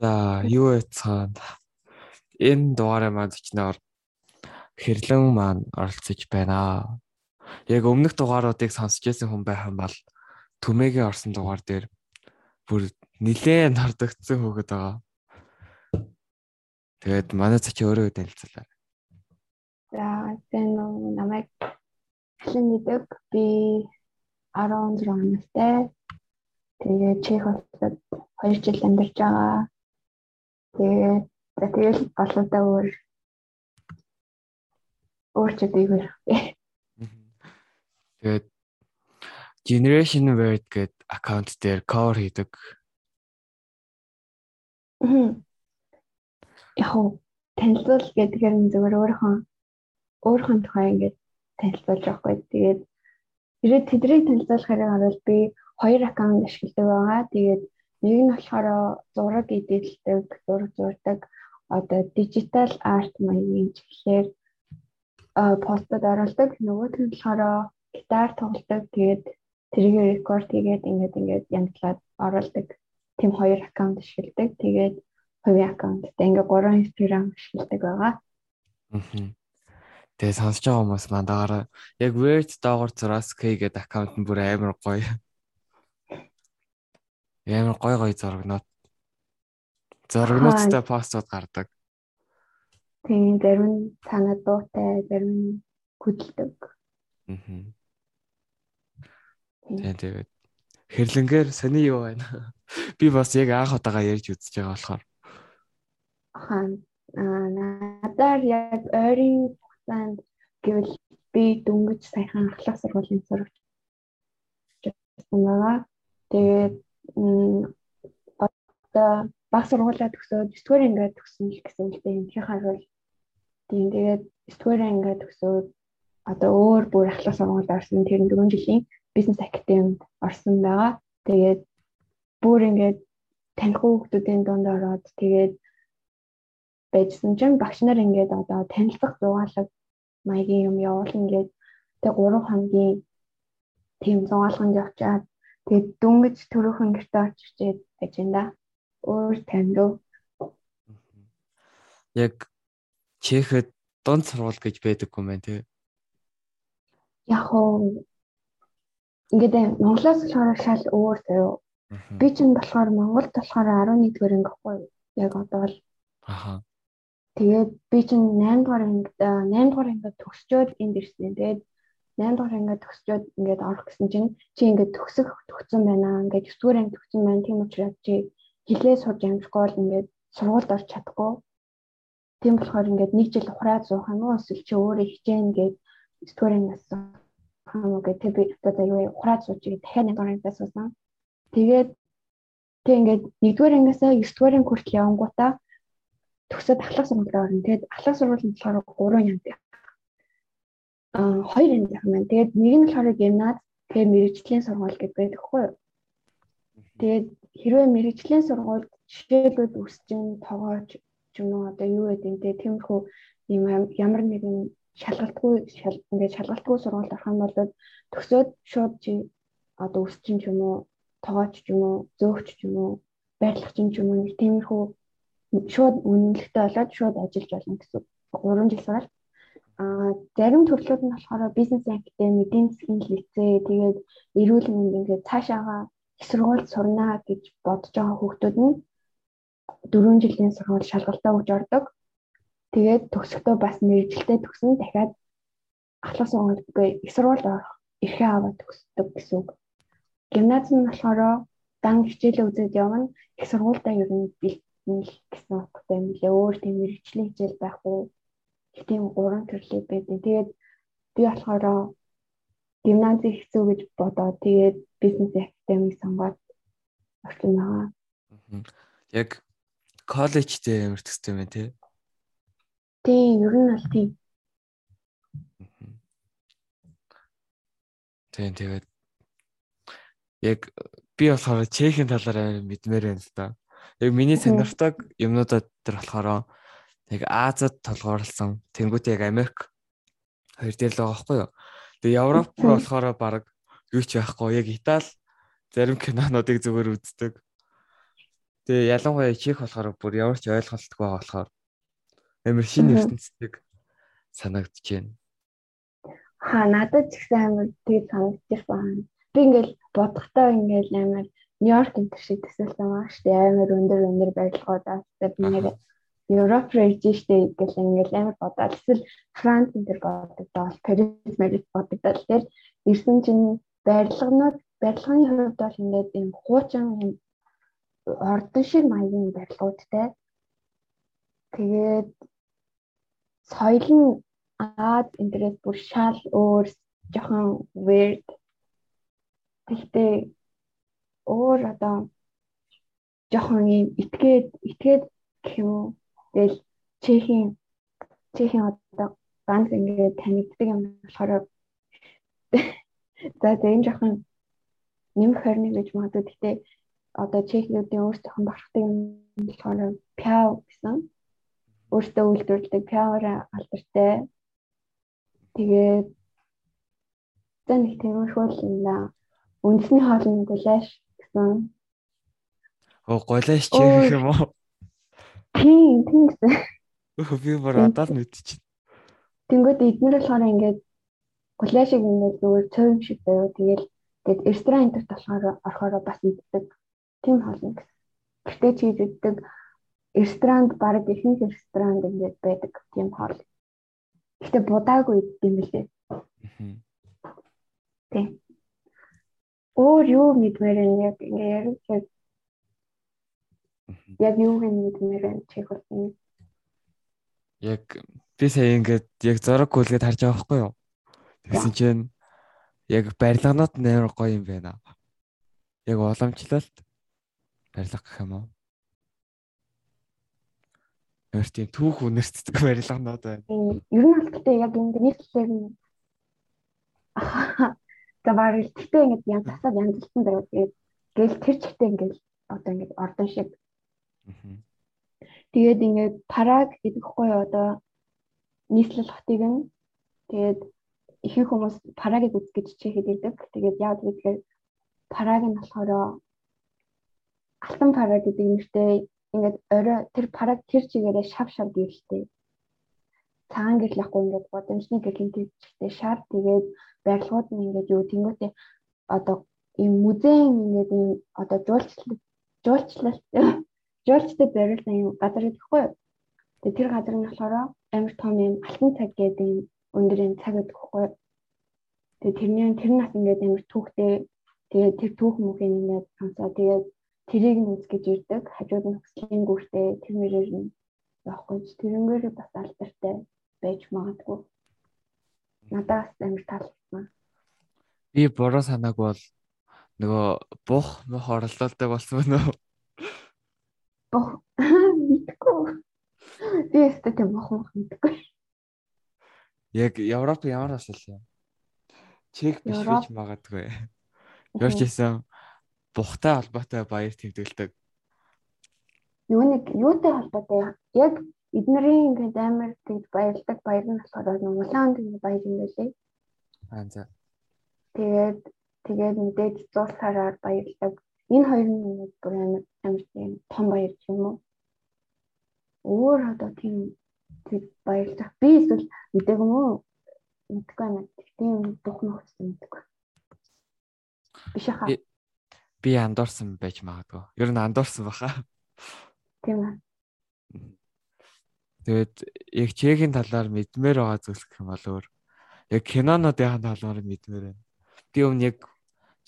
За, юу яцхан. Энэ дугаараа маань зочноор хэрлэн маань оролцож байна. Яг өмнөх дугааруудыг сонсч байсан хүн байх юм бол Түмэгийн орсон дугаар дээр бүр нилээн хардагдсан хөөгд байгаа. Тэгээд манай зочин өөрөө танилцуулаа. За, тэн намайг хэн нэдэг би 16 настай. Тэгээд Чех улсад 2 жил амьдарч байгаа. Тэгээд тэгэл болоодаа өөр өөр ч үгүй. Тэгээд Generation Word гэдэг аккаунт дээр cover хийдэг. Яг танилцуул гэдгээр нь зөвөр өөрийнхөө өөрийнхөө тухай ингээд танилцуулж байхгүй. Тэгээд ирээд тэдрийг танилцуулахаар харуул би хоёр аккаунт ашигладаг байгаа. Тэгээд Нэг нь болохоор зураг эдэлдэг, зураг зурдаг одоо дижитал арт маягийн чиглэлээр постод оруулдаг. Нөгөөх нь болохоор гитар тоглодог. Тэгээд тэрийг рекорд хийгээд ингээд ингээд янзлаад оруулдаг. Тим хоёр аккаунт ашигладаг. Тэгээд хувийн аккаунттай ингээд гурван инстаграм ашигладаг байгаа. Аа. Тэгээ сонсож байгаа хүмүүс мандагаараа яг Word доогор зураас K гэдэг аккаунт нь бүр амар гоё. Ямар гой гой зурагнууд. Зурагнуудтай постууд гардаг. Тийм зарим нь цаанаа дуутай, зарим нь хөдөлдөг. Аа. Тийм тэгээд хэрлэнгээр сони юу байна? Би бас яг анх удаага ярьж үзэж байгаа болохоор. Аа надаар яг ойрын хугацаанд гэвэл би дөнгөж саяхан ахлах сургуулийн сурагч байгаа. Тэгээд одоо баг сургуулаа төгсөөд 9 дугаар ингээд төгсөн л гэсэн үг дээ. Энэхийн харуул тийм тэгээд 9 дугаар ингээд төгсөөд одоо өөр бүр ахлах сургуульд орсон тэр 4 жилийн бизнес академид орсон байгаа. Тэгээд бүр ингээд таних хүмүүсийн дунд ороод тэгээд байжсан чинь багш нар ингээд одоо танилцах зугаалга маягийн юм явуул ингээд тэг 3 хоногийн тийм зугаалганд явчаад Тэгээд дүнгэж төрөөхөн гэрте очиж байж энэ өөр таньдуу. Яг Чехэд дунд сургууль гэж байдаггүй мэн тий. Яг уу ингээд Монголоос болохоор шал өөр заяо. Би ч болохоор Монголд болохоор 11-р ангихгүй яг одоо л. Аха. Тэгээд би чинь 8 дугаар анги 8 дугаар анги төгсчөөд энд ирсэн. Тэгээд 8 дугаар ингээд төгсчөөд ингээд орох гэсэн чинь чи ингээд төгсөх төгсөн байна. Ингээд 9 дугаар анги төгсөн байна. Тийм учраас чи хилээ сурж амжихгүй бол ингээд сургуульд орч чадахгүй. Тийм болохоор ингээд нэг жил хураа зуух юм уу эсвэл чи өөрөө хичээн гээд 9 дугаар ангиас хамаа гэдэг би одоо юу хураа зууж тэгээд дахиад 8 дугаар ангиас суусан. Тэгээд тэг ингээд 1-р ангиасаа 9-р анги хүртэл явангуудаа төгсөөд ахлах сургуульд орно. Тэгээд ахлах сургууль нь болохоор 3 янз хоёр юм байх маань. Тэгээд нэг нь болохоор гимназ тэгээ мэрэгжлийн сургууль гэдэг байдаг хгүй юу. Тэгээд хэрвээ мэрэгжлийн сургуульд жишээлбэл үсчин тоогооч ч юм уу одоо юу гэдэг те тиймэрхүү юм ямар нэгэн шалгалтгүй ингээд шалгалтгүй сургуульд орох юм бол төгсөөд шууд чи одоо үсчин ч юм уу тоогооч ч юм уу зөөгч ч юм уу байрлагчин ч юм уу тиймэрхүү шууд үнэмлэхтэй болоод шууд ажиллаж болно гэсэн 3 жил сураад А зарим төрлүүд нь болохоор бизнес академи, эдийн засгийн лицей, тэгээд эрүүл мэнд ингээд цаашаага их сургууль сурнаа гэж бодож байгаа хүүхдүүд нь 4 жилийн сургууль шалгалтаа өгж ордог. Тэгээд төгсөхдөө бас мэрэгжилтэй төгсөн дахиад ахлах сургуульд их сургуульд орох эрхээ аваад төгсдөг гэсэн үг. Гимназ нь болохоор дан хичээлээ үзээд явна. Их сургуультай ер нь бэлтгэл гэсэн утгатай юм лээ. Өөр тийм мэрэгжлийн хичээл байх уу? тийм гурван төрлөө байдаг. Тэгээд би болохоор гимнази хэцүү гэж бодоод тэгээд бизнес академиг сонгоод орсон байгаа. Яг коллежтэй ямар төстэй юм тий? Тийм, ер нь бол тийм. Тийм тэгээд яг би болохоор чехийн талаар амар мэдмээр байна л да. Яг миний сонирхдаг юмнуудад төр болохоор яг Азад толгуурлсан тэнгуүт яг Америк хоёр дээр л байгаа байхгүй юу. Тэгээ Европ руу болохоор баг юу ч байхгүй яг Итали зарим кинонуудыг зүгээр үздэг. Тэгээ ялангуяа чих болохоор бүр ямар ч ойлголтгүй байгаа болохоор амар шинэ ертөнцийг санагдаж байна. Хаа надад ч гэсэн амар тэгээд санагдчихсан. Би ингээл бодохдоо ингээл амар Нью-Йорк энэ шиг төсөөлсөн байгаа шүү дээ. Амар өндөр өндөр барилгуудаас тэгээд нэр Европ рэж штэ гэл ингээл амар бодоод эсвэл Франц энэ төр бодогдоод Парис Марис бодогдоод тэгэл ирсэн чинь барилгынууд барилгын хувьд бол ингээд ийм хуучин ордон шиг маягийн барилгуудтай. Тэгээд соёл нь Аз интерес бүр шал өөр жоохон weird. Тэгтээ өөр одоо жоохон ийм итгээд итгээд гэх юм уу. Тэгэл Чехийн Чехийн одоо ганц ингээд танигддаг юм болохоор за тэгээ энэ жоохон нэмэх хорны гэж магадгүй гэхдээ одоо чехнүүдийн өөрсдийнх бахархдаг юм болохоор пяв гэсэн өөртөө үйлдвэрлэдэг пявра алдартай. Тэгээд за нэг тиймэрхүү л юм да. Үндэсний хоол нь гуляш гэсэн. Оо гуляш чех юм уу? Тийм, тийм гэсэн. Өө би бүр одоо л мэдчихэв. Тэнгүүд эднэр болохоор ингээд гуляшиг ингээд зүгээр цөм шиг байв. Тэгэл тэгээд ресторан энтерт болохоор орохоор бас иддэг тийм хоолно гэсэн. Гэтэ чи иддэг ресторанд баг ихэнх ресторанд ингээд байдаг тийм хоол. Гэтэ будаагүй юм билээ. Тийм. Өөр юу мэдмээр яг ингээд яг яг юу нь чих болсон. Яг би сая ингээд яг зураг хүлгээд харж байгаа байхгүй юу? Тэгсэн чинь яг барилганууд нээр гоё юм байна. Яг уламжлалт барилга гэх юм уу? Ямар тийм түүх үнэрцдэг барилганууд байна. Ер нь гэхдээ яг энэ нийтлэлээр нь за барил гэхдээ ингэж янз тасаад янзлсан даа тэгээд гээл тэр чигтээ ингээл одоо ингэж ордон шиг. Тэгээд ингээд параг гэдэхгүй одоо нийслэл хотыг нь тэгээд ихэнх хүмүүс парагийг үз гэж чихэд ирдэг. Тэгээд яа гэвэл параг нь болохоор алтан параг гэдэг нэртэй ингээд орой тэр параг тэр чигээрээ шав шав гэрэлтэй. Цагаан гэрлэхгүй ингээд бодомжны гэрэлтэй шав тэгээд барилгууд нь ингээд юу тэнгуүтэй одоо ийм музейн ингээд ийм одоо жуулчлал жуулчлал жуулчтай барилсан юм газар гэхгүй юу. Тэгээд тэр газар нь болохоор амар том юм алтан цаг гэдэг юм өндөрийн цаг гэдэг хэвгүй. Тэгээ тэрний тэр нас ингээд амар түүхтэй тэгээ тэр түүх мөхийн ингээд сонсоо тэгээд тэрийг нь үзгэж ирдэг. Хажууд нь хөслийн гүртэй тэр мөрөөр нь явахгүй ч тэрнгээр бас алдартай байж магадгүй. Надаас амар таалагдсан. Би буруу санааг бол нөгөө бух мөх оролдуулдаг болсон байна уу? Бух мэдгүй. Би өөртөө тийм бух мөх мэдгүй. Яг Европ ямар асуул юм? Чек биш гэж магадгүй. Ямар ч гэсэн бухтай холбоотой баяр тэмдэглэдэг. Юу нэг юутай холбоотой яг эднэрийн ингээд амар тэгж баярлдаг баяр нь болохоор Улаан тийм баяр юм байлээ. Аа за. Тэгээд тэгээд мэдээж зуусараар баярлдаг. Энэ хоёр нь бүр амар амар тийм том баяр юм уу? Өөр одоо тийм баярлах. Би эсвэл мэдээг юм уу? Мэдгүй байна. Тийм дух нөхц мэдгүй. Биш хаа. Би андуурсан байж магадгүй. Ер нь андуурсан баха. Тийм аа. Тэгээд яг чехийн талаар мэдмээр байгаа зүйлс гэх юм бол өөр яг кинонуудын талаар мэдмээр байна. Би өмнө яг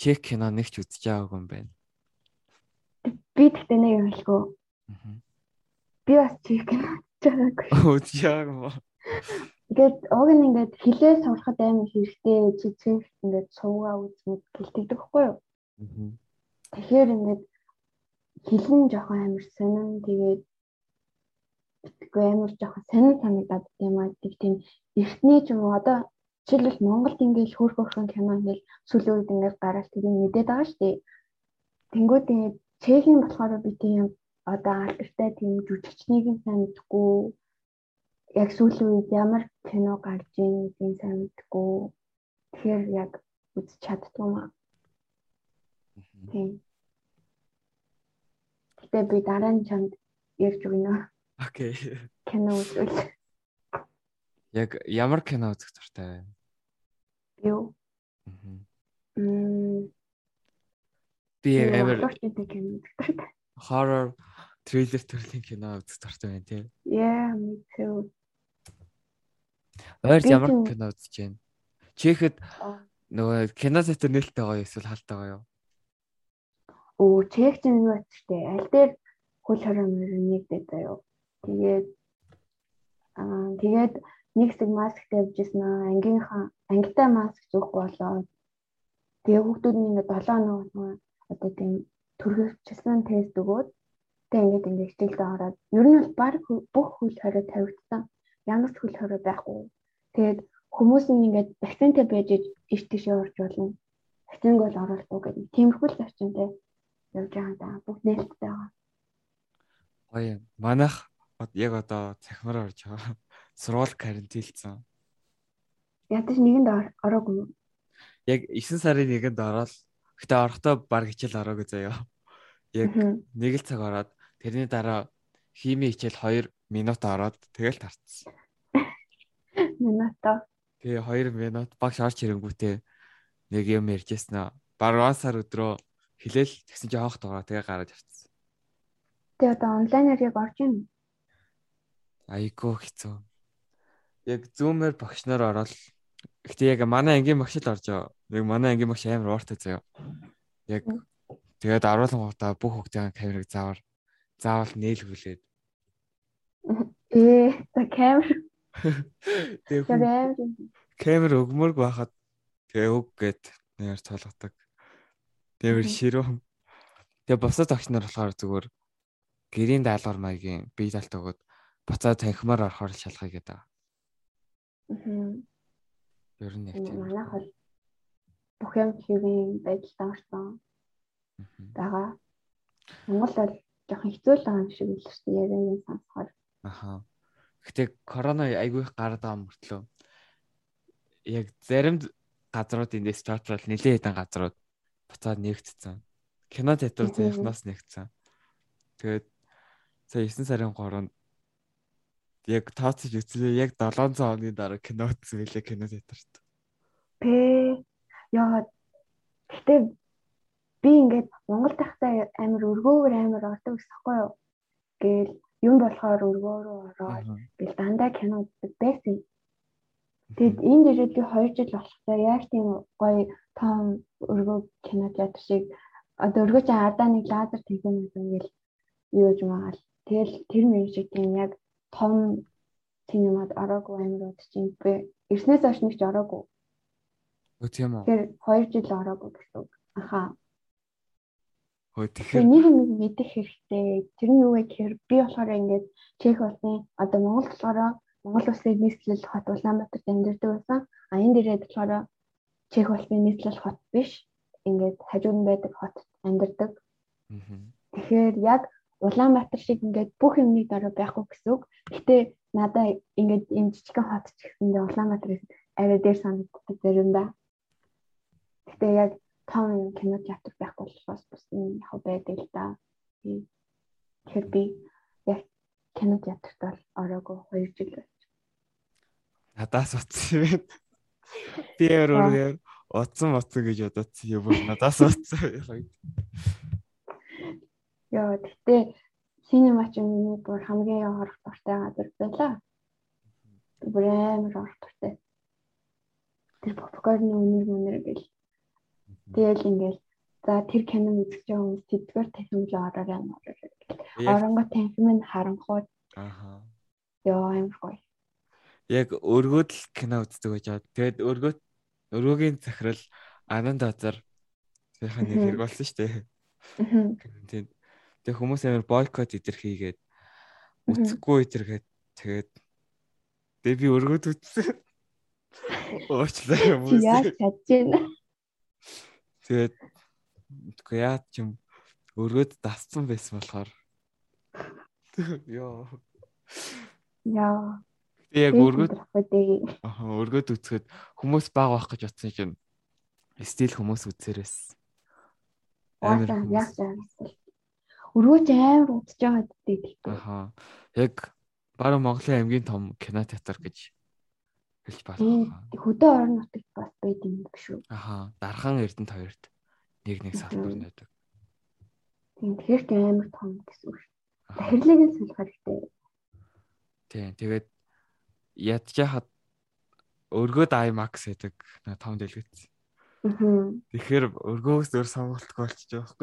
чек кино нэг ч үзэж байгаагүй юм байна. Би тэгтээ нэг юм хэлгөө. Би бас чек кино чагаагүй. Үзэж байгаагүй. Тэгээд уг нь ингээд хилээ сурахад амар хэрэгтэй цэвэр ингээд суугаа үзмэд гэлтэгдэг хгүй юу? Тэгэхээр ингээд хилэн жоохон амар сонин тэгээд битгүй амар жоохон сонин санагдаад тийм аа тийм эртний ч юм уу одоо жишээлбэл Монголд ингээд хөрх хөрхөн кино ингээд сүүлийн үед ингээд гараад тийм мэдээд байгаа шүү дээ. Тэнгүүд ингээд Чехийн болохоор би тийм одоо алдартай тийм жүжигчнийг нь сайн мэдгүй яг сүүлийн үед ямар кино гарч ийн гэдгийг сайн мэдгүй тэгэхээр яг үзэж чаддгүй маа. Тийм. Гэтэ би дараа нь чамд ярьж өгнө. Окей. Кино үзвэл. Яг ямар кино үзэх дуртай вэ? Юу? Мм. Би яг амар Horror трейлер төрлийн кино үзэх дуртай байна тийм. Yeah, me too. Ойрч Би ямар кино үзэж байна? Чихэд Аа. нөгөө кино зэтэр нээлттэй гоё эсвэл хаалттай гоё юу? Оо, чек чинь юу вэ? Аль дээр хөл хороо мөрөөр нэгдээд заяа. Тэгээд аа тэгээд нэг хэсэг маск тавьжсэн аа ангийнхаа ангитай маск зөөхгүй болоод тэгээ хүүхдүүд нь ингээд 7 хоног болгоо одоо тийм төрөвчлэн тест өгөөд тэгээ ингээд ингээд хичээлдээ ороод ер нь бол баг бүх хөл хороо тавигдсан. Ямар ч хөл хороо байхгүй. Тэгээд хүмүүс нь ингээд вакцинтай байж иш тийш явж болно. Вакцинг бол оруулахгүй гэдэг. Тиймэрхүү зарчимтай явж байгаа даа. Бүгд нээлттэй байгаа. Гоё. Манайх яг одоо цахимаар орж байгаа. Сургууль карантинлцсан. Ядаж нэгэнд ор- ороогүй. Яг 9 сарын 1-нд ороод гэтээ орохдоо баг хичээл ороогүй заяа. Яг нэг л цаг ороод тэрний дараа хими хичээл 2 минут ороод тэгэл тарцсан. Минато. Тэгээ 2 минут багш орч ирэнгүүтээ нэг юм ярьжсэн аа. Баруун сар өдрөө хилээл тэгсэн чи хоох дуураа тэгээ гараад явцсан. Тэгээ одоо онлайнаар яг орж ийн. Айгуу хэцүү. Яг зүүмээр багш нар ороод гэтээ яг манай ангийн багш л орж байгаа. Яг манай ангийн багш амар ууртай заяа. Яг тэгээд аруулангуудаа бүх хүүхдийн камерыг заавал заавал нээлгүүлээд Ээ, за камер. тэгээ За хүн камер. өгмөрг байхад тэгээ өг гэд нэр тоолгодог. Тэгвэр Мгм. ширүү. Тэгээ босод агч нар болохоор зүгээр гэрийн даалгавар маягийн бие талт өгöd буцаад танхимаар орохоор шалгая гэдэг. Мгм. Ер нь яг тийм. Манайх бол бүх юм хэвийн байдалтай орсон байгаа. Монгол бол жоохон хэцүү л байгаа юм шиг л шүү дээ. Яг юм сонсохоор. Аха. Гэтэ корона айгүй их гараад байгаа мөртлөө яг зарим газрууд эндээс чартрал нэлээд хэдэн газрууд буцаад нэгтцсэн. Кино театр заяхнаас нэгтсэн. Тэгээд сая 9 сарын 3-нд яг тооцож үзлээ. Яг 700 оны дараа кино үзсэн байлээ кино театрт. Пэ яа гэтээ би ингээд Монгол тахтай амар өргөөгөр амар ордог гэсэхгүй юу. Гээл юм болохоор өргөө рүү ороод би дандаа кино үздэг байсан. Тэгэд энэ дээрээ би 2 жил болохтой яг тийм гоё том өргөө кино театр шиг одоо өргөө чи ардаа нэг лазер тэгэн ингээл юу гэж магаал. Тэгэл тэр мөр шиг тийм яг том синемад ороогүй амир удчих би эрснээс хойш нэг ч ороогүй. Өө тийм үү. Тэгэхээр 2 жил ороогүй гэсэн үг. Аха. Хөө тэгэхээр нэг юм мэдэх хэрэгтэй. Тэр нь юу вэ гэхээр би болохоор ингээд Чех улсын одоо Монгол болохоор Монгол улсын нийслэл хот Улаанбаатарт амьдардаг байсан. А энэ дээрээ болохоор Чех улсын нийслэл хот биш. Ингээд хажууд нь байдаг хот амьдардаг. Тэгэхээр яг Улаанбаатар шиг ингээд бүх юмны дараа байхгүй гэсэн үг. Гэтэ надаа ингээд юм жижигхэн хот ч гэсэндээ Улаанбаатараас арай дээр санагддаг заримдаа. Гэтэ яг том юм кино театр байхгүй болохоос бас юм яг байдаг л да. Тэгэхээр би яг кино театрт бол ороогүй 2 жил байна. надаас утсан юм. Би яар өөр утсан утсан гэж бодоцсон юм надаас утсан. Яа гэтээ синема ч миний бүр хамгийн орох дуртай газар байлаа. Бүр амар орох дуртай. Тэр попкорны үнэр үнэр гэл. Тэгэл ингээл за тэр кино үзэж байгаа хүмүүс тэдгээр технологи ороорой ороо. Яг Оронгоо танхим нь харанхууд ааха. ёо амар гоё. Яг өргөд л кино үздэг гэж бод. Тэгээд өргөд өргөгийн захирал Ананд Азар сайхан нэг хэрэг болсон шүү дээ. Мгм. Тэг хүмүүс амар бойкот идэрхийгээд Мгм. үцэхгүй идэргээд тэгээд тэг би өргөд үзсэн. Уучлаа хүмүүс. яаж чадж байна? Тэгээд үгүй яа ч юм өргөд дасцсан байсан болохоор ёо. Яа. Би яг өргөд аха өргөд үзэхэд хүмүүс баг байх гэж утсан чинь стил хүмүүс үзээрээс. Амар хүмүүс. Өргөөч амар удаж байгаа гэдэг. Аха. Яг баруун Монголын аймгийн том кино театр гэж хэлж байна. Хөдөө орон нутагт бас байд юм шүү. Аха. Дархан Эрдэнэт хоёрт нэг нэг салбар найдаг. Тийм тэгэхээр ч амар том гэсэн үг шүү. Захирлыг нь солих хэрэгтэй. Тийм. Тэгээд ядж яхад өргөд IMAX гэдэг том дэлгэц. Тэгэхээр өргөөс өөр сонголтгүй болчих жоох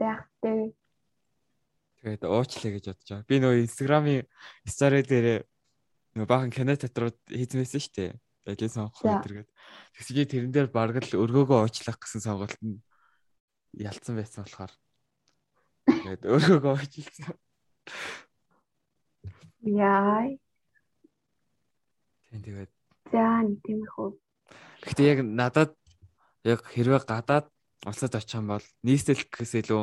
юу? Тэгтээ. Тэгээд уучлаа гэж бодож байгаа. Би нөгөө Instagram-ийн story дээр нөгөө баахан кино театрууд хийзмээсэн шүү дээ. Ажил сонгох өдргээд. Тэгсэж тэрэн дээр бараг л өргөөгөө уучлах гэсэн сонголт нь ялцсан байсан болохоор тэгээд өргөөгөө уучлсан. Яа. Тийм тэгээд За нэг тийм их үү. Гэтэ яг надад яг хэрвээ гадаад улсад очих юм бол нийслэл гэхээс илүү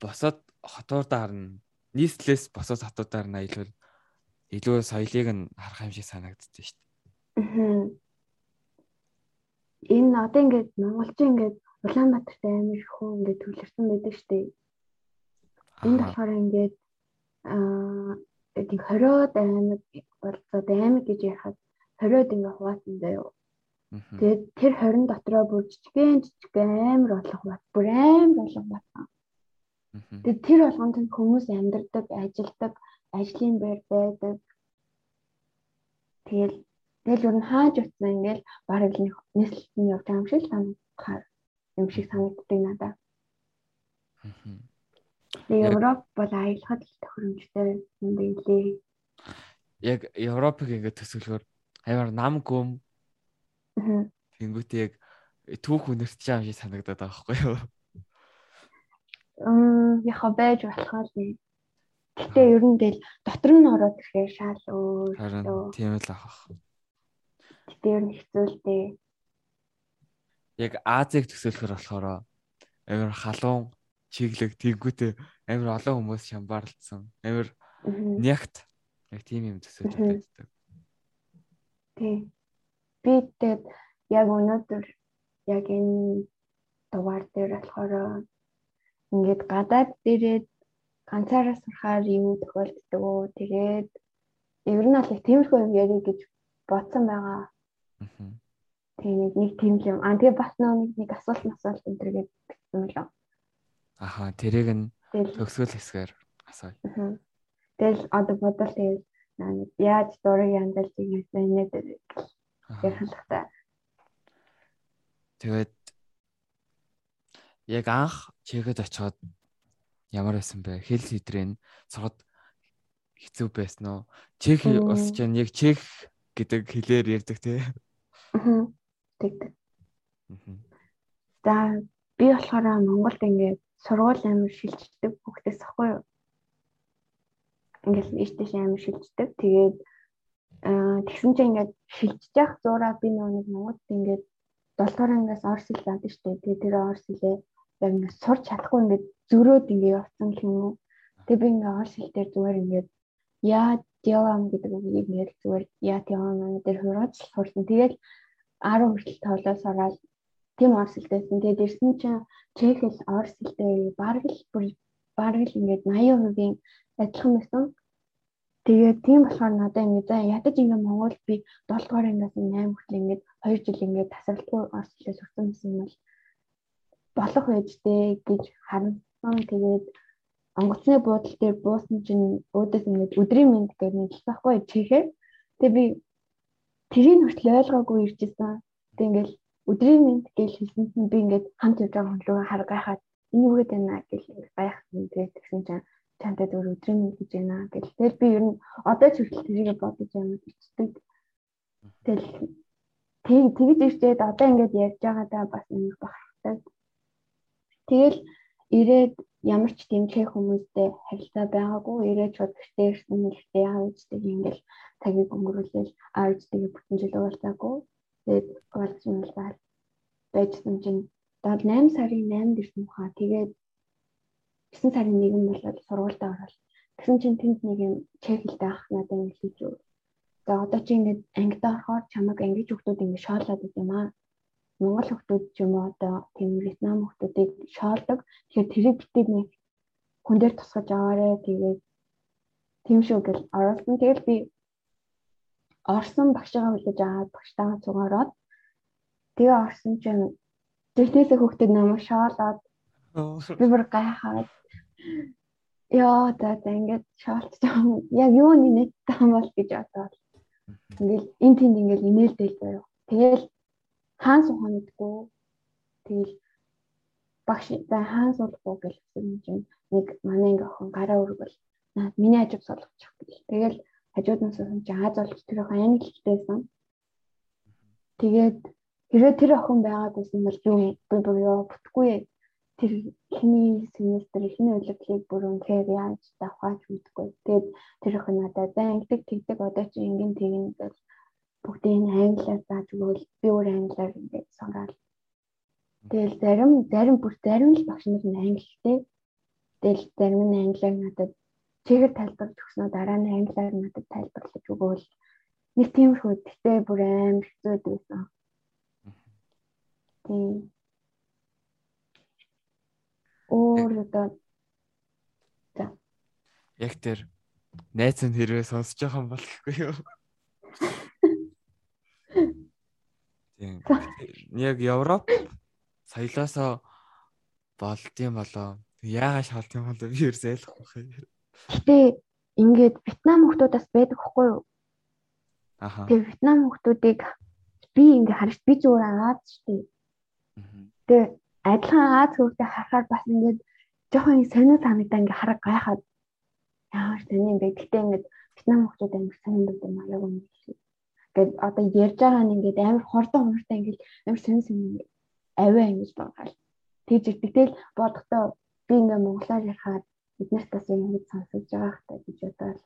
босоод хотуудаар нь нийслэлээс босоод хотуудаар нь аялал илүү соёлыг нь харах юм шиг санагддаг шүү дээ. Энэ одоо ингээд монголчин ингээд Улаанбаатарт амар хүн ингээд төлөрсөн байдаг шүү дээ. Энэ болохоор ингээд аа тийм хориод аймаг болцоод аймаг гэж ярихад хориод ингээ хуваасан заяо. Тэгээд тэр 20 дотроо бүр жижигэн жижигэн амар болох бат. Бүр амар болох бат. Тэгээд тэр болгонд хүмүүс амьдардаг, ажилдаг, ажлын байр байдаг. Тэгэл тэгэл ер нь хааж утсан ингээл бараг л нийслэлт нь явж байгаа юм шиг санагдахаар юм шиг санагддаг надад. Европ бол аялахад л тохиромжтой юм байлээ. Яг Европыг ингээд төсөөлөхөөр амар нам гүм. Тэнгүүт яг түүх үнэрч байгаа юм шиг санагдаад байгаа байхгүй юу? Мм яха байж болохоор нэг. Гэтэ ер нь тэгэл дотор нь ороод ирэхээр шал өөр. Харин тийм л ах. Гэтэ ер нь хэцүү л дээ. Яг Азийг төсөөлөхөр болохоор амар халуун чиглэг тэнгүүтээ амар олон хүмүүс шамбаарлцсан. Амар нягт яг тийм юм төсөөлж байдаг. Тий. Би тэгээд яг өнөөдөр яг энэ дугаар дээр болохоор ингээд гадаад дээрээ ганцаараа сурахаар юу тохиолддог уу тэгээд ер нь аль тиймэрхүү юм ярих гэж бодсон байгаа. Тэгээд нэг тийм юм. Аа тэгээ бас нэг нэг асуулт асуулт энэ төр гэж бичсэн мөлөө. Аха тэрийг нь төгсгөл хэсгээр асууя. Тэгэл одоо бодвол тэгээд яаж дурыг янзалж ийгээс инээд ярих хэрэгтэй. Тэгээд яг анх чехэд очиод ямар байсан бэ? Хэл сэдрийн цогод хэцүү байсан уу? Чех улс чинь яг чех гэдэг хэлээр ярьдаг тий. Аа. Тэгдэг. За би болохоор Монголд ингээд сургууль амир шилждэг хүүхдээс ахгүй юу? ингээл ийштэйш амар шилждэг. Тэгээд тэгсэн чинь ингээд шилжиж явах зураа би нэг Монголд ингээд 7 дугаар ангиас орс хэл заадаг штэ. Тэгээд тэр орс хэлээ яг ингээд сурч чадахгүй ингээд зөрөөд ингээд явцсан гэх юм уу. Тэгээд би ингээд орс хэл дээр зүгээр ингээд яа диалам гэдэг үгийг ингээд зүгээр яа диалам дээр хураач сурсан. Тэгээд 10 хүртэл тоолоос ороод тийм орс хэлтэйсэн. Тэгээд ирсэн чинь чех хэл орс хэлтэй бараг л бүр бараг л ингээд 80% адилхан байсан. Тэгээд тийм болохоор надад ингэ за ядаж ингэ Монгол би 7 дугаар ангиас 8 хүртэл ингэ 2 жил ингэ тасралтгүй орс хэлээ сурсан юм бол болох байж дээ гэж харамсан. Тэгээд онгоцны буудлын дээр буусан чинь өөдөөс ингэ өдрийн мэд гэж нэрлэх байхгүй чихээр. Тэгээд би тэрийг хүртэл ойлгоогүй иржсэн. Тэг ингээл өдрийн мэд гэж хэлсэн чинь би ингээд хамт явж байгаа хүн рүү харгахад энэ гэдэг вэ гэж гайх юм тэгээд тэгсэн чинь чамтай зөв өдрийн мэд гэж байна гэл. Тэгэл би ер нь одоо ч хүртэл тэрийг бодож юм бичдэг. Тэгэл тэг тэгж ирчээд одоо ингээд ярьж байгаадаа бас нэг бахархдаг. Тэгэл ирээд ямар ч чех хүмүүстэй харилцаа байгаагүй ирээд шууд гэртээ ирсэн яа үстэй ингээл цагийг өнгөрүүлээл аавчдыг бүтэн жил уулзаагүй. Тэгээд уулзсан байжсэн чинь 8 сарын 8-нд ирсэн хаа тэгээд 9 сарын 1 болоод сургуультай ороод тэгсэн чинь тэнд нэг юм чек хэлтэй ах надад ингэ хэлж өг. За одоо чи ингэ ангид орохоор чамайг ангиж өгдүүд ингэ шоолоод идэм аа. Монгол хүмүүс ч юм уу одоо тийм Вьетнам хүмүүсийг шоолдог. Тэгэхээр тэрийг битээ нэг хүн дээр тусгаж аваарэ тэгээд тийм шүү гэл оруулсан. Тэгэл би орсон багшгаа хүлээж аваад багштайгаа цугаараад тэгээ орсон чинь Тэрнээсээ хүүхдэд намайг шоолоод би бүр гайхаад яа за за ингээд шоолцсон. Яг юу нэмээд таам бол гэж бодоод. Ингээл эн тэнд ингээл имэйлдэл байв. Тэгэл хаан суухан гэдэггүй. Тэгэл багш за хаан суулахгүй гэлсэн чинь нэг манай ингээ охин гараа өргөл наад миний хажууд суулгачих гэл. Тэгэл хажууд нь суусан чинь Аз болж тэр охин англи хэлтэйсэн. Тэгээд хэрвээ тэр охин байгаагүйсэн бол юу би бүр ёо бүтгүй тэр эхний семестр эхний удирдлагыг бүр үнхээр яаж давхаач мэдгүй. Тэгээд тэр охин надад англи тэгдэг одоо чи ингэн тэгнэ гэж бүгдийг англиар зааж өгвөл би өөр англиар ингээд сонгоод. Тэгэл зарим зарим бүр зарим л багш нар нь англитэй. Тэгэл зарим нь англиар надад чигээр тайлбарлаж өгснөө дараа нь англиар надад тайлбарлаж өгөөл нэг тиймэрхүү гэтээ бүр амар хэцүү байсан. Тийм. Өөр одоо за. Яг тэр найз нь хэрвээ сонсож байгаа юм бол гэхгүй юу? Тийм. Яг Европ соёлоосоо болдсон болоо. Яагаад шалт юм бол би ерөөс ойлгохгүй юм. Гэтэ ингээд Вьетнам хүмүүсээс байдаг хгүй юу? Аха. Тэгээ Вьетнам хүмүүсийг би ингээ харж би зүгээр шүү дээ. Тэгээ адилхан Аз хүмүүстэй харахаар бас ингээд жоохон сонио санагдаа ингээ хараг гайхаад яаш тань юм бэ. Гэтэ ингээд Вьетнам хүмүүс амар байдаг юм аа яг юм шиг. Ингээд одоо ярьж байгаа нь ингээд амар хордон хурдтай ингээд амар сонин сонин авиа ингэж байгаа. Тэгж ирдэг. Тэгэл бодохдоо би ингээ монголоор ярихаар биднээс бас юм ингэж сонсож байгаа хэрэгтэй гэж бодоод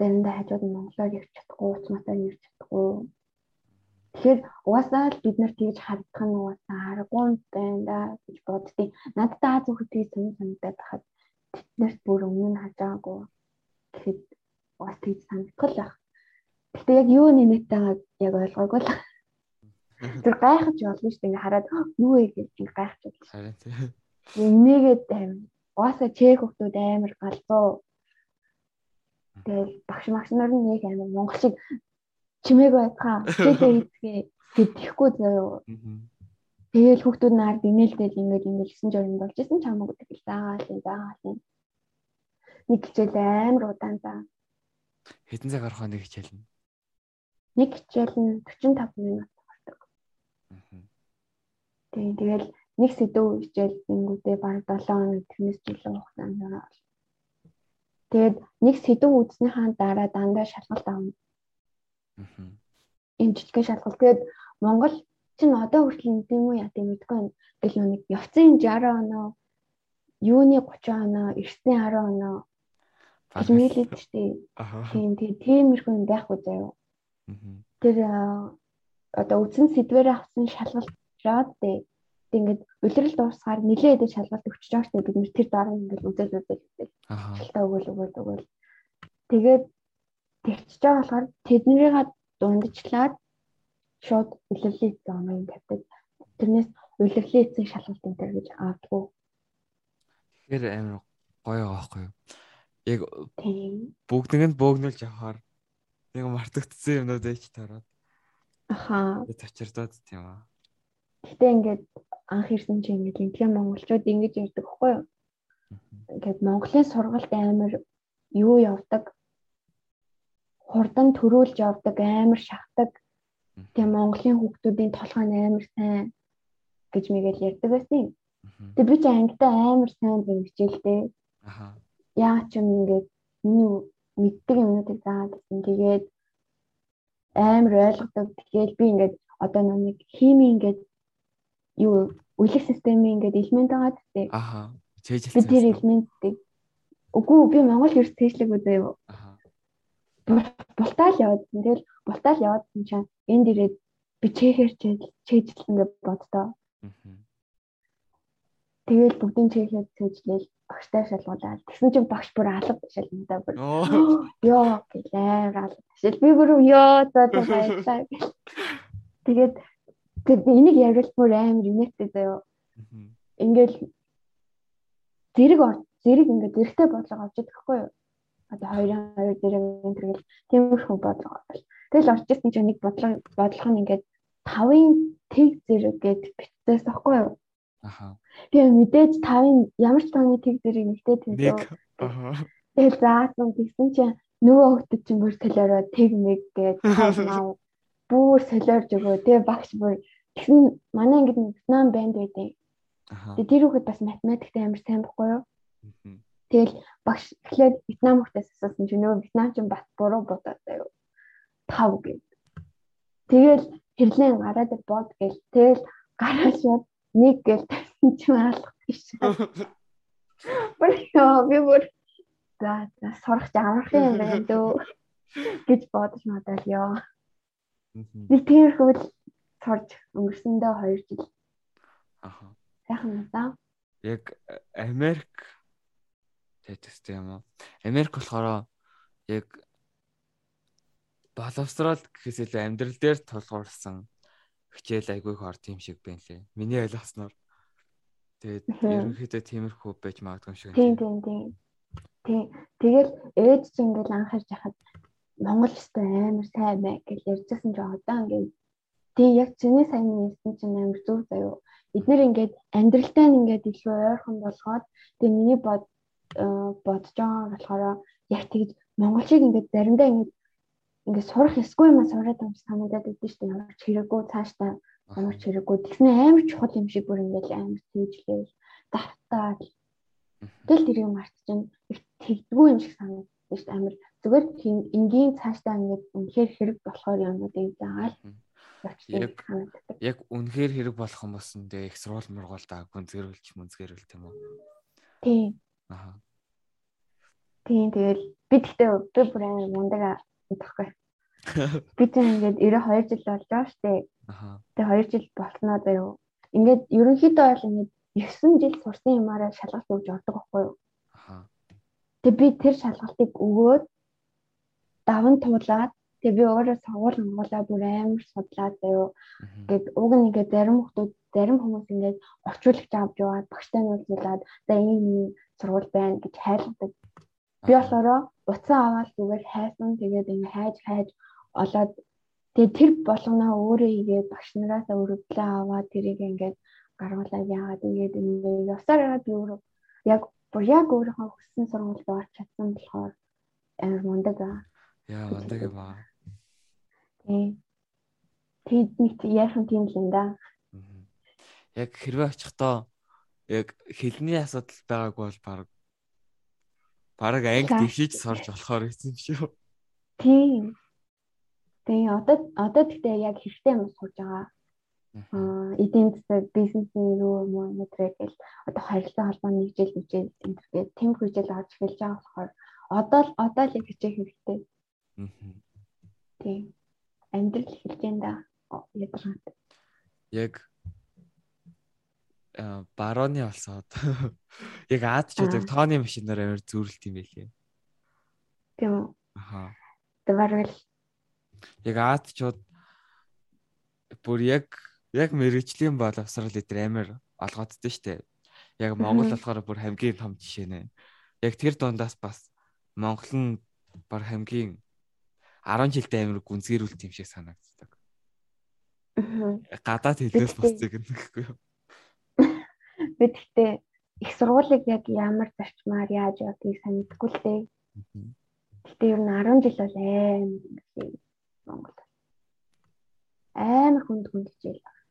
заримдаа хажууд нь монголоор ярьж чадахгүй, уцматаар ярьж чадахгүй. Тэгэхээр угаасаа л бид нар тэгж хардах нь угаасаа аргагүй байна да гэж боддیں۔ Надад Аз хүүхдийг сонир санагдаад хахад тэднэрт бүр өмнө нь хаж байгаагүй. Тэгэхэд угаас тэгж санагдах л байх. Гэтэ яг юу нэмэт байгааг яг ойлгоогүй л. Тэр гайхаж болно шүү дээ. Ингээ хараад юу вэ гэж гайхаж болно. Харин тийм. Энийгээд амир. Угаасаа чек хүмүүс амар галзуу. Тэгэл багш магш нар нэг амар монгол шиг чимээг байцгаа хичээлээ хийцгээ гэдэхгүй заяа. Тэгэл хүүхдүүд нь ард инээлдэл ингээд ингээд 9 жоо юм болж исэн чамаг гэдэг л заагаал юм заагаал юм. Нэг хичээл амар удаан заа. Хэдэн цаг гарах нэг хичээл нь? Нэг хичээл нь 45 минут гардаг. Тэгээ тэгэл нэг сэдв хичээл зингүүдээ баг 7 хоног тэрнээс жилийн хугацаанд байна. Тэгээд нэг сэдв үзснийхаа дараа дандаа шалгалт авна. Энэ жижигхэн шалгалт. Тэгээд Монгол чинь одоо хүртэл юм тийм үү яа тийм мэдгүй байна. Тэгэл нэг явцын 60 оноо, юуны 30 оноо, эртний 10 оноо хэлмэлээд штий. Тийм тиймэрхүү юм байхгүй заяа. Тэр одоо үтсэн сэдвээр авсан шалгалт раад дээ. Ингээд улирал дуусгаар нилээд шалгалт өгч байгаа штеп бид нэр тэр дараа ингээд үзэл үзэл үзэл. Шалтаа өгөөл өгөөл өгөөл. Тэгээд тэгчж байгаа болохоор тэднэрийг дундчлаад шууд улирлын эзэн оноо тавьдаг. Тэрнээс улирлын эзэн шалгалт энэ төр гэж аадгүй. Тэгэхээр амар гоё аахгүй юу? Яг бүгднийг нь бөөгнүүлж авахаар нэг мартагдсан юмнууд ээж тараад. Аха. Тачирдаад тийм аа. Гэтэ ингээд анх ирсэн чинь ингээд интгэн монголчууд ингэж ярьдаг хгүй юу? Ингээд Монголын сургалт амар юу явдаг? Хурдан төрүүлж явдаг, амар шахдаг. Тэгээ Монголын хүүхдүүдийн толгой нь амар сайн гэж мэгэл ярьдаг байсан. Тэгээ би ч ангидаа амар сайн гэж хичээлдээ. Аха. Яа ч юм ингээд миний мэддэг юмнуудыг заагаад байсан. Тэгээд амар ойлгодог. Тэгээд би ингээд одоо нэг хими ингээд юу үлэх системийн ингээд элемент байгаа гэдэг. Аха. Чэйжэлсэн. Би тэр элементийг үгүй би Монгол ерс тэжлэг үзээ. Аха. Бултаал яваад тэгэл бултаал яваадсан чинь энд ирээд би чэхээр чэйжлэн гэж боддоо. Тэгэл бүгдийн чэйхээр чэйжлээл багштай шалгуулаад тэгсэн чинь багш бүр алга шалгандаа бүр ёо гэлээ алга. Тэгэл би бүр ёо за за баярлаа. Тэгээд Тэгэд энийг ярил бүр амар инээдтэй заяо. Ингээл зэрэг зэрэг ингээд зэрэгтэй бодлого авч идэх хгүй юу? Одоо хоёрын хоёр зэрэг энэ төрөл тиймэрхүү бодлого авал. Тэгэл орж ирсэн чинь нэг бодлого бодлого нь ингээд тавын тэг зэрэг гэд битээс ахгүй юу? Аха. Тэгээ мэдээж тавын ямар ч тооны тэг зэрэг нэгтэй тэмдэг. Аха. Тэгээ заасан тэгсэн чинь нөгөө хөлтөд чинь бүр солиороо тэг мэг гээд бүр солиорж өгөө. Тэгээ багш бүр тэгсэн манай ингэдэг Вьетнам банд байдیں۔ Тэгээ тэр хүүхэд бас математикт амар сайн байхгүй юу? Тэгэл багш эхлээд Вьетнам хүүхдээс асуусан чинь нөгөө Вьетнам чинь бас буруу бодоод заяа. Тав гэв. Тэгэл хэрлэн гараад бод гэл тэгэл гараад шууд нэг гэл тавьсан чинь алах биш. Бүр яа би бүр за за сурах амарх юм байна дөө гэж бодож мадал ёо. Би тэрхүү сурж өнгөрсөндөө 2 жил. Аха сайхан надаа. Яг Америк тэтэстэй юм уу? Америк болохоор яг боловсрол гэхээс илүү амьдрал дээр тулгуурласан хичээл айгүй их орд юм шиг байна лээ. Миний ойлгосноор. Тэгээд ерөнхийдөө тиймэрхүү байж магадгүй юм шиг. Тийм тийм тийм. Тийм. Тэгэл ээж чинь ингээл анхаарч яхад Монгол өстой амар сайн бай гэж ярьжсэн ч одоо ингээд тийм яг чиний сайн нэгсэн чинь амар зөв заяо эдгээр ингээд амьдралтай нь ингээд илүү ойрхон болгоод тэгээ миний бод бодож байгаа болохоор яг тэгж монголчууд ингээд заримдаа ингээд ингээд сурах эсгүй юм сураад юм санагдаад идэв шүү дээ. Ямар ч хэрэггүй цаашдаа ямар ч хэрэггүй. Тэгснэ амар чухал юм шиг бүр ингээд амар тээжлээ давтаа тэгэл тэр юм арт чинь их тэгдэггүй юм шиг санагдав шүү дээ. Амар зүгээр энгийн цаашдаа ингээд үнэхээр хэрэг болохоор юмнуудыг заагаад яг яг үнэхээр хэрэг болох юм болсон тэгээ их сургууль мургуул та гүнзгэрүүлж мүнзгэрүүл тийм үү? Тийм аа тийм тэгэл би тэгтээ би бүр амар мундаг байхгүй би ч ингээд 92 жил байгаа штэ аа тэгээ 2 жил болсноо заяа ингээд ерөнхийдөө бол ингээд 9 жил сурсан юмараа шалгалт өгж ордог байхгүй юу? Аа тэгээ би тэр шалгалтыг өгөөд даван туулаад Тэгээ би өөрөө сонгуул Монголаа бүр амар судлаад заяо. Ингээд уг нь ингээд зарим хүмүүс зарим хүмүүс ингээд орчуулагч авч яваад багштай нуулзуулаад за ийм сургууль байна гэж хайлгадаг. Би болохоор уцаа аваад зүгээр хайсан тэгээд ингээд хайж хайж олоод тэгээд тэр болгоноо өөрөө игээд багш нараасаа өрөвдлөө аваад тэрийг ингээд гаргалаа яагаад ингээд ингээд явсараа би өөрөө яг бүр яг өөрийнхөө хүссэн сургуульд орч чадсан болохоор амар мундаг аа. Яа, мундаг юм аа. Тэд нэг яахан тийм л юм да. Яг хэрвээ очихдоо яг хэлний асуудал байгаагүй бол баг баг анги дэвшиж сорж болохоор гэсэн шүү. Тийм. Тэгээ одоо одоо тэгтээ яг хэрэгтэй юм сууж байгаа. Аа эдийн засаг бизнесийн рүү юм уу мэтрээ гэл одоо харилцаа холбооны хичээл хичээл энэ тэм хичээл орж эхэлж байгаа болохоор одоо л одоо л хичээх хэрэгтэй. Аа. Тийм амьдрал эхэлж байна да ядаргаад. Яг барооны олсоод яг аадчууд яг тооны машинаар амар зүүрлэлт юм байлээ. Тийм үү. Аха. Тэгвэл яг аадчууд бүр яг яг мэрэгжлийн боловсрал эдэр амар олгооддөө штэ. Яг Монгол болохоор бүр хамгийн том жишээ нэ. Яг тэр дундаас бас Монгол нь бар хамгийн 10 жилдээ амир гүнзгийрүүлт юм шиг санагддаг. Гадаад хэлнээс бусцыг нэхгүй юу? Би тэгтээ их сургуулийг яг ямар зарчмаар яаж явдгийг санагдгүй л дээ. Гэтэ ер нь 10 жил бол амар Монгол. Амар хүнд хүнд хичээл байна.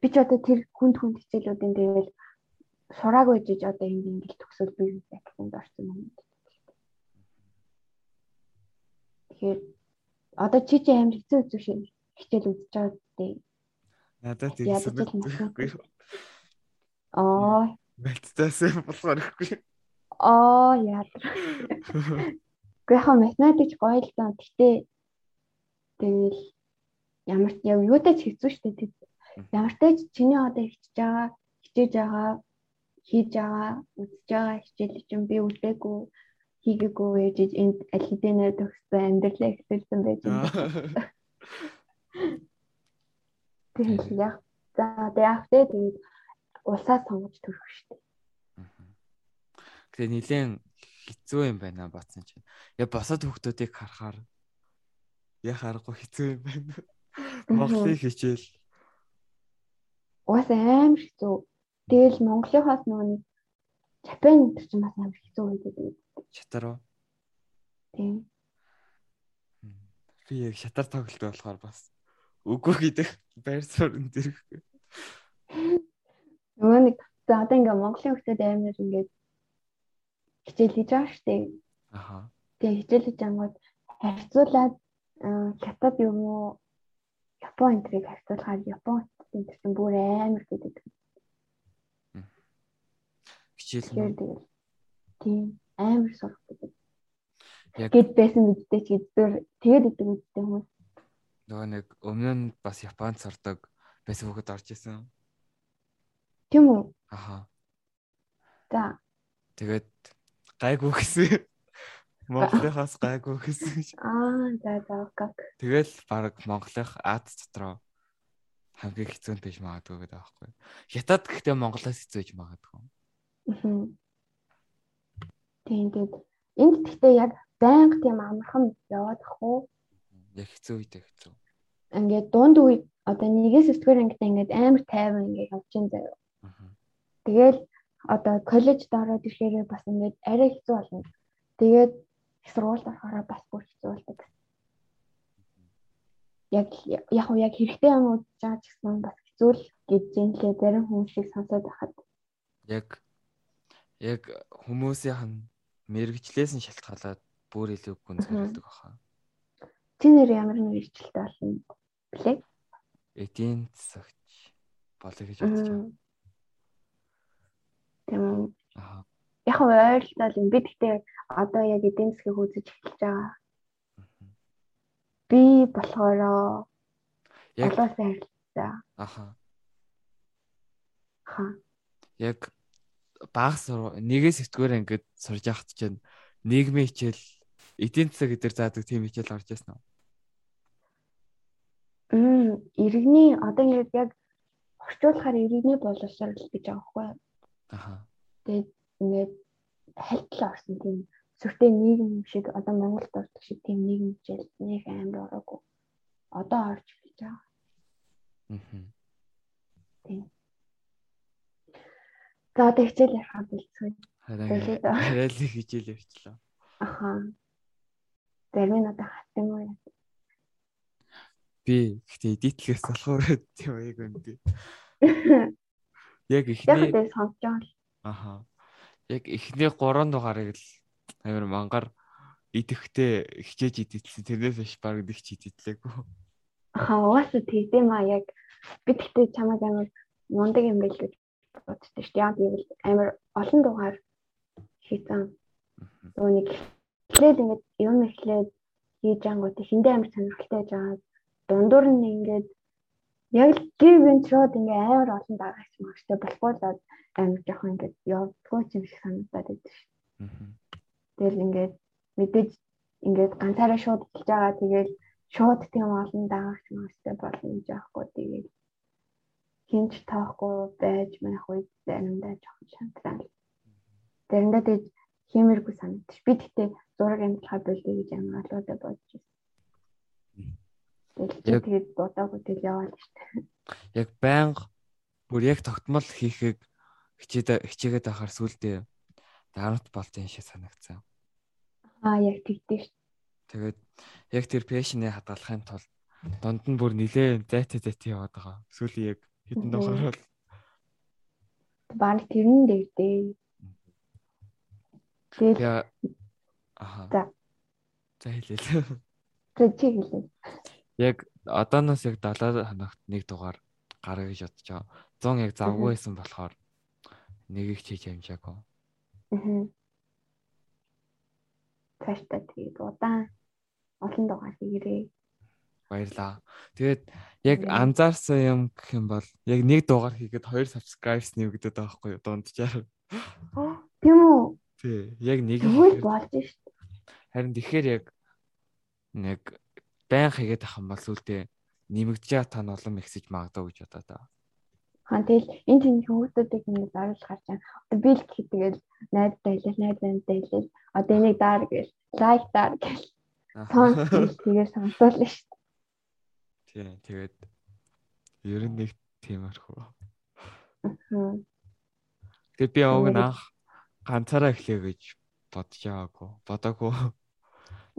Би ч одоо тэр хүнд хүнд хичээлүүдийн дээр сураагүй жиж одоо ингэ ингээл төгсөл бизнес акцент орсон юм. Тэгэхээр одоо чи чи амар хэцүү шиг хичээл үзэж байгаа дээ. Надад тийм санагдахгүй. Аа. Мэлтээсэн болохоор ихгүй. Аа яадар. Гэхдээ яг математик гоё л даа. Гэтэ тэгэл ямар яг юутай ч хэцүү шүү дээ. Ямар ч чиний одоо хичээж байгаа, хичээж байгаа, хийж байгаа, үзэж байгаа хичээл чинь би үлдээгүй хийгээгүй ээж энд аль хэдийнэ төгссөн амьдралаа эхлүүлсэн байж байна. Тийм яг. За тэгээд улсаа сонгож төрөх штеп. Тэгээ нилээн хэцүү юм байна бацсан чинь. Я босоод хүүхдүүдийг харахаар я харахгүй хэцүү юм байна. Монголыг хичээл. Уус амар хэцүү. Тэгэл Монголынхаас нөгөө нэг Япон тэр чинь бас амар хэцүү байдаг. Чатар уу? Тийм. Би яг шатар тоглолт болохоор бас үгүй гэдэг байр суурин зэрэг. Нөгөө нэг за одоо ингээ Монголын хүмүүс амар ингээд хичээл хийж байгаа штеп. Аха. Тэгээ хичээл хийж ангууд харьцуулаад хятад юм уу Япон энтрийг харьцуулахаар Япон энэ чинь бүр амар гэдэг. Хичээл нь. Тийм амар сурах гэдэг. Яг гэд байсан үедээ ч гэдгээр тэгээд идэг үедээ хүмүүс нөгөө нэг өмнө нь бас Японд сурдаг фэйсбүүкэд орж исэн. Тийм үү? Аха. За. Тэгээд гайгүй гэсэн. Монголынхаас гайгүй гэсэн. Аа, за за гак. Тэгэл баг Монголынх ад дотроо хамгийн хэцүү нь биш магадгүй гэдэг аахгүй. Хятад гэхдээ Монголоос хэцүү гэж магадгүй. Аа. Тийм тийм. Энд гэхдээ яг байнга тийм амархан яваад ах уу? Яг хэцүү үедээ хэцүү. Ингээд дунд үе одоо нэгээс өсвөр ангид ингээд амар тайван ингээд явж ин заяа. Тэгэл одоо коллежд ороод ирэхээр бас ингээд арай хэцүү болно. Тэгээд сургуульд орохоор бас бүр хэцүү болдог. Яг яг уу яг хэрэгтэй юм уу жаач гэсэн бас хэцүү л гэж зинлээ зарим хүмүүсийг сонсоод байхад. Яг яг хүмүүсийн мэрэгчлээс нь шалтгаалаад бүр илүү гүнзгийдэг баха. Чи нэр ямар нэг ирчлэлтэй болно блэ? Эдийн засагч болоё гэж бодож байна. Тийм. Яг ойролцоол юм. Би гэхдээ одоо яг эдийн засгийг үзэж эхэлж байгаа. Би болохоор яг олоосаа харилцаа. Аха. Ха. Яг баг сур нэгээс сэтгүүр ингээд сурж яхад чинь нийгмийн хичээл эдийн засаг гэдэр заадаг тийм хичээл орж үү? Мм, иргэний одоо ингээд яг орчуулахаар иргэний боловсрол гэж байгаа байхгүй юу? Аха. Тэгээд ингээд хальтлаа орсон тийм сүртэй нийгэм шиг одоо Монголд ордог шиг тийм нийгэм хичээл нэг амар ороогүй. Одоо орж эхэлж байгаа. Аа. Тийм. За одоо хичээл ярихаа бэлцгүй. Хараа л хичээл явчлаа. Аха. Зарим нь одоо хат юм уу? Би гэхдээ эдитлээс болохоор тийм яг үнэ. Яг ихний Яг сонсож байгаа. Аха. Яг ихний 3 дугаарыг л амар мангар идэхтэй хичээж идэлсэн. Тэрнээс биш баг нэг ч идэлээгүй. Аха, угаасаа тэгдэм а яг би тэгтээ чамайг амар мундаг юм байл гэж боддог шүү дээ. Яг тийм амар олон дугаар хийсэн. Нэг эхлээд ингээд юм эхлээд хийж ангууд хиндэ амар сонирхолтой байж байгаа дундуур нь ингээд яг л гів интрод ингээ амар олон дагагч магчтай болохгүй л амар жоохон ингээд явдггүй юм шиг санагдаад байдаг шүү. Тэгэл ингээд мэдээж ингээд ганцаараа шууд эхэлж байгаа тэгэл шууд тийм олон дагагч магчтай болно гэж аахгүй тэгэл хинч таахгүй байж манайх үед заримдаа жоохон шантрал. Заримдаа тэг хиймэргүй санагдчих. Би тэгтээ зураг амтлахаа болдё гэж амар олоодаа бодож байна. Тэгээд бодоогүй тэгэл яваад штэ. Яг байнга бүр яг тогтмол хийхийг хичээд хичээгээд байхаар сүулдэ дарамт болтой юм шиг санагцсан. Аа яг тэгдэж. Тэгээд яг тэр пэшнээ хадгалахын тулд дунд нь бүр нилээ зайтай зайтай яваад байгаа. Сүүлийн яг хэдэн дугаар бол баг тэрэн дээр дээ. Тэгээд ааа. За. За хэлээ. За чи хэлээ яг одооноос яг 70 хоногт нэг дугаар гаргая гэж бодож байгаа. 100 яг завгүй байсан болохоор нэгийг чийж амжаагүй. Аа. Цаашдаа тэгээд удаан олон дугаар хийгэрээ. Баярлаа. Тэгээд яг анзаарсан юм гэх юм бол яг нэг дугаар хийгээд хоёр subscribes нэвгдэд байгаа байхгүй юу дунджаар. Тийм үү? Тий, яг нэг болж шүү. Харин тэгэхээр яг нэг байн хийгээд ах юм бол сүлдээ нэмэгдэж та нь улам ихсэж магадгүй гэж бодоо та. Хан тэгэл энэ тийм хүмүүсүүдийг ингээд оруулж гарч байгаа. Одоо би л гэхэд тэгэл найзтай хэлээ, найзтай хэлээ. Одоо энийг даар гээл, лайк даар гээл. Сонс тэгээд сонсоолно шүү дээ. Тийм тэгээд ер нь нэг тиймэрхүү. Тэгээд би овг наах ганцаараа эхлэе гэж бодож байгаагүй. Бодоогүй.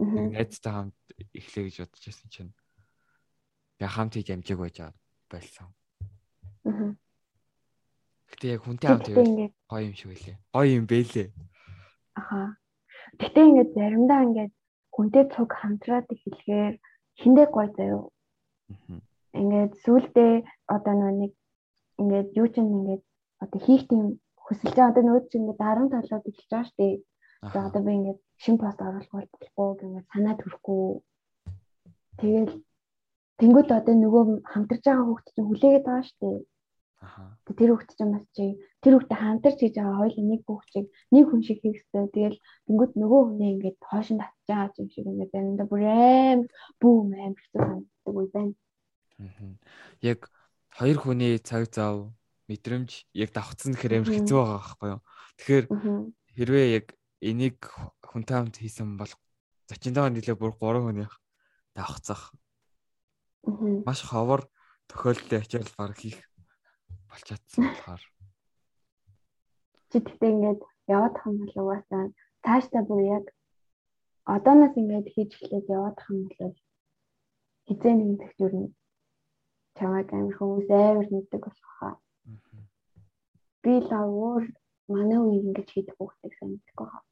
Нэг найзтай хамт эхлэе гэж бодож байсан чинь яг хамт хийж амжиг байж байсан. Аа. Гэтэ яг хүнтэй хамт ивэл гоё юм шиг үлээ. Гоё юм бэлээ. Аха. Гэтэ ингээд заримдаа ингээд хүнтэй цуг хамтраад эхлэхээр хиндээ гоё заяо. Аа. Ингээд сүулдэ одоо нэг ингээд юу ч ингээд одоо хийх тийм хүсэлж байгаа одоо нөөд чинь ингээд дарамт талууд эхэлж байгаа шүү дээ. За одоо би ингээд шин пост оруулах болохгүй гэмээр санаа төрөхгүй. Тэгэл тэнгууд одоо нөгөө хамтарч байгаа хүүхд чинь хүлээгээд байгаа шүү дээ. Аха. Тэр хүүхд чинь бас чи тэр хүүхдэд хамтарч хийж байгаа хоёул нэг хүүхчийг нэг хүн шиг хийх хэрэгтэй. Тэгэл тэнгууд нөгөө хүнээ ингээд хоошин татж байгаа юм шиг ингээд заримдаа бүр аим бүүм аим хэцүү санагддаг үе байна. Аа. Яг хоёр хүний цаг зав мэдрэмж яг давхцсан гэхээр амар хэцүү байгаа байхгүй юу. Тэгэхээр хэрвээ яг энийг хүнтэй хамт хийсэн бол зочинтойгоо нийлээ бүр 3 хүний давхцах. Маш ховор тохиолдлын ачаал баг хийх болж чадсан болохоор. Чи тэгтээ ингээд яваад хам бол угаасаа цаашдаа бүр яг одооноос ингээд хийж эхлээд яваад хам бол хизээ нэг тэгч юу чамайг амар хүмүүс амар мэддэг болох хаа би л өөр манай үе ингэж хийдэг хүүхдийг санагдахгүй хаа.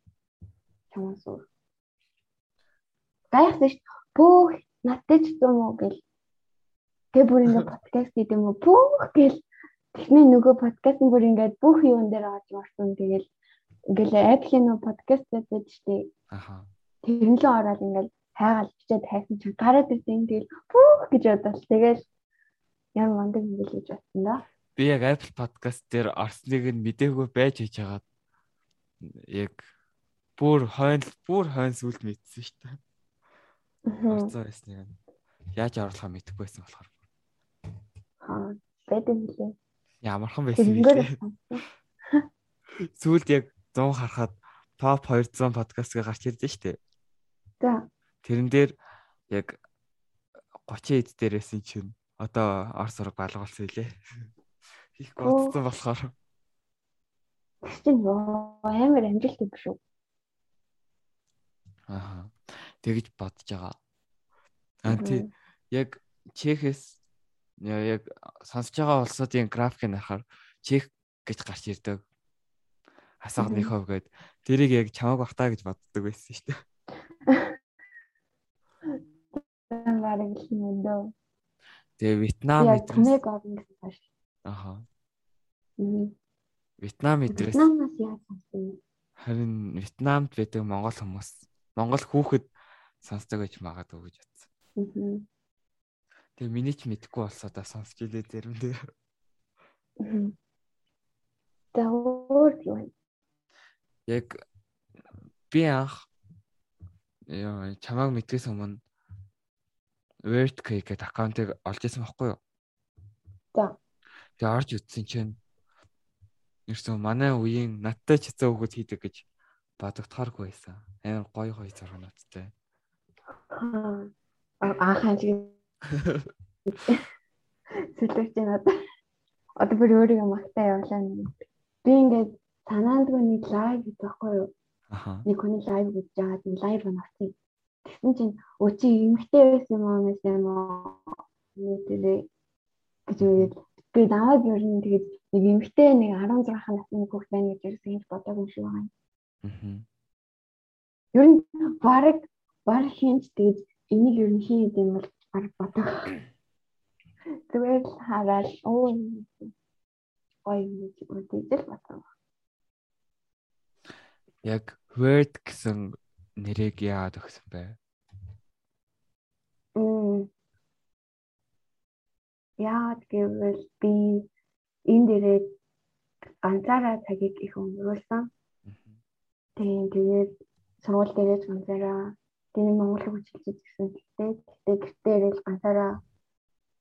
Чамаас өөр. Гайхсан ш бүх надтай ч юм уу гэл. Тэгээ бүр ингэ подкаст юм уу бүх гэл. Тэгний нөгөө подкаст нь бүр ингээд бүх юун дээр орж марсан тэгэл ингээл Apple-ийн нөгөө подкаст байдаг штеп. Аха. Тэрэн л ороод ингээл хайгаал бичээд хайсан чинь гараад ирсэн тэгэл бүх гэж бодвол тэгэл ямар мундаг юм бэл гэж бодсон да би яг Apple Podcast дээр орсныг нь мдээгүй байж хийж хагаад яг бүр хойно бүр хойно сүлд мэдсэн шүү дээ. Орцоо байсныг нь яаж оруулахаа мэдэхгүй байсан болохоор. Аа, байдаг нэлээ. Ямархан байсан бэ? Сүүлд яг 100 харахад топ 200 подкастыг гарч ирдэ шүү дээ. За. Тэрэн дээр яг 30 эд дээрээс чинь одоо Орос ураг балгалсан илээ хийх бодсон болохоор. Тэгсэн амар амжилт юм шүү. Аа. Тэгж бодож байгаа. Аа тий яг Чехэс яг сонсож байгаа улсуудын графикийг харахаар Чех гэж гарч ирдэг. Асаад нэг хов гээд тэрийг яг чамаг бахтаа гэж боддог байсан шүү дээ. Бараг л юм дөө. Тэгээ Вьетнам мэдрээс. Аха. Вьетнам эдрээс Вьетнамаас яаж сонсон? Харин Вьетнамд байдаг монгол хүмүүс монгол хүүхэд сонсдог гэж магадгүй гэж бодсон. Аа. Тэгээ миний ч мэдэхгүй болсоо да сонсч илээ заримдээ. Аа. Даавар юу вэ? Яг би анх яа чамааг мэдгээс өмнө WordCake гэдэг аккаунтыг олж ирсэн байхгүй юу? За. Тэгээ орж үтсэн чинь ерөөсөө манай үеийн надтай ч хэцүү хөхөд хийдэг гэж бодогдохооргүй байсан. Амар гоё гоё зургуудтай. Аахаа чи Сэлвч надад одоо бүр өөрийгөө магтаа явуулаа нэг. Би ингээд санаандгүй нэг лайв хийх байхгүй юу? Аха. Нэг хүний лайв хийж байгаа тийм лайв оноосон. Тэгсэн чинь өө чи эмгтэй байсан юм уу юм уу? Нийтээ гэж үгээд би наваг ер нь тэгээд нэг эмэгтэй нэг 16 насны хүүхэд байна гэж ерөөсөө хийж бодоагүй юм шиг байна. Ер нь баг баг хинч тэгээд энийг ер нь хийх юм бол баг бодох. Зүгээр л хараад оо ой гэж үгүй л бодсон. Яг word гэсэн нэрийг яагаад өгсөн бэ? Яагаад гэвэл би энэ дээрээ ганцаараа цагийг их өнгөрүүлсэн. Тийм тэгээд сургууль дээрээ ганцаараа тийм Монгол хөгжүүлж гэсэн гэхдээ гэхдээ гэртээ ирэл ганцаараа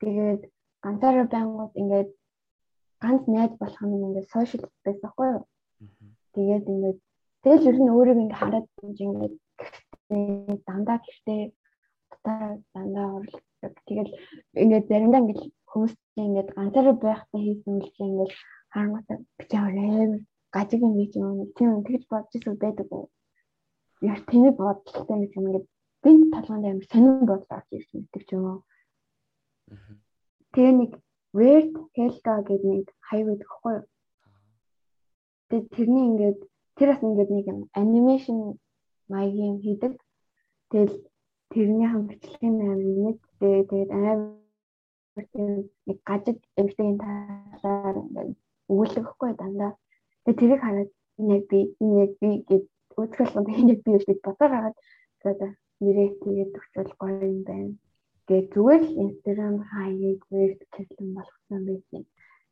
Тэгээд ганцаараа байнгут ингээд ганц найз болох нь ингээд сошиал space байхгүй юу? Тэгээд ингээд тэгэл ер нь өөрийг ингээд хараад ингээд дандаа гэртээ дотор дандаа орлоо. Тэгэл ингээд заримдаа ингээд хүмүүс ингээд ганцаараа байхдаа хийсэн үйлчлэг ингээд харангуйтай бичээ амар гажиг юм гэж юм тийм тэгж бодож ирсэн байдаг уу? Яа тэний бодлоготой нэг юм ингээд гинт талгаанд амар сонирн бодол орж ирсэн гэдэг ч юм уу. Тэгээ нэг Weird Helga гэдэг нэг хаяг байдаг хгүй юу? Тэгээ тэрний ингээд тэр бас ингээд нэг юм анимашн маягийн хийдэг. Тэгэл тэрний хам бичлэгийн амар нэг тэгээд амар нэг гажиг эмгтэйн талаар ингээд өгүүлэхгүй дандаа. Тэгээ тэрийг хараад энэ би энэ би гэд үзгэлэн энэ би гэж бодоод хагаад тэгээд нэрээ тэгээд төгсөл гоё юм байна. Тэгээд зүгээр л Instagram хаяг weird хэвлэн болгосон байсан.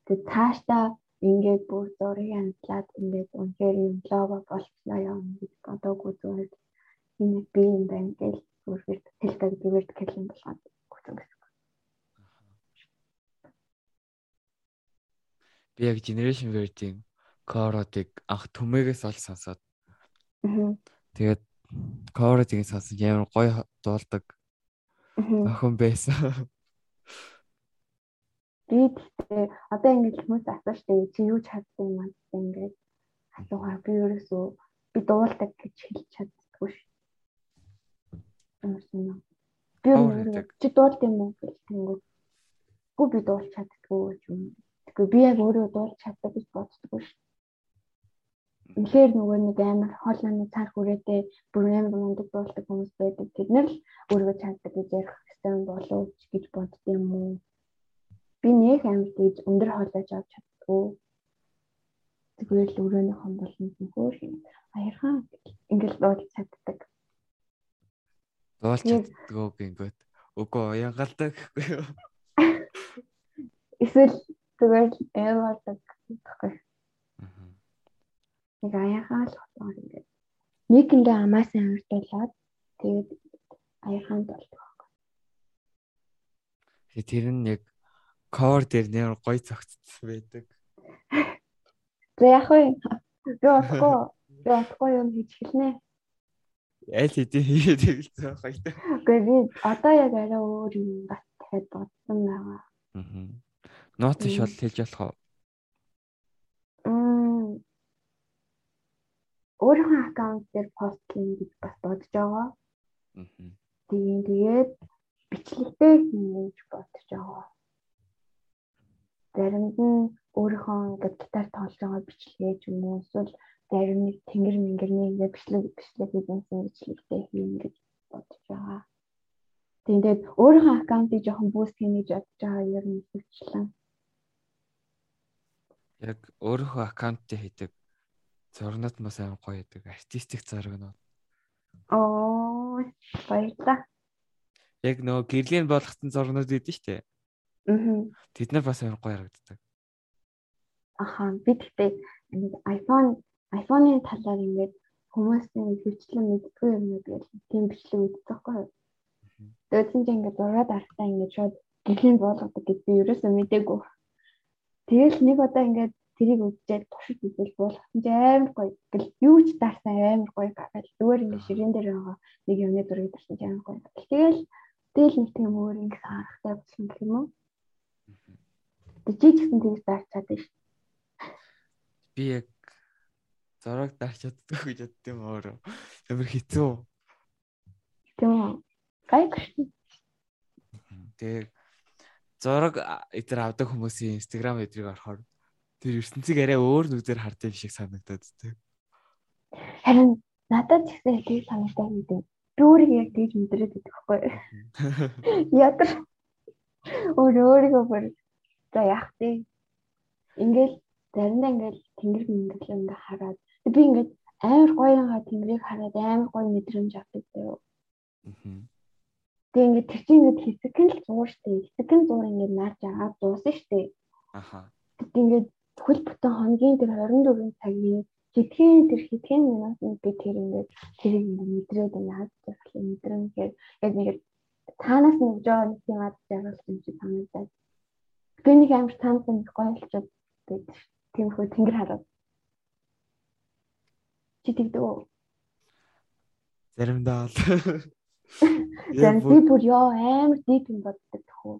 Тэгээд цаашдаа ингээд бүр зургийг амтлаад ингээд үнээр юм лого болчихлоо юм гэж бодоогүй зүгээр энэ би юм байна гэж зүгээр хэлдэг зүгээр хэлэн болгоод өгсөн гэсэн. Би яг Generation Weird-ийн Core-ыг анх төмөөгөөс ол сонсоод. Тэгээд Core-ыг сонсож ямар гоё дуулдаг охин байсан. Би тэгтээ одоо ингэж хүмүүс асууж штэ чи юу чадсан юм аа ингэж асуугаа би ерөөсөө би дуулдаг гэж хэлж чаддаггүй ш. Юмсан. Би чи дуулд юм уу гэж тэнгүү. Гү би дуулж чаддаггүй юм. Тэгэхгүй би яг өөрөө дуулж чаддаг гэж боддоггүй ш. Үнэхээр нөгөө нэг амар хоолны цар хүрээтэй бүр амар мундаг дуулдаг хүмүүс байдаг. Тэд нар л өөрөө чаддаг гэж ярих хэрэгтэй болов гэж боддсон юм уу? Би нэг амар тийж өндөр хоолойж авч чаддгүй. Зүгээр л өрөөнийхон болно нөхөр аярхан ингээл дуулж чаддаг. Дуулж чаддгүй гингөт. Үгүй уянгалдаг гэхгүй юу? Эсвэл зүгээр л аймаардаг гэхгүй нэг аяхаа л хотоор ингээд нэг ингээ амаас амирдуулаад тэгээд аяхаанд болдог. Тэгээ тэр нь яг cover дээр нэр гой цогцсон байдаг. За яг уу би болохгүй би болохгүй юм хийж хэлнэ. Аль хэдийн хийгээд хэлсэн байхгүй. Үгүй би одоо яг арай өөр юм бат дахиад бодсон байгаа. Аа. Ноц шол хэлж болох уу? өөрийнхөө аккаунт дээр постлын гэж бас бодож байгаа. Аа. Тэгээд тэгээд бичлэгтэй хийж бодож байгаа. Заримд нь өөрийнхөө ингээд гитар тоглож байгаа бичлэгээ ч юм уу эсвэл зарим нэг тэнгэр мэнгэрний ингээд бичлэг бичлэг хийсэн бичлэгтэй хийн гэж бодож байгаа. Тэгээд өөрийнхөө аккаунтыг жоохон буст хийнэ гэж бодож байгаа ер нь хэвчлэн. Яг өөрийнхөө аккаунтыг хийдэг Зурнууд бас амар гоё байдаг. Артистик зургнууд. Оо, баярлалаа. Яг нөгөө гэрлийн болгоцсон зурнууд гэдэг шүү дээ. Аа. Тэд нар бас амар гоё харагддаг. Аха, би тэгтээ iPhone iPhone-ийн талаар ингээд хүмүүсийн хөвчлэн мэддгүй юмнууд гэж тийм бичлэг үзчихгүй юу? Тэгээд чинь ингээд зураг дарахтаа ингээд шууд гэрлийн болгодог гэж би ерөөсөө мэдээгүй. Тэгэл нэг удаа ингээд тэрийг үзээд туршиж үзэл буулгасан чи амар гоё. Гэл юу ч даарсан амар гоё гал зүгээр ингэ ширээн дээр байгаа нэг юмны зургийг тарсан чи амар гоё. Тэгэл дээл нэг тийм өөр ингэ харахтай болсон гэх юм уу? Ч гэсэн тэгж даарч чадсан шүү. Би яг зураг даарч чаддаг гэж юм өөрөө. Амар хэцүү. Тийм үү? Гайг шүү. Тэг зураг эдэр авдаг хүмүүсийн инстаграм эдрийг орохоор Тэр ертөнцийг арай өөр нүдээр хардсан юм шиг санагдаад тээ. Харин надад ч гэсэн тийг санагдаад байдаг. Би өөрийг яг тийж мэдрээд байдаг хгүй. Яг өөр өөрийгөө бүр за яах вэ? Ингээл заримдаа ингээл тэнгэр мэндэрлээ ингээ хараад би ингээд амар гоёнгаа тэнгэрийг хараад амар гоё мэдрэмж авдаг заяа. Тэгээ ингээд тэр чинь ингээд хэсэг нь л зуур штэ. Хэсэг нь зуур ингээд наач агаад дуусна штэ. Аха. Ингээд хөл бүтэн хоногийн тэр 24 цагийн хэдхэн тэр хэдхэн минут би тэр ингээд тэрийг ингээд мэдрээд байна хаад тэр мэдрэмжээр яг нэг танаас нэг жоо нэг юм ад жаргалж юм чи санагдаад. Би нэг амар таанд нэг гойлчод байдаг. Тиймхүү тэнгэр хараад. Чи тэгдэг. Заримдаа л. Зарим би бүр ёо амар дийт юм боддог төхөө.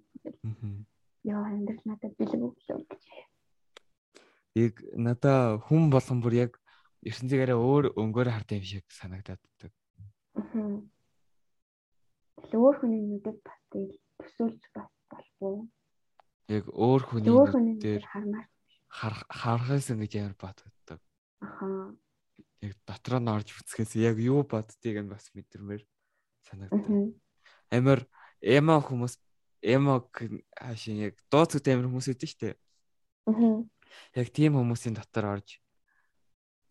Ёо амьдрал надад бэлэг өглөө гэж. Яг надаа хүн болгон бүр яг ертөнцөөрөө өөр өнгөөр хардсан юм шиг санагдаад байдаг. Аа. Өөр хүний нүдэд бас тэгэл төсөөлж бас болов. Яг өөр хүний өөр хүний дээр хармаар харахаас ингэж амар боддог. Ахаа. Яг дотроо нь орж үцхээс яг юу боддгийг нь бас мэдэрмээр санагдав. Амар эмо хүмүүс эмо хашин яг дууцуд амар хүмүүс идэв штэ. Аа. Яг тийм хүмүүсийн дотор орж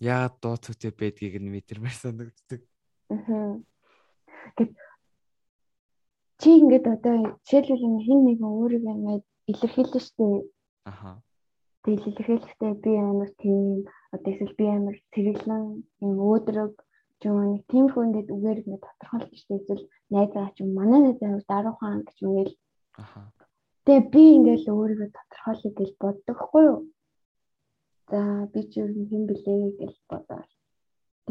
яагаад дууцуд байдгийг нь мэдэрмээр санагддаг. Аа. Гэт чи ингээд одоо жишээлбэл хин нэгэн өөрийгөө ингээд илэрхийлж штэ. Аха. Тэгэл илэрхийлэхдээ би амар тийм одоо эсвэл би амар цэрэглэн юм өөдрөг юм тиймэрхүү ингээд үгээр ингээд тодорхойлж штэ эсвэл найзаа ч юм манай найз амар даруухан гэж үгээл. Аха. Тэгээ би ингээд өөрийгөө тодорхойлох гэж боддог хгүй юу? За би ч юм хэн блэ гэж бодоо.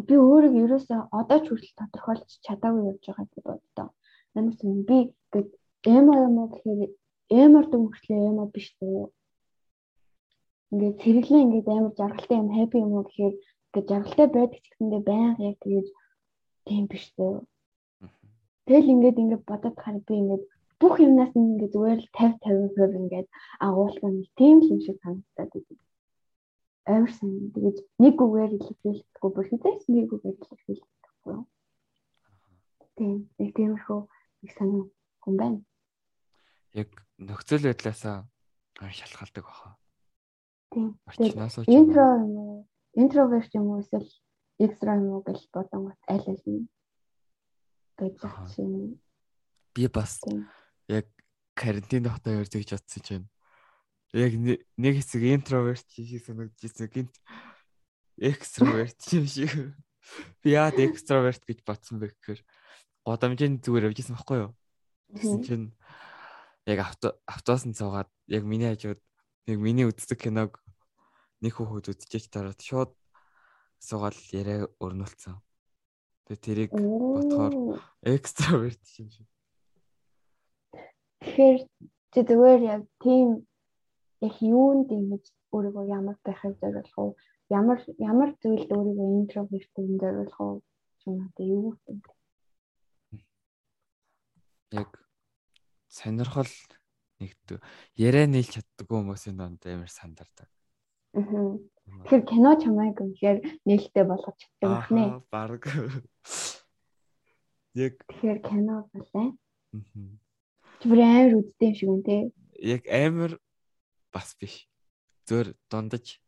Би өөрийгөө ерөөсөө одоо ч хүртэл тодорхойлж чадаагүй явж байгаа гэж боддоо. Намайг би гээд эмо эмо гэхээр эмор дүнхлээ эмо биш үү? Ингээд цэрэглэн ингээд амар жаргалтай юм хаппи юм уу гэхээр ингээд жаргалтай байдаг ч гэсэндээ байнга яг тэгээд тийм биш үү? Тэгэл ингээд ингээд бодоод хараа би ингээд бүх юмнаас нь ингээд зүгээр л 50 50% ингээд агуулсан тийм л юм шиг санагдаад байна амар сайн. Тэгээд нэг үгээр илэрхийлэхгүй бүр хизээс нэг үгээр илэрхийлэхгүй. Тийм, нэг тиймэрхүү их санаа хүн байна. Яг нөхцөл байдлаасаа шалтгаалдаг баха. Тийм. Орчноос ч интро юм уу? Интроверт юм уу эсвэл экстра юм уу гэж бодсон бат аль аль нь гэж чинь. Би бас яг карантин тогтоо ярьж гэж бодсон чинь яг нэг хэсэг интроверт шиг санагдчихсэн. Гинт экстраверт юм шиг. Би яад экстраверт гэж бодсон бэ гэхээр годамжийн зүгээр явжсэн байхгүй юу? Тэгсэн чинь яг авто автобусанд суугаад яг миний хажууд яг миний үздэг киног нэг хүүхэд үзчихэж тараад шууд суугаад яриа өрнүүлсэн. Тэгээ тэрийг бодохоор экстраверт юм шиг. Тэгэхээр чи зүгээр яг тийм яг юунд ингэж өөрийгөө ямар байхыг зориулах уу? Ямар ямар зүйлд өөрийгөө интроверт-ийн зориулах уу? Юм одоо юу вэ? Яг сонирхол нэгдв. Яриа нийлж чаддгүй хүмүүсийн донд амар сандардаг. Аа. Тэгэхээр кино чамайг үнэхээр нээлттэй болгож чаддаг юм байна. Аа, баг. Яг тэгэхээр кино болоо. Аа. Бүр амар үздэг юм шиг үн тий. Яг амар бас биш. Зөөр дундаж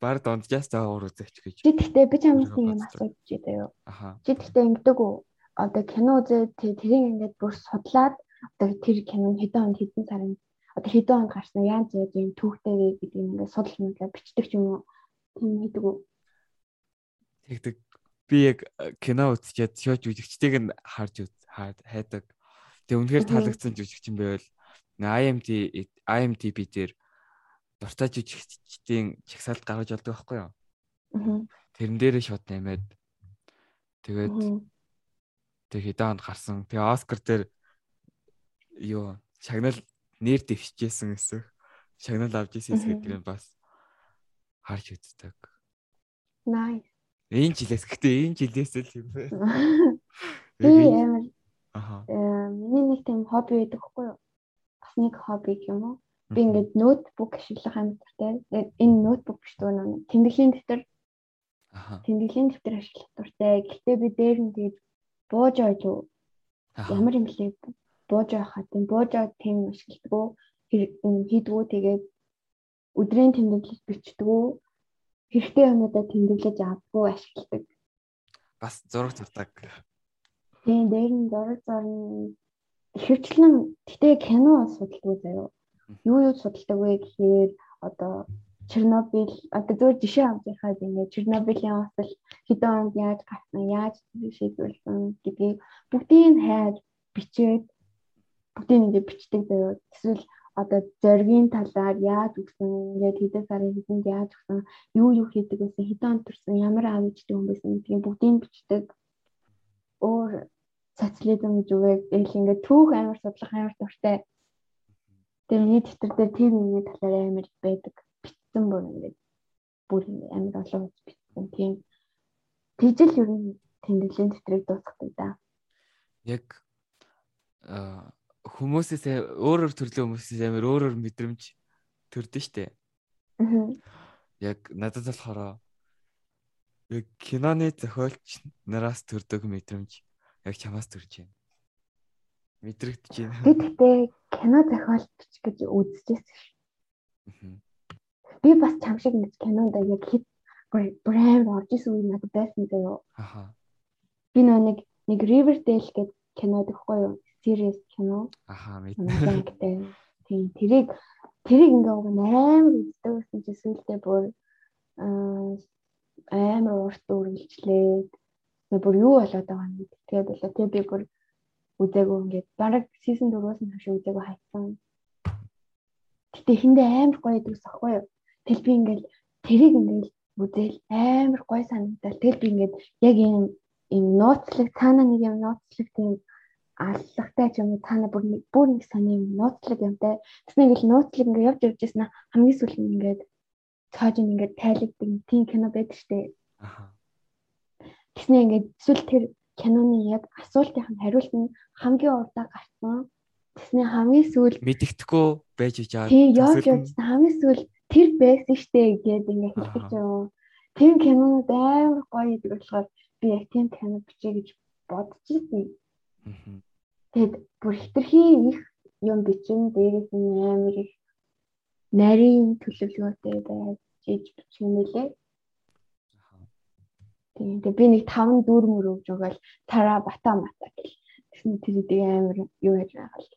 баг дунджаас заагаар үзэгч гэж. Чи тэгтээ би чамаас юм асууж байгаа юу? Аха. Чи тэгтээ ингэдэг үү? Одоо кино үзээ тэрийг ингээд бүр судлаад одоо тэр кино хэдэн онд хэдэн сарын одоо хэдэн онд гарсан яаж яаж юм түүхтэй вэ гэдэг юм ингээд судалж мэдлээ бичдэг юм уу? Тийм хийдэг үү? Тэгдэг. Би яг э, кино үзчихэд шоуч жүжигчдийг нь харж хайдаг. Тэгээ үнэхээр таалагдсан жүжигчин байвал IMDb IMDb дээр дуртай жүжигчдийн чагсаалт гаргаж болдог байхгүй юу? Аа. Тэрэн дээрээ шууд нэмээд тэгээд тэг хэдэн онд гарсан. Тэгээ Оскар дээр юу шагнал нэр дэвшижсэн гэсэн. Шагнал авч ирсэн гэдэг нь бас харж үздэг. Nice. Энэ жилээс гэхдээ энэ жилээс л юм байна. Би амар Аха. Э миний нэг тийм хобби байдаг хгүй юу? Бас нэг хобби юм уу? Би ингээд ноутбук ашиглах амьдтай. Энэ ноутбук биш дөө тэмдэглэлийн дэвтэр. Аха. Тэмдэглэлийн дэвтэр ашиглах дуртай. Гэхдээ би дээр нь тэгээд бууж ойлоо. Ямар юм блэ? Бууж байхад тийм бууж тийм ашигладаг. Хийдгүү тэгээд өдрийн тэмдэглэл бичдэг. Хэрэгтэй юмудаа тэмдэглэж авдаггүй ашигладаг. Бас зураг зурдаг. Тийм дээр нь зураг зурна. Ихэвчлэн гэтээ кино судалдаг заяа юу юу судалдаг вэ гэхээр одоо Чернобыль одоо зөв жишээ авч яхад ингээд Чернобылийн осол хэдэн онд яаж гарсан, яаж шийдвэрлсэн гэдгийг бүгдийг хайр бичээд бүгдийг ингээд бичдэг заяа. Эсвэл одоо зоргийн талаар яаж өгсөн, ингээд хэдэн сарын хэдэнд яаж өгсөн, юу юу хийдэг байсан, хэдэн он төрсэн, ямар ээжтэй хүн байсан гэдгийг бүгдийг бичдэг. Өөр социализм гэж үгүй л ингээд түүх амар судлах амар дуртай. Тэр миний дэвтэр дээр тэр миний талаар амар байдаг. Бичсэн бүр ингээд бүр амар олон үз бичсэн. Тийм. Тэгжэл ер нь тэмдэглэлийн дэвтрийг дуусгадаг да. Яг хүмүүсээс өөрөөр төрлийн хүмүүсээс амар өөрөөр мэдрэмж төрдөн штэ. Аа. Яг надад болохоор яг киноны зохиолч нараас төрдөг мэдрэмж яг чамаас төрж байна. Мэдрэгдэж байна. Би тэгтээ кино зохиолч гэж үзчихсэн ш. Би бас чам шиг нэг кинонд яг хит амар орж исэн үе надад байсан заяо. Аха. Би нэг нэг Riverdale гэдэг кино гэхгүй юу? series кино. Аха мэднэ. Тийм тэрийг тэрийг ингээ уг амар үздэг гэсэн чи сүүлдээ бүр амар урт үргэлжлээд бүр юу болоод байгаа юм тэгээд болоо тэг би бүр үзээгүй ингээд бараг сизон 4-өөс нь хойш үзээгүй хайсан. Гэтэ эхэндээ амар гоё гэдэг сахгүй юу. Тэгэл би ингээд тэрийг ингээд үзэл амар гоё санагдал. Тэгэл би ингээд яг ийм ийм нууцлаг цаана нэг юм нууцлаг тийм аллагтай ч юм уу нар бүр нэг бүр нэг сони нууцлаг юмтай. Тэс нэг л нууцлаг ингээд явж явж яснаа хамгийн сүүл нь ингээд цааж ингээд тайлбардаг тийм кино байдаг штэ. Аха. Тэснэ ингээд эсвэл тэр киноны яг асуултын хариулт нь хамгийн урдаа гарсан. Тэснэ хамгийн сүүл мэддэхгүй байж байгаа. Тийм явж явжсан хамгийн сүүл тэр байсан штэ гэдэг ингээд хэлдэг юм. Тийм кинонууд амар гоё гэдэг болохоор би яг тийм кино бичиж гэж бодож ирсэн. Тэгэд бүр хитрхи их юм бичин дээрээс нь амар их нарийн төлөвлөгөөтэй байж иж бичих юм лээ. Тийм тэгээ би нэг таван дүр мөр өгж өгөөл тараа бата мата гэл. Тэгсэн тэр үдэг амар юу яаж байгаа л.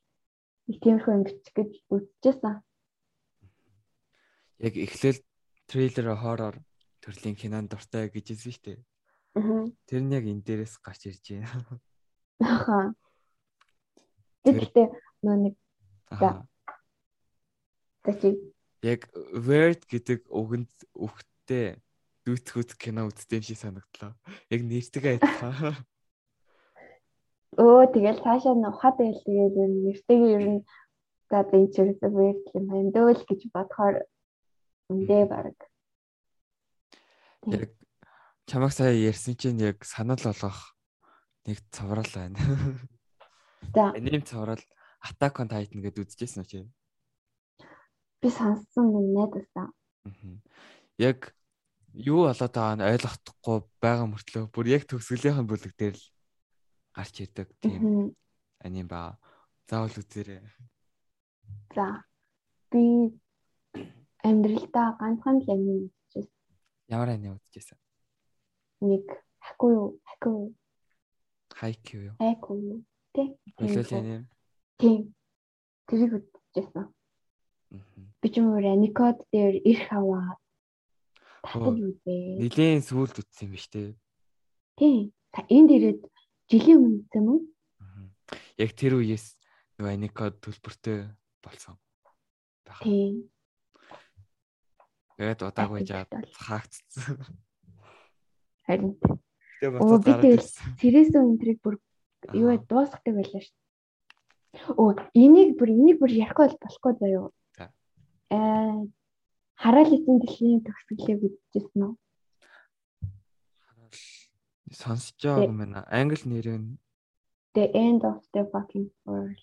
Нэг тиймэрхүү юм бичих гэж үзчихсэн. Яг эхлээл трейлер хоррор төрлийн кинонд дуртай гэж хэлсэн шүү дээ. Аа. Тэр нь яг энэ дээрээс гарч ирж байна. Аха. Тэгэхдээ нөө нэг за. Тэгвэл яг word гэдэг үгэнд үхтэй дүүцхүүц кино үзсэн шиг санагдлаа. Яг нэртэйг адилхан. Өө тэгэл цаашаа нухад байл тэгээд нэртэйг ер нь за энэ ч ерөөсөө word юм байна дөөл гэж бодохоор үндэ баг. Яг чамаг сая ярьсан чинь яг санал болгох нэг цаврал байна. За. Аним цаврал Attack on Titan гэдээ үзчихсэн үү чи? Би сонссон нэг найдасаа. Яг юу болоод байгааг нь ойлгохдохгүй байгаа мөртлөө бүр яг төгсгөлийн бүлэг дээр л гарч ирдэг тийм аним ба. Заавал үзээрэй. За. Би амьдралдаа ганцхан л аним үзчихсэн. Ямар аним үзчихсэн? Нэг хаку юу? Хаку Хайкю юу? Хайку юу? Тэ. Нөлөөлөл юм. Тийм. Тэрийг үзчихсэн. Би ч юм уу Аникод дээр ирэх аваа. Татаж үзээ. Нилийн сүулт үтсэн юм биш үү? Тийм. Та энд ирээд жилийн өмнө юм уу? Яг тэр үеэс нөгөө Аникод төлбөртэй болсон. Тийм. Тэгээд удаагүй жаад хаагцсан. Харин Тэгээ боцоод гараад ирсэн. Тэрээс өнтрийг бүр юу вэ дуусгадаг байлаа шүү. Оо энийг бүр энийг бүр ярихгүй бол болохгүй заяо. Аа хараал эзэн дэлхийн төгсгөлийг үзчихсэн үү? Сонсож байгаа юм байна. Англи нэр нь The end of the fucking world.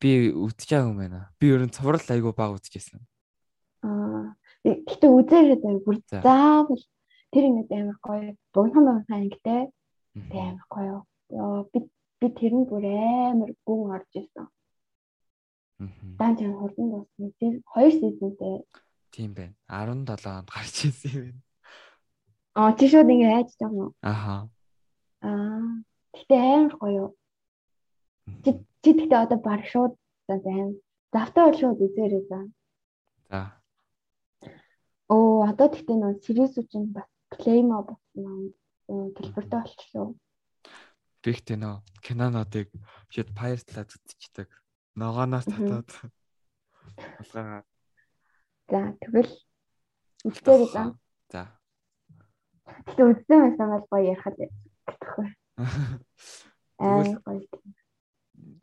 Би үдчихэж байгаа юм байна. Би ерөн цуврал айгу баг үдчихсэн. Аа Гэтэ үзээрэй заяа бүр заавал тэр ингээд амар гоё богино богино ангитай амар гоё. Би би тэр нь бүр амар гүн орж исэн. Дан тэр хурдан дуусна. Тэр хоёр сизонтэй. Тийм байна. 17 онд гарч ирсэн юм. Аа чи шууд ингэ хайж байгаа юм уу? Аха. Аа. Гэтэ амар гоё. Чи чи гэтэ одоо баг шууд байна. Завтаа бол шууд үзээрэй за. За. Оо одоо тэгтээ нөө series үчин бас claim болсон төлбөртэй болчихлоо. бихтэй нөө кинонуудыг шид баярлалаа зүтчихдэг. Ногооноос татаад булгаагаа. За тэгвэл үзтээ гэдэг. За. Гэтэ үзсэн байсан бол гоё ярих л гэхгүй. Аа гоё.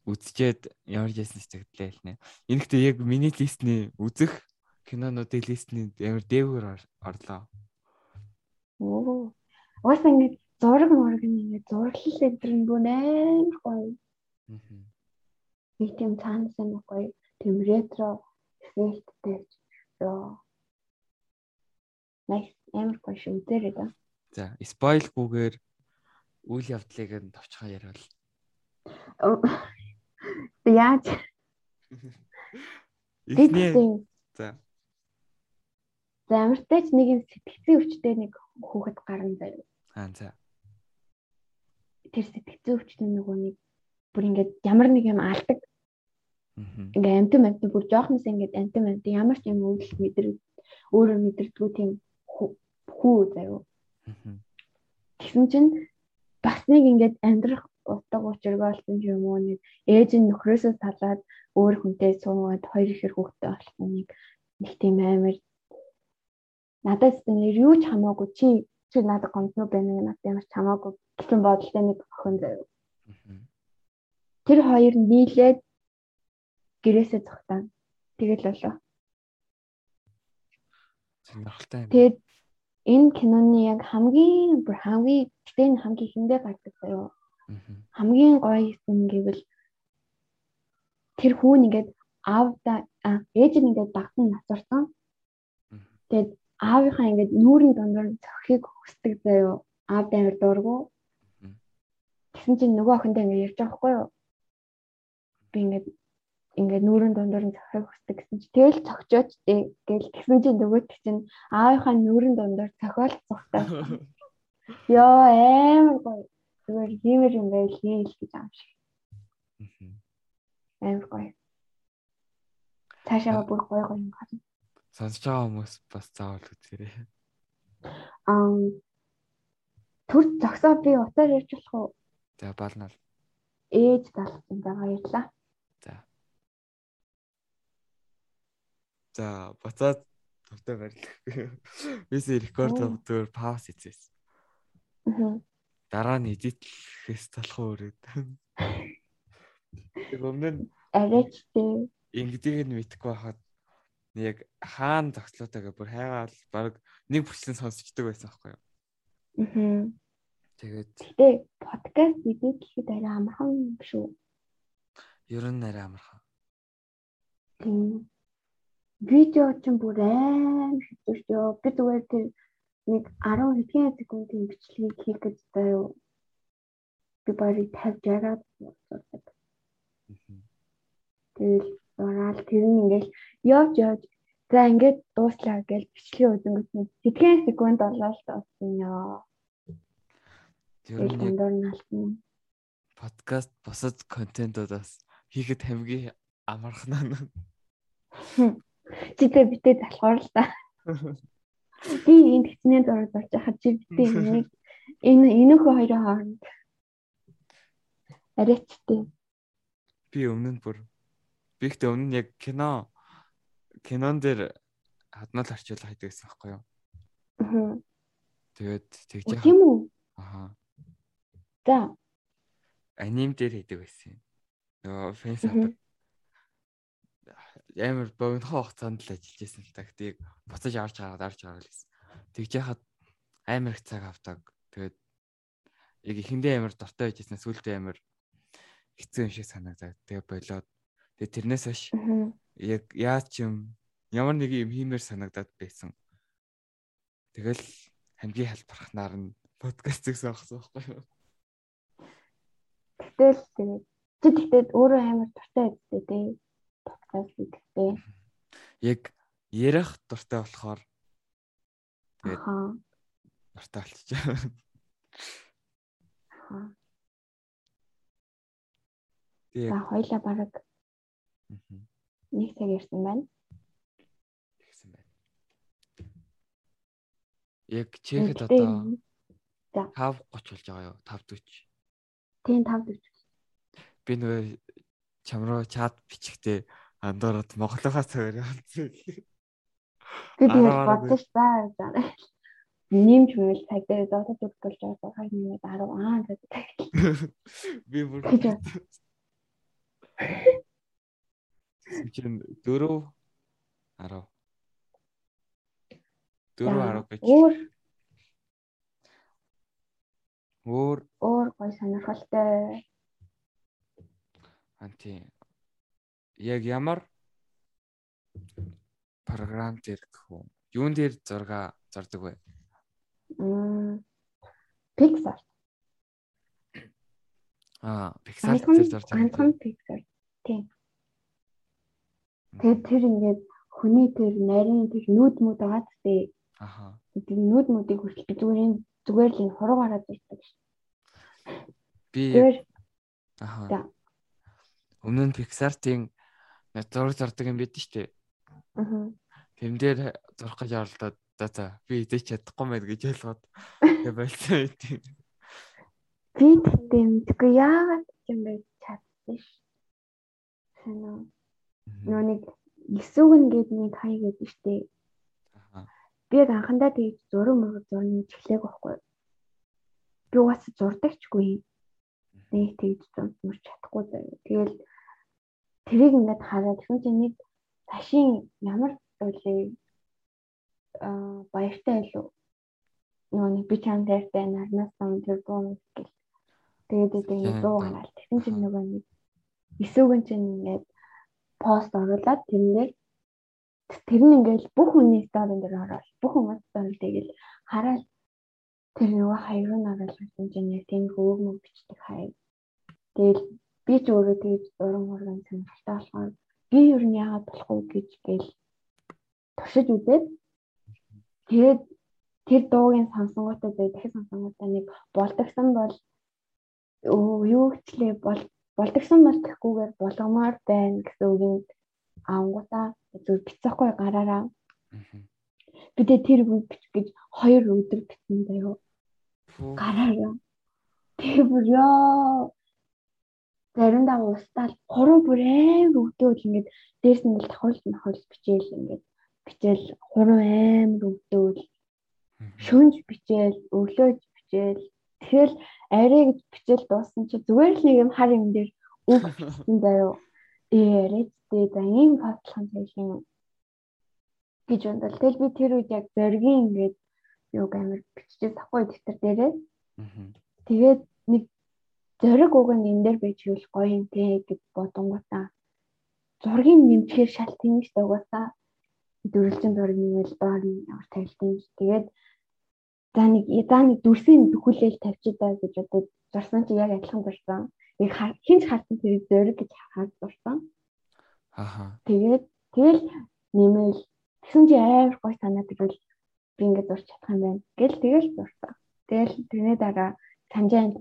Үзчихэд ямар жисэн сэтгэлээ хэлнэ. Энэхдээ яг миний листний үзэх кинонуудын листний ямар дээгүүр орлоо. Оо. Уус ингэ зураг мураг ингэ зурлал энэ нь бүр амар гоё. Аа. Нэг тийм цаанаас нь гоё тийм ретро эффекттэй ёо. Nice амар гоё шүү дээ да. За, спойлгүйгээр үйл явдлыг нь товчхон яриад. Яаж? Эхний За. За амартай ч нэг юм сэтгцэн өвчтэй нэг хүүхэд гарна заяа. Аа за. Тэр сэтгцэн өвчтэй нөгөө нэг бүр ингээд ямар нэг юм алдаг. Ингээ амтэн амтэн бүр жоохноос ингээд амтэн амтэн ямар ч юм өвлөлт мэдэр өөрөө мэдэрдгүү тийм хүү заяа. Тэгсэн чинь бас нэг ингээд амьдрах утга учиргаа болсон юм уу нэг ээж нь нөхрөөсөө салаад өөр хүнтэй суугаад хоёр ихэр хүүхдтэй болсон нэг нэг тийм амар надаас нэр юу ч хамаагүй чи чи надад гомдно байна надад ямар ч хамаагүй гэсэн бодолтой нэг охин заяа. Тэр хоёр нийлээд гэрээсээ зогтаана. Тэгэл болоо. Сонирхолтой юм. Тэгээд энэ киноны яг хамгийн бүр хамгийн гэтээ энэ хамгийн хиндэ гардаг заяа. Хамгийн гоё юм гэвэл тэр хүн ингээд аавда ээж нь ингээд багтан насварсан. Тэгээд аавынхаа ингээд нүүрэн дондор зохихыг хүсдэг заяо. Аав дээр дуургүй. Тэгсэн чинь нөгөө охиндоо ингээд ярьж байгаа хгүй юу? Би ингээд ингээд нүүрэн дондор зохихыг хүсдэг гэсэн чинь тэгэл цогчооч гээл тэгсэн чинь нөгөөт чинь аавынхаа нүүрэн дондор цохиол цогтаа. Йоо амар гоё. Зүгээр хиймэр юм байл хийл гэж аамшиг. Амар гоё. Цаашаа бүр гоё гоё юм харна. Сонсож байгаа хүмүүс бас заавал үзээрэй. Аа төр зогсоо би утаар ярьж болох уу? За балнаа. Ээж залсан за баярлаа. За. За буцаад төвтэй барилгахгүй. Бис рекорд зөвөр пауз хийсэн. Аа. Дараа нь эдитлэхээс талах өрөөд. Өмнө нь арайч тий. Ингэдийг нь мэдхгүй байхад яг хаана зогслоотойгоо бүр хайгаал баг нэг бүчлэн сонсчдөг байсан аахгүй юу. Аа. Тэгээд Гэтэ подкаст хийгээд гэхэд арай амархан юм шүү. Ер нь арай амархан. Тийм. Видео ч бүр аим хэвчээ шүү. Би зүгээр тэр нэг 10 хэдхэн секундын бичлэгийг хийх гэж заяа. Би барыг 50 60-аад сонсдог. Тэгэл ороод тэр нь ингээл явж явж за ингээд дууслаа гэж бичлэгийн үзэнгүүт нэг хэдхэн секунд болоо л тоосон ёо. Тэр нь нэг подкаст босод контентуудаас хийхэд хамгийн амархан нь. Чи тэ битээ залхуур л та. Би энэ хэчнээ зураг зорж хахад чи битээ нэг энэ энэхүү хоёрын хооронд арайчтэй. Би өмнө нь бүр би ихтэй өмнө нь яг кино кинон дээр хаднал арчуулга хийдэг гэсэн байхгүй юу? Аа. Тэгээд тэгж яах. Тийм үү? Аа. За. Аним дээр хийдэг байсан. Нөгөө фэнс апп амар богинохоо хугацаанд л ажиллаж байсан л та. Гэтийг буцаж авч гараад авч гараад гэсэн. Тэгж яхад амар их цаг авдаг. Тэгээд яг ихэндээ амар дортой байжсэн сүултээ амар хэцүү юм шиг санагдаад тэгээ болоод тэгээ тэрнээс хойш яг яаж юм ямар нэг юм хиймээр санагдаад байсан. Тэгэл хамгийн халбархнаар нь подкастыг сонгосон байхгүй юу? Тэгэл тэгээ чи тэгтээ өөрөө амар дуртай байдтэй тий гэдэгтэй. Яг ярих дуртай болохоор тэгээд дуртай болчихоо. Тэгээ за хоёлаа бараг нэг цаг ярьсан байна. Тэгсэн байна. Яг чехэд одоо 5:30 болж байгаа юу? 5:40. Тийм 5 40. Би нөгөө чамруу чат бичихтэй андуураад монголоохоо цагаар явсан. Би бодсон ш та. Нэмж мэл цаг дээр зодож өгдөлж байгаа хай нэмээд 10 аа гэдэг. Би бүр чинь 4 10 4 10 гэж. Өөр өөр өөр гой сонирхолтой. Анти яг ямар програм дээр гэх үү? Юун дээр зураг зардаг вэ? Pixar. Аа, Pixar дээр зарж байгаа. Ганцхан Pixar. Тийм. Тэгээд тэр ингээд хүний тэр нарийн тэр нүд мүд байгаа гэдэг. Аха. Тэр нүд мүдийг хүртэл би зүгээр энэ зүгээр л энэ хуруугаараа зурдаг ш. Би аха. Өмнө нь Pixar-тын зураг зардаг юм бид штэ. аа Тэн дээр зурх гэж оролдоод за за би идэж чадахгүй мэд гэж ойлгоод тэгээ болцсон үгүй. би тэгтээ мэдгүй яагаад юм бэ чадсан ш. Санаа. Нөө нэг эсүүгэн гээд нэг хай гэдэг штэ. Аха. Би яг анхандаа тэгж зураг мөрөг зурны чихлээг байхгүй. Би угаасаа зурдаг чгүй. Нэг тэгж зурмж чадахгүй заяа. Тэгэл тэрийг ингээд хараад чинь нэг ташин ямар үлээ а баяртай илүү нөгөө нэг би чам дээртэй нарнаас тэр бом гэл тэгээд тэгээд дуу гараад тэгсэн чинь нөгөө нэг эсүүгэн чинь ингээд пост оруулаад тэрнээр тэр нь ингээд бүх хүний сторийн дээр ороод бүх хүмүүс стори тэгэл хараад тэр нөгөө хаяг нь оруулсан чинь яг тийм хөөг мөг бичдэг хаяг. Тэгэл би ч өөрөө тэгж зураг мурган сонирхолтой болохоор би юу нь яагаад болохгүй гэж гээл туршиж үзээд тэгээд тэр дуугийн сонсонгуудаа зөө дахин сонсонгуудаа нэг болдогсон бол юу гэчлээ бол болдогсон бол гэхгүйгээр болгомоор байна гэсэн үгийг авангуудаа зөв бицээхгүй гараараа. Бидээ тэр үг гэж хоёр өдөр битсэн заяо гараараа. Тэр бүр ёо заримдаа устдал гурван бүр аим өвдөөл ингээд дээрс нь л давхуулж махуулж бичээл ингээд бичээл гурван аим өвдөөл шүнж бичээл өглөөж бичээл. Тэгэл арай гэж бичээл дууссан чи зүгээр л нэг юм хар юм дээр үг бичсэн заяо ээ арайчтэй за ийм фатлхан цаашин гэж бондол тэгэл би тэр үед яг зоргийн ингээд юу гэмэр биччихээс ахгүй дэвтэр дээрээ. Тэгээд нэг зориг уг нь энэ дээр байж ивэл гоё юм те гэж бодонгуудаа зургийг нэмчихээр шал тийм шүү дээ угаасаа дөрвөлжин зураг нэмэл доор нь ямар тавилтын тэгээд за нэг за нэг дүрсийн дөхүүлэл тавьчиадаа гэж одоо зурсан чи яг адилхан зурсан. Яг хинч харсан тэр зориг гэж хаад зурсан. Аха. Тэгээд тэгэл нэмэл тэгсэн чи амар гоё санаад ирвэл би ингээд зурч чадах юм байна. Гэл тэгэл зурсан. Тэгэл тэрний дараа санжаа энэ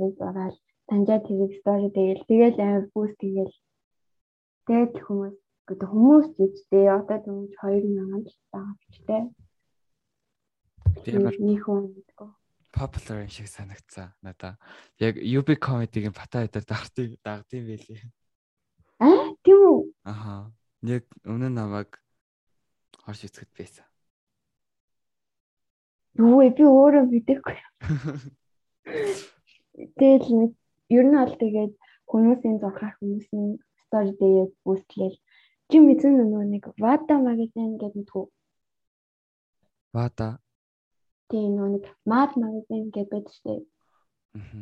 зураал санжаа тэрийг стори тэгэл тэгэл амар бүүст тэгэл тэгэл хүмүүс гэдэг хүмүүс жижигтэй одоо дөнгөж 2000 л байгаа бичтэй. Ямар нэг хүн гэдэггүй. popular шиг санагцсан надаа. Яг UB comedy-гийн бата дээр дагтыг дагдсан байлээ. Аа тийм үү? Аха. Яг өмнө намайг хорш үзэхэд байсан. Юу вэ? Би өөрөө мэдэхгүй. Тэгэл ер нь бол тэгээд хүмүүсийн зурхаар хүмүүсийн стори дээр бүүстлээл чи мэдсэн нөгөө нэг Vada магазин гэдэг мэдхүү. Вада. Тийм нөгөө нэг Mad магазин гэдэг байдаг шүү дээ. Аха.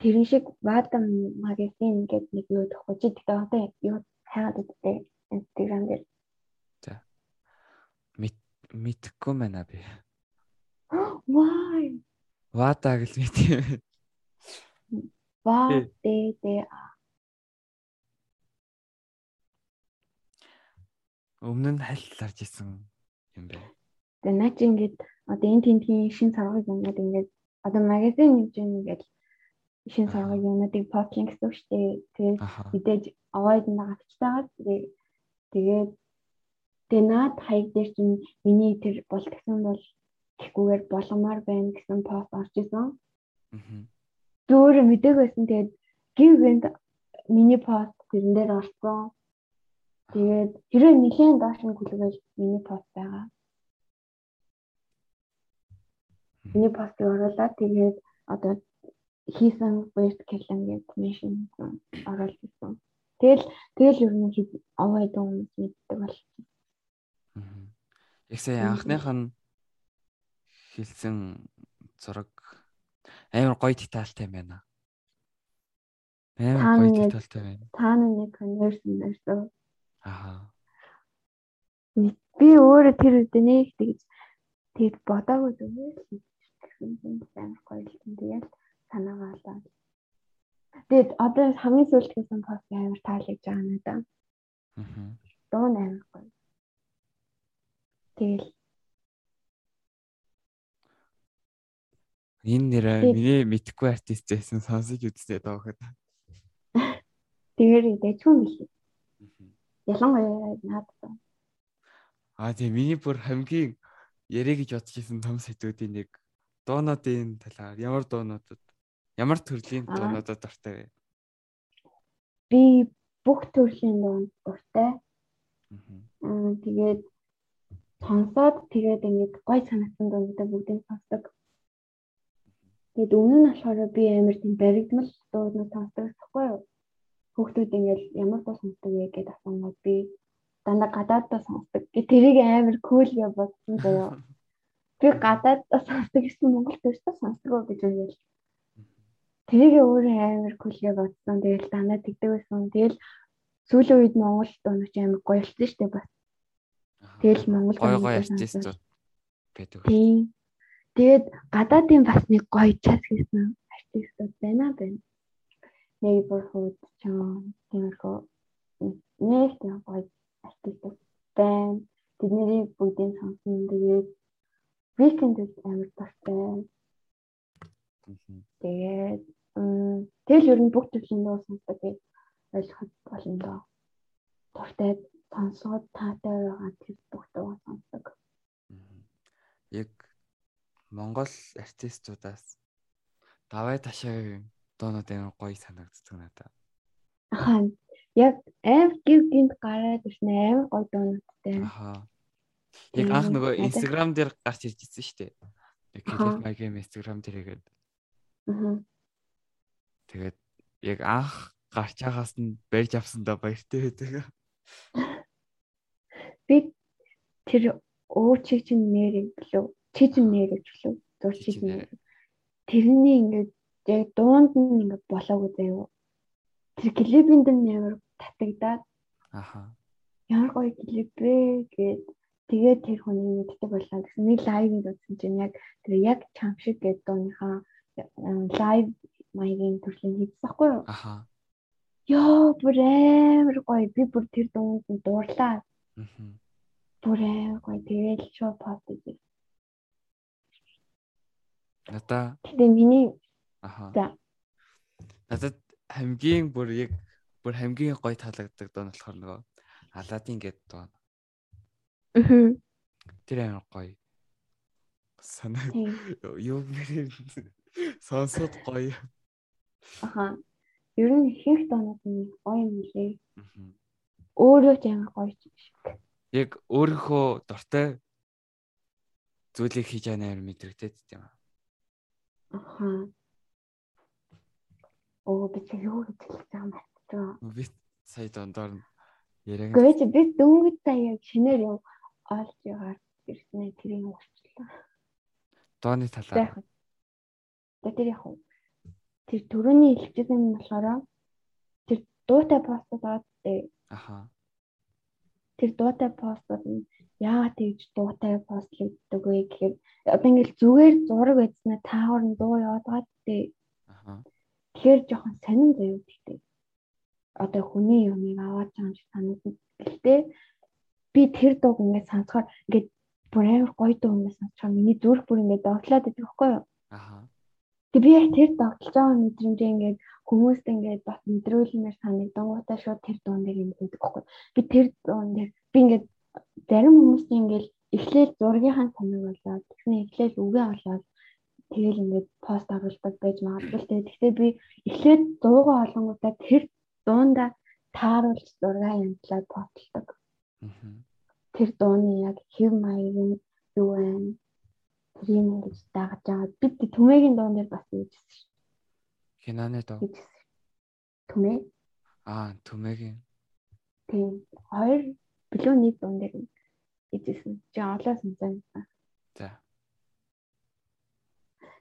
Тэрэн шиг Vada магазин гэдэг нэг юу тахгүй чи тэгээд одоо юу хайгаад өгдөө Instagram дээр. Мэд мэдхгүй байна би. Why? Вада гэж мэд. Тий. дэ дэ Өмнө нь хальт ларж исэн юм бэ. Тэгээ наа чи ингээд одоо энэ тентгийн шин саргыг юмнууд ингээд одоо магазин нэг юм ингээд шин саргыг юмнуудыг постлинг гэсэн үг шүү дээ. Тэгээд мэдээж аваад нагавчтайгаа тэгээ тэгээд тэгээ наад хаяг дээр чинь миний тэр болтгсон бол гэхгүйгээр боломоор байна гэсэн пост орж исэн. Аха. Би өөрөө мдэг байсан тэгээд гівгэнд миний пост тэрэн дээр орсон. Тэгээд хэрвээ нэгэн доош нь хүлэвэл миний пост байгаа. Миний постыг оруулаад тэгээд одоо хийсэн weird calendar гэдэг mention оруулж ирсэн. Тэгэл тэгэл ер нь овоо идэв хүмүүс мэддэг болчихсон. Яг сая анхных нь хэлсэн зураг амар гоё детальтай юм байна. Амар гоё детальтай байна. Та нэг conversion байсан. Аа. Би өөрөө тэр үедээ нэг тэгж тэгэд бодоогүй зүгээр л гэсэн юм амар гоё юм. Тэгээд санаагаа олоо. Тэгээд одоо хамгийн сүүлд хийсэн пост амар таалагдж байгаа надаа. Аа. Дуу амар гоё. Тэгэл Энэ нэрээ миний мэдхгүй артист байсан сонсож үзтээ доохот. Тэр дэжгүй биш. Ялангуяа надад. Аа тийм миний бүр хамгийн ярэ гэж бодож исэн том сэдвүүдийн нэг дуунуудын талаар ямар дуунуудад ямар төрлийн дуунуудад дуртай вэ? Би бүх төрлийн дуунд дуртай. Аа тэгээд сонсоод тэгээд ингээд гой санагдсан дуунуудаа бүгдийг сонсдог. Тэгээд өмнө нь болохоор би амар тийм баригдмал дууднууд сонсдог байхгүй юу? Хүүхдүүд ингээл ямар дуу сонсдог вэ гэдээ асуугаад би дандаа гадааддаа сонсдог. Гэ тэрийг амар кул гэж бодсон заяа. Би гадааддаа сонсдог гэсэн Монгол төрсөд сонсдог гэж үгээл. Тэрийг өөрөө амар кул гэж бодсон. Тэгэл дандаа тэгдэг байсан. Тэгэл сүүлийн үед Монгол дуунууд амар гоё болсон шүү дээ бас. Тэгэл Монгол гоё гоё артистууд байдаг. Тийм. Тэгээд гадаадын бас нэг гоё час хийсэн артистууд байна байна. Neighborhood ч юм тиймэрхүү нэг тийм гоё артистууд байна. Тэдний бүгдийн сонсон. Тэгээд weekend амар дуртай. Тэгээд тэгэл ер нь бүх төрлийн дуу сонсдог гэж ойлгоход болно доо. Дуртай сонсоод таатай байгаа тэр бүх дуу сонсдог. Яг Монгол артистуудаас давай ташаагийн доонод амар гоё санагддаг надад. Ахаа яг аим гів гинт гараад ирсэн амар гоё доонодтэй. Ахаа. Яг анх нөгөө Instagram дээр гарч ирж ирсэн шүү дээ. Яг Game Instagram дээр игээд. Аа. Тэгээд яг анх гарч хагаас нь барьж авсандаа баяртай байдаг. Би тэр өө чи чинь нэр гэлөө чи чинь нэр гэж лөө зур чи чинь тэрний ингээд яг дуунд нь ингээд болоогүй заяа. Тэр клипэнд нь ямар татагдаад аха ямар гоё клип вэ гэд тэгээд тэр хүний мэддэг болоо гэсэн нэг лайвыг үзсэн чинь яг тэр яг чам шиг гэдэг дууныхаа лайв маягийн төрлийн хийсэн байхгүй юу? Аха. Йоо бүр амар гоё би бүр тэр дуунд нь дуурлаа. Аха. Бүр амар гоё тэгээд шоу пост хийсэн. Надаа Тэгээ миний аха. за Надад хамгийн бүр яг бүр хамгийн гоё таалагддаг дуу нь болохоор нөгөө Аладдин гэдэг дуу. Аа. Тэр амар гоё. Санаа юу нэр сонсоод гоё. Аха. Ер нь ихэнх доонууд нь гоё юм лээ. Аха. Өөрөө ч амар гоё шиг. Яг өөрийнхөө дуртай зүйлийг хийж яана амар мэдрэгдээд тийм аа. Аха. Оо би чи юу гэж байгаа юм бэ? Би сая дондор яриаг чи би дөнгөж сая яг шинээр юм олж ягаар ирснэ тэрийг уучлаа. дооны талаар. За тэр яг тэр төрөний хэлчихсэн юм болохоор тэр дуутай постууд дээ. Аха. Тэр дуутай постууд нь яагаад тэгж дуутай постлогддог вэ гэхээр одоо ингээл зүгээр зураг байцнаа таавар нь дуу яваад дээ. Аха. Тэгэхээр жоохон сонин заяа гэхдээ одоо хүний юмыг аваад байгаа юм шиг санагдсан. Гэхдээ би тэр дууг ингээд сонсохоор ингээд бүр амар гоё дуу юм сонсохоор миний зүрх бүр ингээд догтлоод байдаг байхгүй юу? Аха. Тэг би яг тэр догтлож байгаа мэдрэмжээ ингээд хүмүүст ингээд бас мэдрүүлмээр санагдангуудаа шууд тэр дуун дээр байдаг байхгүй. Би тэр дуун дээр би ингээд зарим хүмүүс ингээд эхлээл зургийнхаа санааг болоод тэгснэ эхлээл үгээ олоод тэгэл ингээд пост оруулдаг байж магадгүй тэгтээ би эхлээд 100 олонгуудаа тэр дуунда тааруулж зураг янзлаад постлдог. Тэр дууны яг хэв маяг нь юу вэ? Тэр юм гэж дагаж байгаа. Бид түмээгийн дуун дээр бас хийжсэн шүү. Хинаны дуу. Түмээ. Аа, түмээгийн. Тийм. Хоёр билүү нэг дуун дээр хийжсэн. Чи олоо сонсоо. За.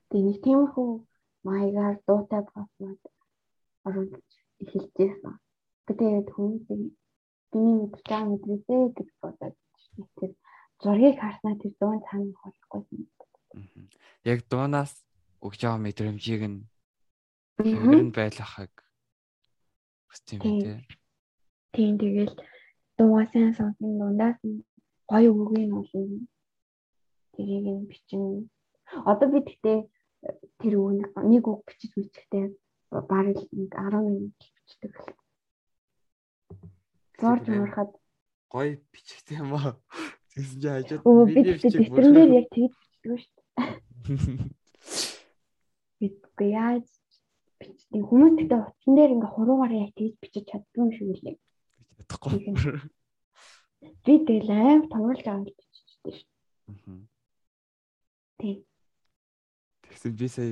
Тэгээ нэг тиймэрхүү маягаар дуутай боснууд оруулж эхэлжсэн. Тэгээд хүмүүсийг биний мэдэрч байгаа мэдрээсээ гэж бодоод тэр зургийг харснаа тэр дуун цаана болохгүй юм. Яг дуунаас өгч байгаа мэдрэмжийг нь хэвэр нь байлгахыг хүсэж юм тий. Тийм тэгэл дуугаа сайн сонсон дундаас гоё үгийг нь олно. Тэрийг нь бичнэ. Одоо би тэгтээ тэр үг нэг үг бичиж үчихдээ бараг нэг 10 минут бичдэг. Зурж уурахад гоё бичгтэй юм аа. Тэгсэн чинь хажууд видео бичих бүрэн дээр яг тэгж бичдэг шүү дээ. Бидгүй яаж бичдэг хүмүүс тэгтээ утсан дээр ингээ хуруугаар яг тэгж бичиж чаддгүй юм шиг үлээ. Чадахгүй. Би тэгэл аим томруулж байгаа гэж биччихсэн шүү. Аа. Тийм. Тэгсэн би сая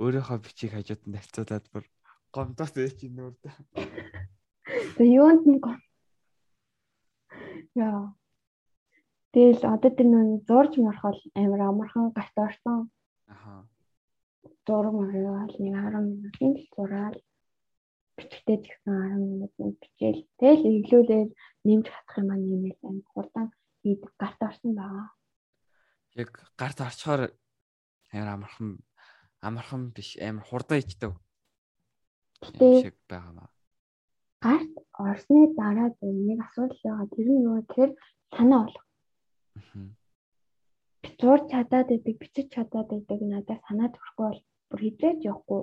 өөрийнхөө бичиг хажууд нь тавьцуулаад бүр гомдоос ээж нүүр дэ. Тэгээ юунд нь гом. Яа. Тэгэл одоо тэр нөө зурж мархал амар амархан гарт орсон. Аха. Зураг маргаал нэг 10 минутын л зураал бичгтээ тэгсэн 10 минут бичээл. Тэгэл эглүүлээд нэмж хатах юм аа нэмэл амар хурдан хийдэг гарт орсон байгаа. Яг гарт орчхоор амар амархан амархан биш амар хурдан ичдэг. Гэтэ шиг байгаа гарт орсны дараа нэг асуудал байгаа. Тэр нь юу гэхээр санаа болох. Зур чадаад байдаг, бичиж чадаад байдаг надад санаа төрөхгүй бол бүр хизээж явахгүй.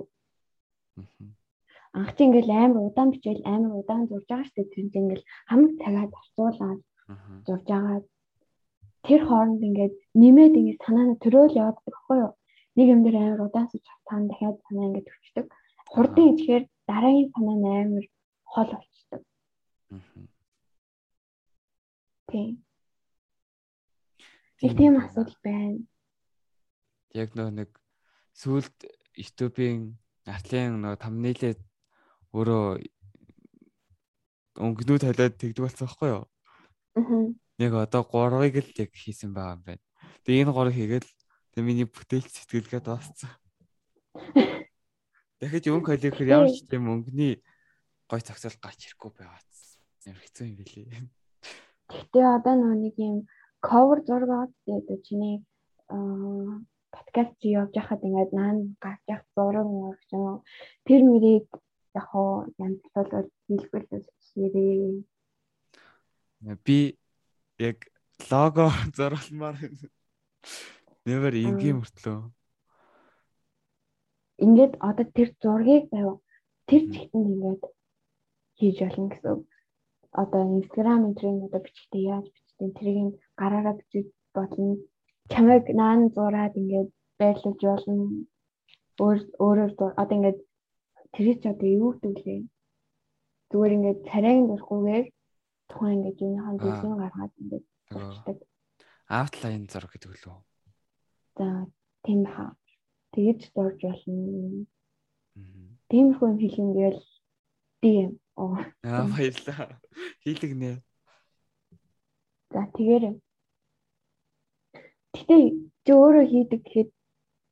Анх чи ингээл амар удаан бичээл амар удаан зурж байгаа штэ тэр чинь ингээл хамаг цагаад авцуулаад зурж байгаа. Тэр хооронд ингээд нэмээд ингээд санааны төрөөл яваад байхгүй юу? Нэг юм дээр амар удаан сууж тавтан дахиад санаа ингээд төвчдөг. Хурдан идэхээр дараагийн санаа амар хол болчдөг. Тийм. Их тийм асуудал байна. Яг нөө нэг сүулт YouTube-ийн артлын нөө тамнилээ өөрөө өнгөнүүд халиад тэгдэг болсон байхгүй юу? Аа. Яг одоо 3-ыг л яг хийсэн байгаа юм байна. Тэгээ энэ 3-ыг хийгээл тэгээ миний бүтээлч сэтгэлгээ дууссан. Дахиж өнгө холихэр ямар ч тийм өнгөний гой цагсаал гарч ирэхгүй байгааз. Ямар хэцүү юм бэлээ. Гэтэ одоо нэг юм cover зураг аваад тэгээд чиний аа подкаст явж байхад ингээд наан гарч явах зураг мөрч юм. Тэр мөрийг яг хоо янзлуулаад хийлгүүлээс хийрээ. Би яг лого зуралмаар Never ингийн мөртлөө. Ингээд одоо тэр зургийг байв. Тэр чигтэнд ингээд хийж болно гэсэн. Одоо Instagram энтрийн одоо бичгтээ яаж бичдэг тэрийг гараараа бичиж болно. Чамайг наан зураад ингээд байрлуулж болно. Өөр өөрөөр одоо ингээд тэр чи одоо юу гэдэг лээ. Зүгээр ингээд царайг дурахгүйгээр тухайн ингээд юуныхан дэлгэн гаргаад ингээд болчихдаг. Outline зураг гэдэг лөө. За тийм хаа. Тэгэж дурж болно. Тиймэрхүү юм би юм. Аа баярлаа. Хийлэгнэ. За тэгээрэй. Гэтэ чи өөрөө хийдэг гэхэд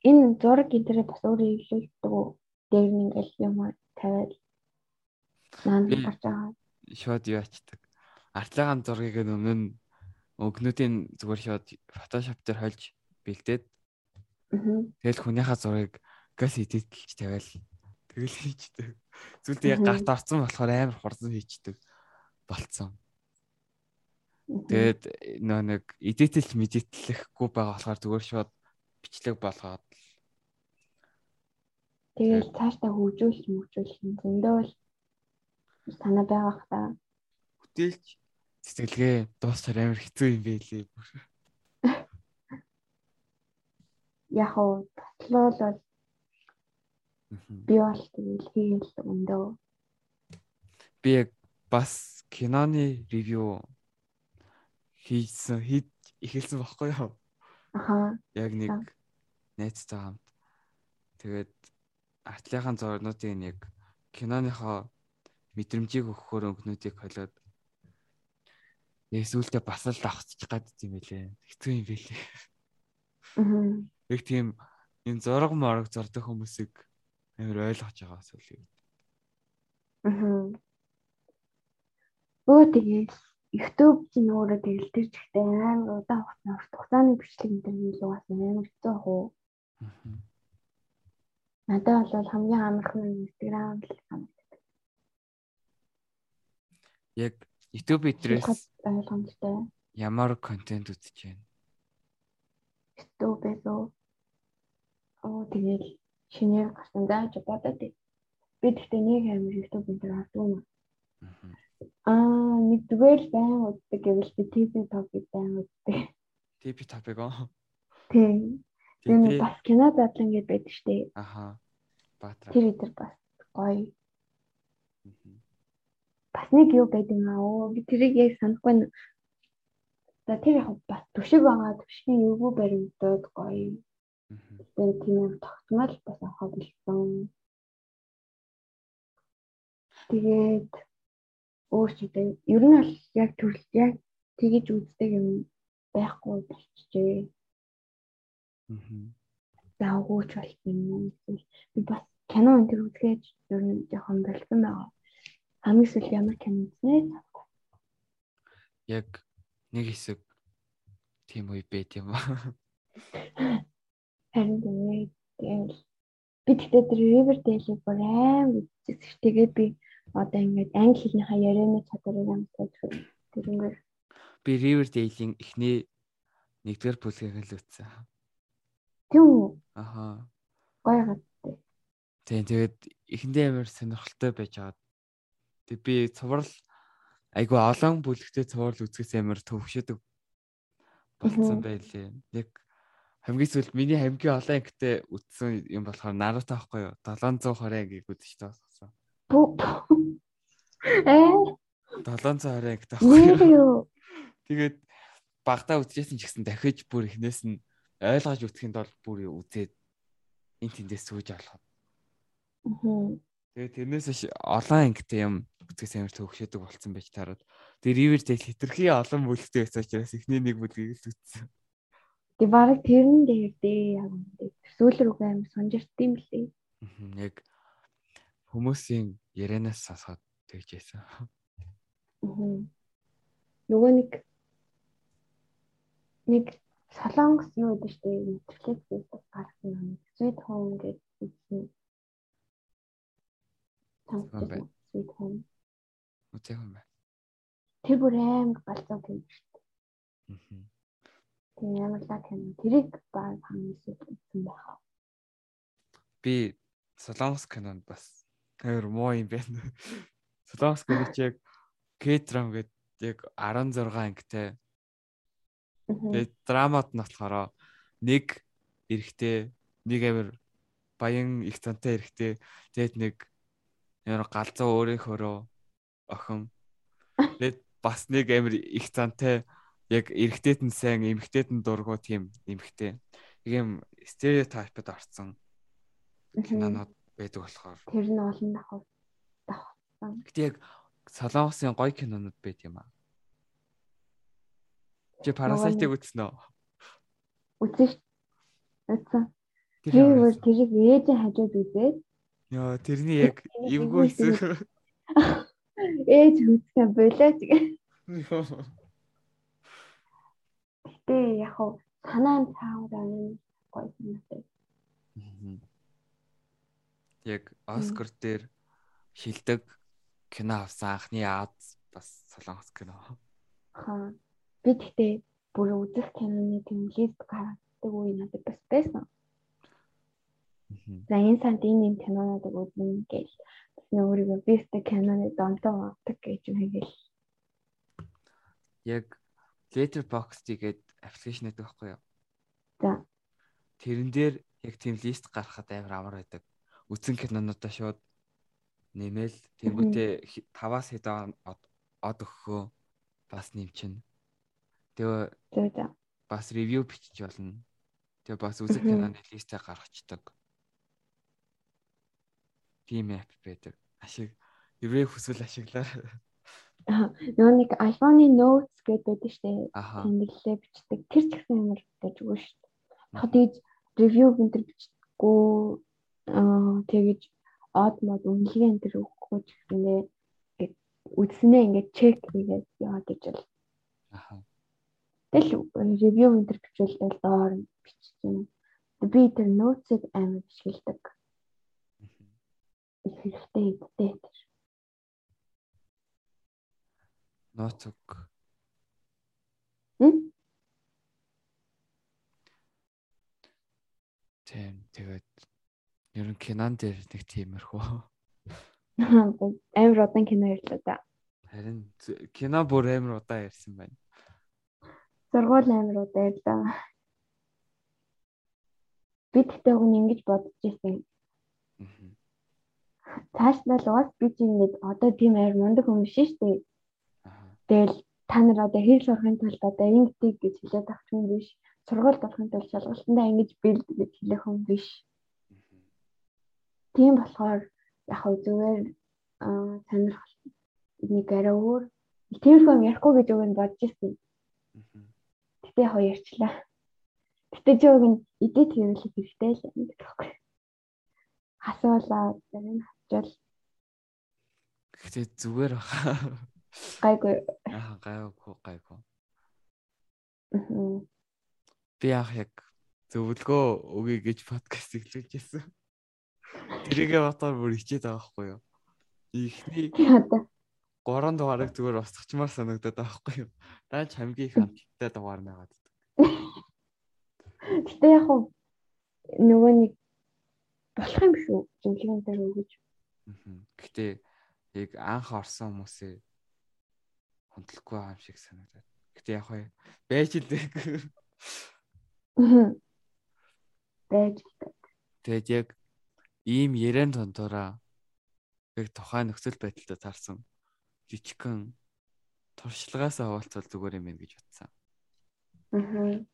энэ зураг гинтерээ бас өөрөө хийлүүлдэг үү? Дээр нь ингээл юм тавиад наан гарч байгаа. Шууд яачдаг. Артлагаан зургийг өмнө нь өгнүүдийн зүгээр шууд фотошоп дээр хольж бэлдээд тэгэл хүнийхээ зургийг газ эдит гэж тавиал тэгэл хийчдэг. Зүйлд яг гарт орсон болохоор амар хурдан хийчдэг болцсон. Тэгээд нөө нэг эдитэлж медитлэхгүй байгаа болохоор зүгээр шууд бичлэг болгоод Тэгэл цаашдаа хөгжүүлж мөгжүүлэх юм зөндөө л санаа байгаа хта. Бүтээлч цэцгэлгээ дуусаар амар хэцүү юм байлээ. Яг уу Бодлоо бол би бол тэгэл хийгээл өндөө. Би бас киноны ревю хийсэн хийж эхэлсэн баггүй юу? Аха. Яг нэг найзтай хамт. Тэгээд артлынхаа зурнуудыг нэг киноныхоо мэдрэмжийг өгөхөөр өнгнүүдийг холиод Эсвэл бас л давхчих гад юм байлээ. Хэцүү юм байлээ. Аа. Яг тийм энэ зураг морог зурдаг хүмүүсийг амар ойлгож байгаа бас үл. Аа. Өө тэгээд YouTube чинь өөрөө тэгэл тэр чигтээ амар удаан хугацаа хугацааны бичлэг энэ илүү бас амар хэцүү. Аа. Надад бол хамгийн амархан нь Instagram л санагдав. Яг YouTube эдрээс ойлгомжтой. Ямар контент үзэж байна? YouTube-ээс оо тэгэл шинээр гарсан даач бодоод би тэгтээ нэг амир YouTube төр хардсан юм. Аа нэгдүгээр байн үздэг гэвэл би TV topic байн үздэг. TV topic оо. Тийм. Тэр бас кино задлан гэдэг байдаг шүү дээ. Аха. Баатар. Тэр өдр бас гоё. Бас нэг юу байдаг юм аа. Би тэрийг яг санахгүй. За тэр яг бас төшөг байгаа. Төшгийн эвгүй баримтууд гоё. Тэгээд тийм юм тогтмол бас авах болсон. Тэгээд өөрчлөлтөө ер нь бол яг төрөл яг тэгэж үздэг юм байхгүй болчихжээ. Аа. Заагууч болсон юм. Би бас кино энэ төр үзгээд ер нь жоохон болсон байгаа. Хамгийн сүүл ямар кино үзнэ? Яг нэг хэсэг тийм үе байт юм аа. Харин тэгээд би тэгтээ тэр Riverdale-ийг бүр аим үзчихсэн. Тэгээд би одоо ингээд англи хэлнийхаа ярианы чадварыг амтаж тэрнгээр би Riverdale-ийн эхний нэгдүгээр бүлгийг л үзсэн. Тийм үү? Аха. Гоё гад. Тийм тэгээд эхэндээ амар сонирхолтой байж байгаа. Тэг би цуврал айгу олон бүлэгтэй цуврал үзэхээс амар төвшөдөг болсон байлээ. Яг хамгийн сүүлд миний хамгийн олон ангитай үзсэн юм болохоор Наруто аахгүй юу? 720 ангийг үзэж таасан. Ээ 720 анги таахгүй юу? Тэгээд багтаа үзчихсэн ч гэсэн дахиж бүр эхнээс нь ойлгож үтгэхэд бол бүр үзээд эн тэндээс сүүж олоход. Аа. Тэгээд тэрнээс олон ангитай юм үзгээс амар төвөгшөдөг болсон байж таарад. Тэр Riverdale хитрхи олон бүлэгтэй байсан учраас эхний нэг бүлгийг л үзсэн. Тэг бараг тэрэн дээр дээ яг үнэ. Сүүл рүүгээ амар сонжирт юм лээ. Яг хүмүүсийн ярианаас сонсоод тэгж яасан. Нөгөө нэг нэг солонгос юу гэдэг штэ Netflix-ээс гарсан юм. Sweet Home гэдэг. Тансдаг Sweet Home. Үгүй юм байна. Тэр бүр амар галзуу юм штэ. Аа. Тийм амар лаг юм. Тэрийг баг хамгийн үзсэн байх. Би солонгос кинонд бас Тэр муу юм байна. Солонгос гэнэ чи яг К-драм гэдэг яг 16 ангитай. Тэгээд драмад нь болохоор нэг эрэхтэй, нэг амир баян их цантай эрэхтэй, тэгээд нэг ямар галзуу өөрийнхөөрөө охин. Тэгээд бас нэг амир их цантай яг эрэхтэйт нь сайн, эмэгтэйт нь дургу тийм эмэгтэй. Ийм стереотипд орсон кинонод байдаг болохоор тэр нь олон давхар. Гэтэ яг Солонгосын гоё кинонууд байт юм аа. Чи Parasite-ыг үзсэн үү? Үзсэн ш. Үзсэн. Тэр тэрийг ээжээ хажууд үзээд Яа, тэрний яг эвгүй хэсэг. Ээж үзсэн болоо тэгээ. Гэтэ яг хав санаанд цаавар юм гоё санаатай. Аа яг Оскар дээр шилдэг кино авсан анхны Аз бас солонгос кино. Аа. Би тэгтээ бүр үзэх киноны тийм лист гаргадаг үе надад бас байсан. За энэ санд энэ энэ кинонуудыг үзнэ гэж бас өөрийгөө бест киноны донтоо авдаг гэж хэлгээл. Яг Letterboxd гээд аппликейшн байдаг байхгүй юу? За. Тэрэн дээр яг тийм лист гаргахад амар амар байдаг. Үтсэн кинонуудаа шууд нэмэл тэнгуүтээ 5-аас хэдэн од өгөхөө бас нэмчин. Тэгээ бас ревю бичиж болно. Тэгээ бас үзэг киноны листээ гаргацдаг. Тийм app байдаг. Ашиг еврей хүсвэл ашиглаа. Нөгөө нэг iPhone-ы notes гэдэг байдаг штэ. Тэмдэглэлээ бичдэг. Тэр ч гэсэн амар гэж үгүй штэ. Яг тэгж review гэнтэр бичдэггүй аа тэгэж од мод үнэлгээ энэ төр өгөхгүй ч гэсэндээ ингээд үзснээ ингээд чек хийгээд яваад иж бол. Аха. Тэгэл review энэ төр бичүүлдэг доор юм. Би тэр notes-ыг амар бичгэлдэг. Их хэрэгтэй идтэй тэр. Ноцог. Хм? Тийм тэгээд ер нь кинон дээр нэг тиймэрхүү. Амар удаан кино ярьлаа да. Харин кино бүр амар удаан ярьсан байна. Зургуул амар удаан ярьлаа. Би тэгтээ хүн ингэж бодож ирсэн. Цааш нь л уус би чинь ингэж одоо тийм амар мундаг хүн биш шүү дээ. Тэгэл та нар одоо хэл сурахын тулд одоо ингэдэг гэж хэлээд авч юм биш. Сургууль болохын тулд шалгалтандаа ингэж бэлд гэж хэлэх юм биш. Тийм болохоор яг хөө зүгээр сонирхол нэг арай өөр тиймэрхүү юм ярихгүй гэж нь бодож ирсэн. Гэтэ яг ярьчлаа. Гэтэ чи үг нь эдит хийвэл хэрэгтэй л юм гэхгүй. Хасуулаа зарим хачвал. Гэтэ зүгээр баха. Гайгүй. Аа гайгүй гайгүй. Би яах яг зөвлөгөө өгье гэж подкаст эхлүүлж байсан. Тэрийгээ батар бүр хичээд байгаа байхгүй юу? Ихний 3 дугаарыг зүгээр устгачмаар санагдаад байгаа байхгүй юу? Дааж хамгийн их амттай дугаар нэгаад. Гэтэ яг нөгөө нэг болох юм шүү. Зөвлөгөө дээр өгөж. Гэтэ яг анх орсон хүмүүсээ хөндлөхгүй байгаа юм шиг санагдаад. Гэтэ яг хөө байж л дээ. Байж. Тэгээд яг ийм ярен тондороо яг тухайн нөхцөл байдалтай таарсан жижигхэн туршлагаас хаваалцвал зүгээр юм гэж бодсон. Аа.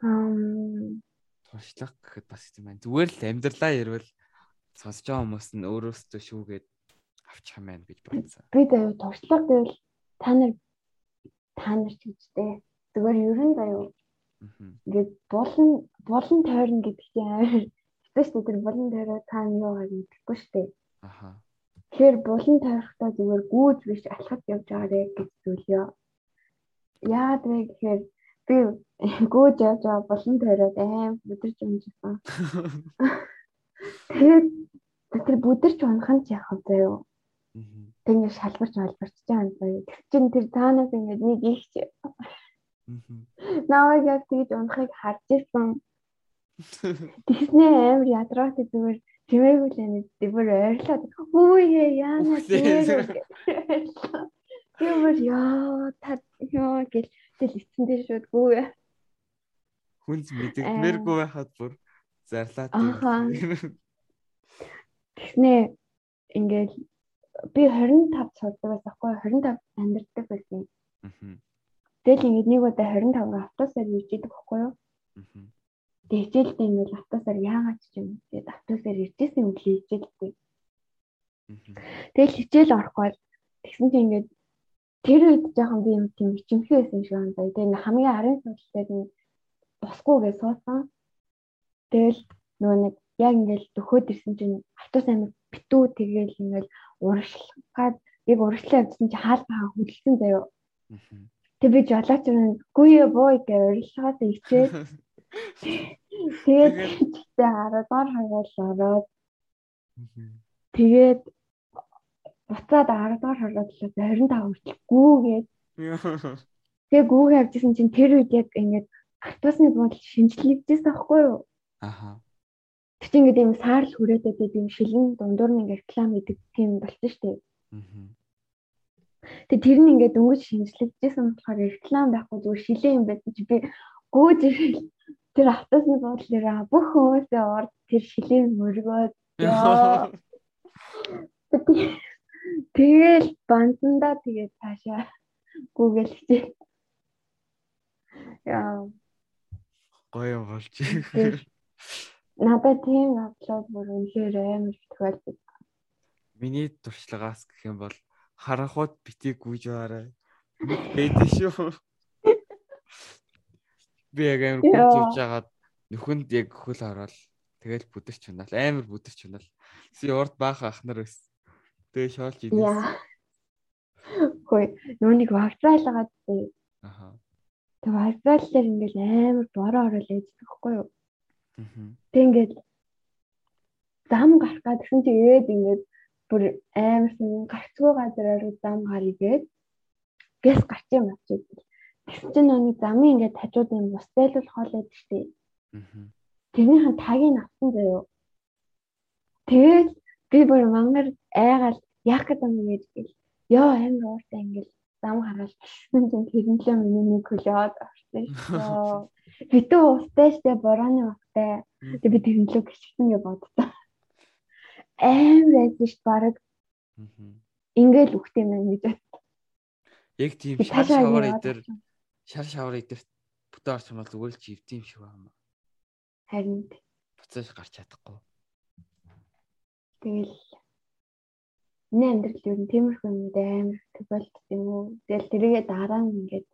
Ам туршлага гэхэд бас юм байна. Зүгээр л амьдралаа ярил сонсож байгаа хүмүүс нь өөрөөсөө шүүгээд авчих юм байна гэж бодсон. Би даяа туршлага гэвэл та нар та нар ч гэжтэй. Зүгээр ер нь даяа. Ингээд булан булан тойрно гэдэг чинь амар хэвчээ шүү дээ. Булан тойроо та нь юу гэж мэдэхгүй шүү дээ. Аха. Тэгэхээр булан тойрохдоо зүгээр гүйж биш алхаж явж байгаарэ гэж зүйлээ. Яагаад вэ гэхээр би гүйж явж байгаа булан тойроод аим бүдэрч унжсан. Тэгээд тэр бүдэрч унах нь яах вэ заяа? Тэнийг шалбарч шалбарч байгаа юм байна. Тэр чин тэр таанаас ингээд нэг их Наваг яг тэгж унахыг харж ирсэн. Тэгснээ амар ядраад зүгээр тэмээгүй л энэ дэвэр ойрлоод үе яана тэгээд яа та ёо гэл тэл эцэн дээр шууд гүү. Хүнс мэдэгдмээргүй байхад бүр зарлаад. Тэгснээ ингээд би 25 сурдаг байсан хгүй 25 амьдэрдэг байсан. Тэгэл ингэж нэг удаа 25-га автобусаар ирж идэг байхгүй юу? Тэгээ хичээлдээ ингээл автобусаар яагаад ч юм тэгээд автобусаар иржсэн юм лээ хичээлдээ. Тэгэл хичээл орохгүй тэгсэн чинь ингээд тэр үед жоохон би юм тийм ичимхий байсан шиг байна. Тэгээ хамгийн арын суултад нь босгүйгээ суусан. Тэгэл нөгөө нэг яг ингээл дөхөөд ирсэн чинь автобус амир битүү тэгээл ингээл урагшлахад яг урагшлаа явсан чи хаалгаа хөдөлсөн заяо. Тэг би жолооч нь гүйе бой гэж урагшлахаас ичээд тэгээд тэгтээ хараа дор хаяал ороод. Тэгээд буцаад 10 дахь хараад л 25 хүртэл гүүгээд тэгээ гүүгээ авчихсан чинь тэр үед яг ингээд автобусны буудал шинжлэгдсэн байхгүй юу? Аха. Тэг чи ингээд юм саарл хүрээтэй тэгээд юм шилэн дундуур нь ингээд реклам хийдэг тийм болсон шүү дээ. Тэг тэр нь ингээд дөнгөж шинжлэгдэжсэн болохоор реклам байхгүй зүгээр шилэн юм байсан чи би гөөж тэр автосны буудлаараа бүх хүмүүсээ орд тэр шилийн мөргөөд. Тэгэл банданда тэгээд цаашаа Google хичээл. Яа. Гоё болж. Надад тийм апплод бүр үнэхээр амар тохиолдод. Миний туршлагаас гэх юм бол харахууд битгий гүйж байгаарай. Бэдэ шүү. Би яг амар гүйж явж байгаад нөхөнд яг хөл хараад тэгэл бүдэрч унаал амар бүдэрч унаал. Si урд баах ах нар байсан. Тэгээ шоолж идсэн. Хөөе, нүүнийг вагтраалгаад тий. Аха. Тэг вагтраал дээр ингээл амар бороо орол ээждэг хгүй юу? Тэг ингээд зам гарах гэсэн чи ээд ингээд бүр амар сан гарцгүй газараар зам гарыгээд гэс гарч юм авчиж. Тэгсэн чинь нөгөө замын ингээд хажууд юм бустайлуулах хоол байдаг штеп. Тэрнийхэн тагийг авсан заяо. Тэгээд би бүр мангар айгаал яах гэдэг юм гэж гэл. Йоо амар ууртай ингээд зам хараад тэгсэн чинь тэрнлээ миний хөлөөд авчихсан шүү. Битүү устай штэ борооны устай. Тэг би тэрнлөө гिचсэн гэж боддоо. Амар айсан ш бараг. Ингээл үхтэй мэн гэж бод. Яг тийм шар шавар идэр шар шавар идэр бүтэн орч юм бол зүгээр л чи өвдөм шиг байна. Харин буцааж гарч чадахгүй. Тэгэл Миний амьдрал ер нь тиймэрхүү юмуд амар төгөлт юм уу. Тэгэл тэрийгээ дараа нь ингээд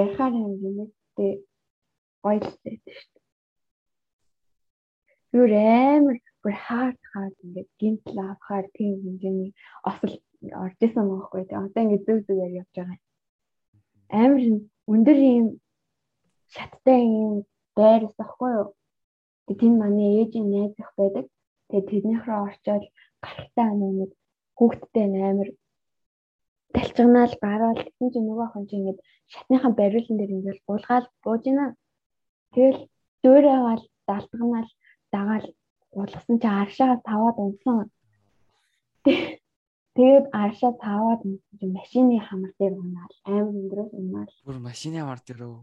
ярихаар юм юмтэй байдаг шүү дээ. Юу амар бүр хаард хаард ингээд гинт лавхаар тийм хэмжээний осол орж исэн байхгүй. Тэгээ одоо ингээд зүг зүгээр явж байгаа. Амар өндөр юм шаттай юм байр байхгүй юу? Тэгээ тийм манай ээжийн найз их байдаг. Тэгээ тэрнийх рүү орчоод гарахтаа нэг хүүхдтэй амар талчганаал гараал гэсэн чинь нөгөө охин чинь ингээд шатныхаа бариулан дээр ингээд булгаал бууж ийна. Тэгэл дөөрөөгаал далтганаал дагаал булгасан чи аршаа таваад унсан. Тэгээд аршаа таваад унсан чи машины хамар дээр унаал амар өндрөөс унаал. Бүр машины хамар дээр үү?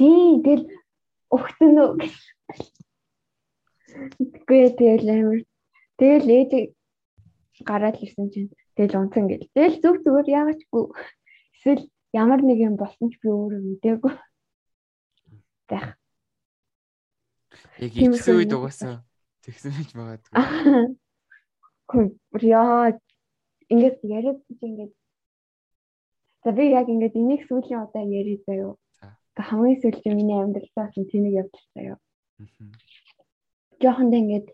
Тий, тэгэл өгсөн үү. Тэгвэл тэгэл амар тэгэл ээж гараад ирсэн чинь тэгэл унтсан гэл. Тэгэл зүг зүгээр яагачгүй. Эсвэл ямар нэг юм болсон ч би өөрөө мэдээгүй. Байх. Яг ихсэн үед угаасаа тэгсэн байж магадгүй. Хөө яа ингээд яриад чи ингээд За би яг ингээд энийг сүүлийн удаа яриад заяо. Хамгийн сүүлийн миний амьдралаас нь тэнийг явуулж заяо. Жохон дэ ингээд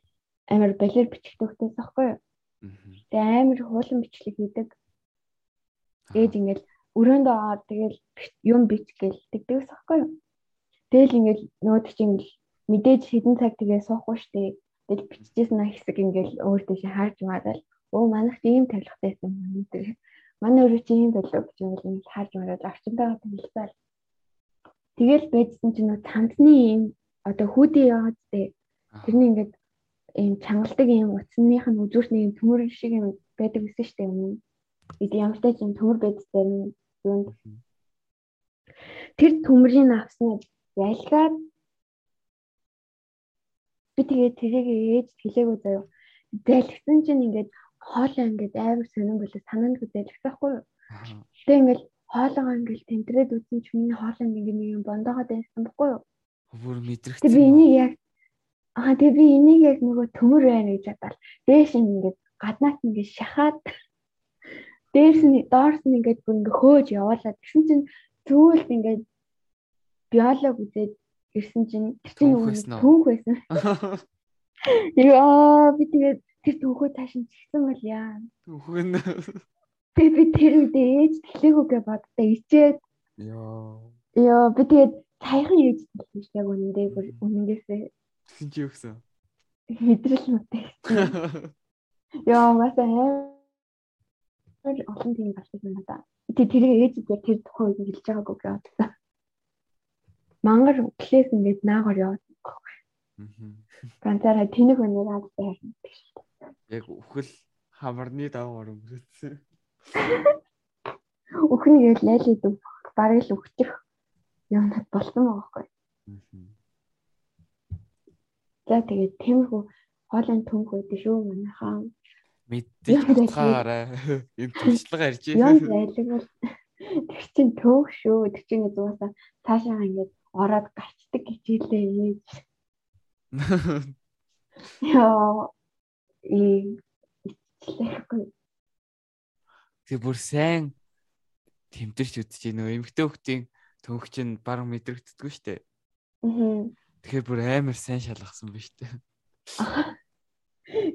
амар балер бичгдэгтэйс аахгүй юу? Тэгээ амар хуулан бичлэг хийдэг. Ээж ингээл өрөөндөө аваад тэгэл юм бич гээл тэгдэгс аахгүй юу? Тэгэл ингээл нөөд чинь мэдээж хэдэн цаг тэгээ суухгүй штэ. Тэгэл биччихсэн хэсэг ингээл өөр дэше харж маадал. Оо манайх ийм тавилгатай юм байна тэр. Манай өөрөө чи ийм болов гэж ингээл харж мараад орчинтойгоо танилцал. Тэгэл байжсэн чинь нөө цамцны ийм одоо хүүдээ яваад тээ. Тэрний ингээд ийм чангалдаг ийм утасных нь үзүүрт нэг юм төмөр шиг юм байдаг гэсэн дээ өмнө. Бид ямартай ч юм төмөр байдсан юунд тэр төмрийг авснаа ялгаад би тэгээ тэрийг ээж хэлээгүй заяа. Зайлгсан чинь ингээд хоолоо ингээд айвар сонирн болоо санаандгүй зайлгсахгүй юу. Тэгээ ингээд хоолоо ингээд тэнтрээд үзсэн чинь миний хоолоо нэг юм бондоогоо дайсан баггүй юу. Бүр мэдрэгч. Би энийг яг Аа тэгээ би энийг яг нөгөө төмөр байна гэж бодоод дээш ингээд гаднаас ингээд шахаад дээрс нь доорс нь ингээд бүр ингээд хөөж яваалаа. Тэгсэн чинь цөөлт ингээд биолог үзээд ирсэн чинь тэр чинь түүх байсан. Яа би тэгээд тэр түүхөө тааш нь чигсэн бол яа. Түүхэн. Тэгээ би тэр үедээ ээж тэлээгүү гэж боддоо ичээд. Яа. Яа би тэгээд цайхан ээж тэлсэн шүү яг үнэндээ бүр үнэнгээсээ Тэгсэн чи юу гэсэн? Мэдрэл мэтэй. Яа, угаасаа амар олон тийм гарч байна да. Тэг тэрийг ээжтэй тэр тухайн үед хэлж байгаагүй гэдэг. Мангар клээс ингээд наагаар яваад байхгүй. Ганцаараа тэнэг өнөр хаалтай харна гэж. Яг үхэл хамарны давгаар өнгөрсөн. Үхэн гээл лайлууд бараг л өгчих юм болсон байгаа байхгүй. За тэгээд тиймэрхүү хоолой төмх байдаг шүү манайхаа. Мэддэг утгаараа энэ туршлага ярьж Ян зайлг бол тэр чин төөх шүү. Тэр чин зуусаа цаашаа ингээд ороод гарчдаг хичээлээ. Яа и ичлэхгүй. Тэг бүр сайн тэмдэрч үтж гинөө эмгтэй хөлтийн төвх чинь баг мэдрэгддэггүй штэ. Аа. Тэгэхээр бүр амар сайн шалгасан ба штэ.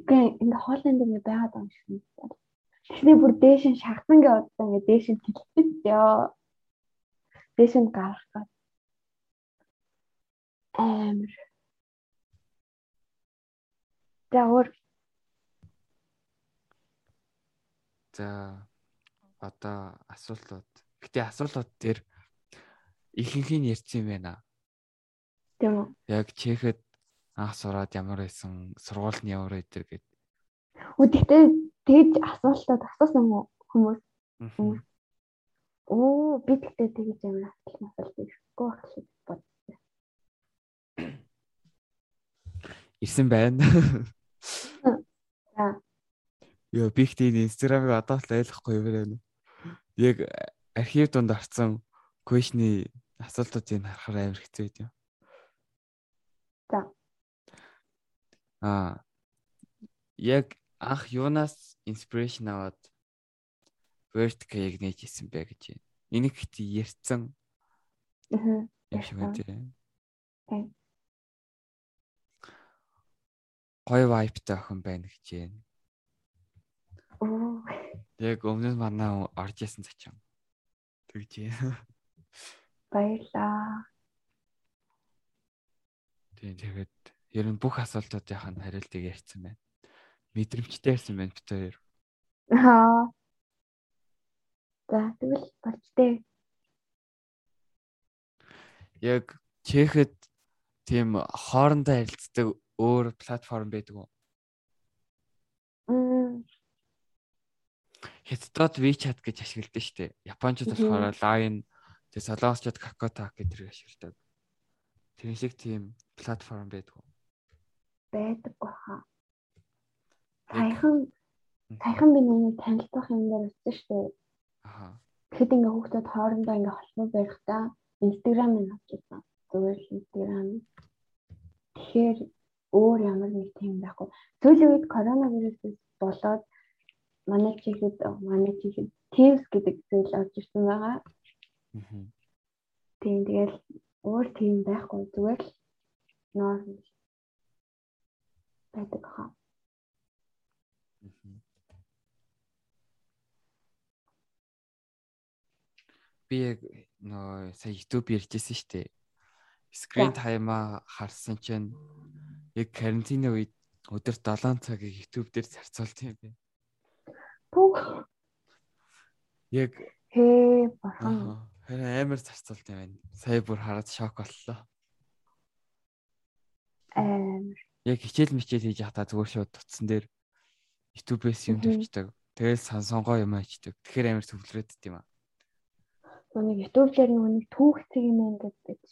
Гэ ингээ хоолнд ингээ байгаад байгаа юм шиг байна. Тэгснээ бүр дээш нь шахсан гэ удаа ингээ дээш нь тэлбэж ёо. Дээш нь гарах гад. Амар. Тэгвэр За одоо асуултууд. Гэтэ асуултууд дээр ихэнх нь ярьсан юм байна. тийм үү. Яг чехэд анх сураад ямар байсан, сургууль нь ямар байдэр гэд. Үдэгтэй тэгж асуултад асуусан юм уу хүмүүс? Оо би тэгтээ тэгж амар асуулт асуулт ирэхгүй байх шиг Ирсэн байна. За. Йоо би ихтэй инстаграмыг одоо л ойлгохгүй юм байна. Яг архив донд орсон квешний асуултуудыг харахаар амар хэцүү байд юм. За. Аа. Яг анх юунаас инспирэшн аваад vertical-ыг нээж исэн бэ гэж байна. Энийг ихтэй ярьсан Аа. юм шиг байна Гой вайптай охин байна гэж байна. Оо. Яг өмнө нь манай орж исэн зочин. Тэгж байна. Баярлаа. Тийм тэгээд ер нь бүх асуултуудын хариултыг ярьсан байна. Мэдрэмжтэй ярьсан байна бид хоёр. Аа. За тэгвэл болчтой. Яг чехэд тийм хоорондоо харилцдаг өөр платформ байдаг уу? Хятадд WeChat гэж ашигладаг шүү дээ. Японочд болохоор Line, тэгээ солонгосчууд Kakao гэдгийг ашигладаг. Тэр шиг тийм платформ байдаг уу? байдаг баха. Саяхан саяхан би нэг танилцах юм дээр очсон шүү дээ. Аха. Тэгэхэд ингээ хүүхдүүд хоорондоо ингээ холбоо барихдаа Instagram-ыг авчихсан. Зүгээр л Instagram. Тэгэхээр өөр ямар нэг тийм байхгүй. Сүүлийн үед коронавирусээс болоод манай чихэд манай чихэд Teams гэдэг зүйл орж ирсэн байгаа. Мгм. Тийм тэгэл өөр тийм байхгүй зүгээр л норм байдаг хаа. Би яг нөө сая YouTube ярьжсэн шүү дээ. Screen time-а харсан чинь яг карантины үед өдөрт 7 цагийг YouTube дээр зарцуулт юм бэ. Түүх Яг хээ бахан. харин амар зарцуулт юм байна. Сая бүр хараад шок боллоо. Амар. Яг хичээл мичээл хийж явахдаа зүгээр шууд утсан дээр YouTube-ээс юм тавьчихдаг. Тэгэл сан сонгоо юм ачдаг. Тэгэхээр амар төвлөрөөд юм аа. Нэг YouTube дээр нэг түүх цэг юм ингээд байж.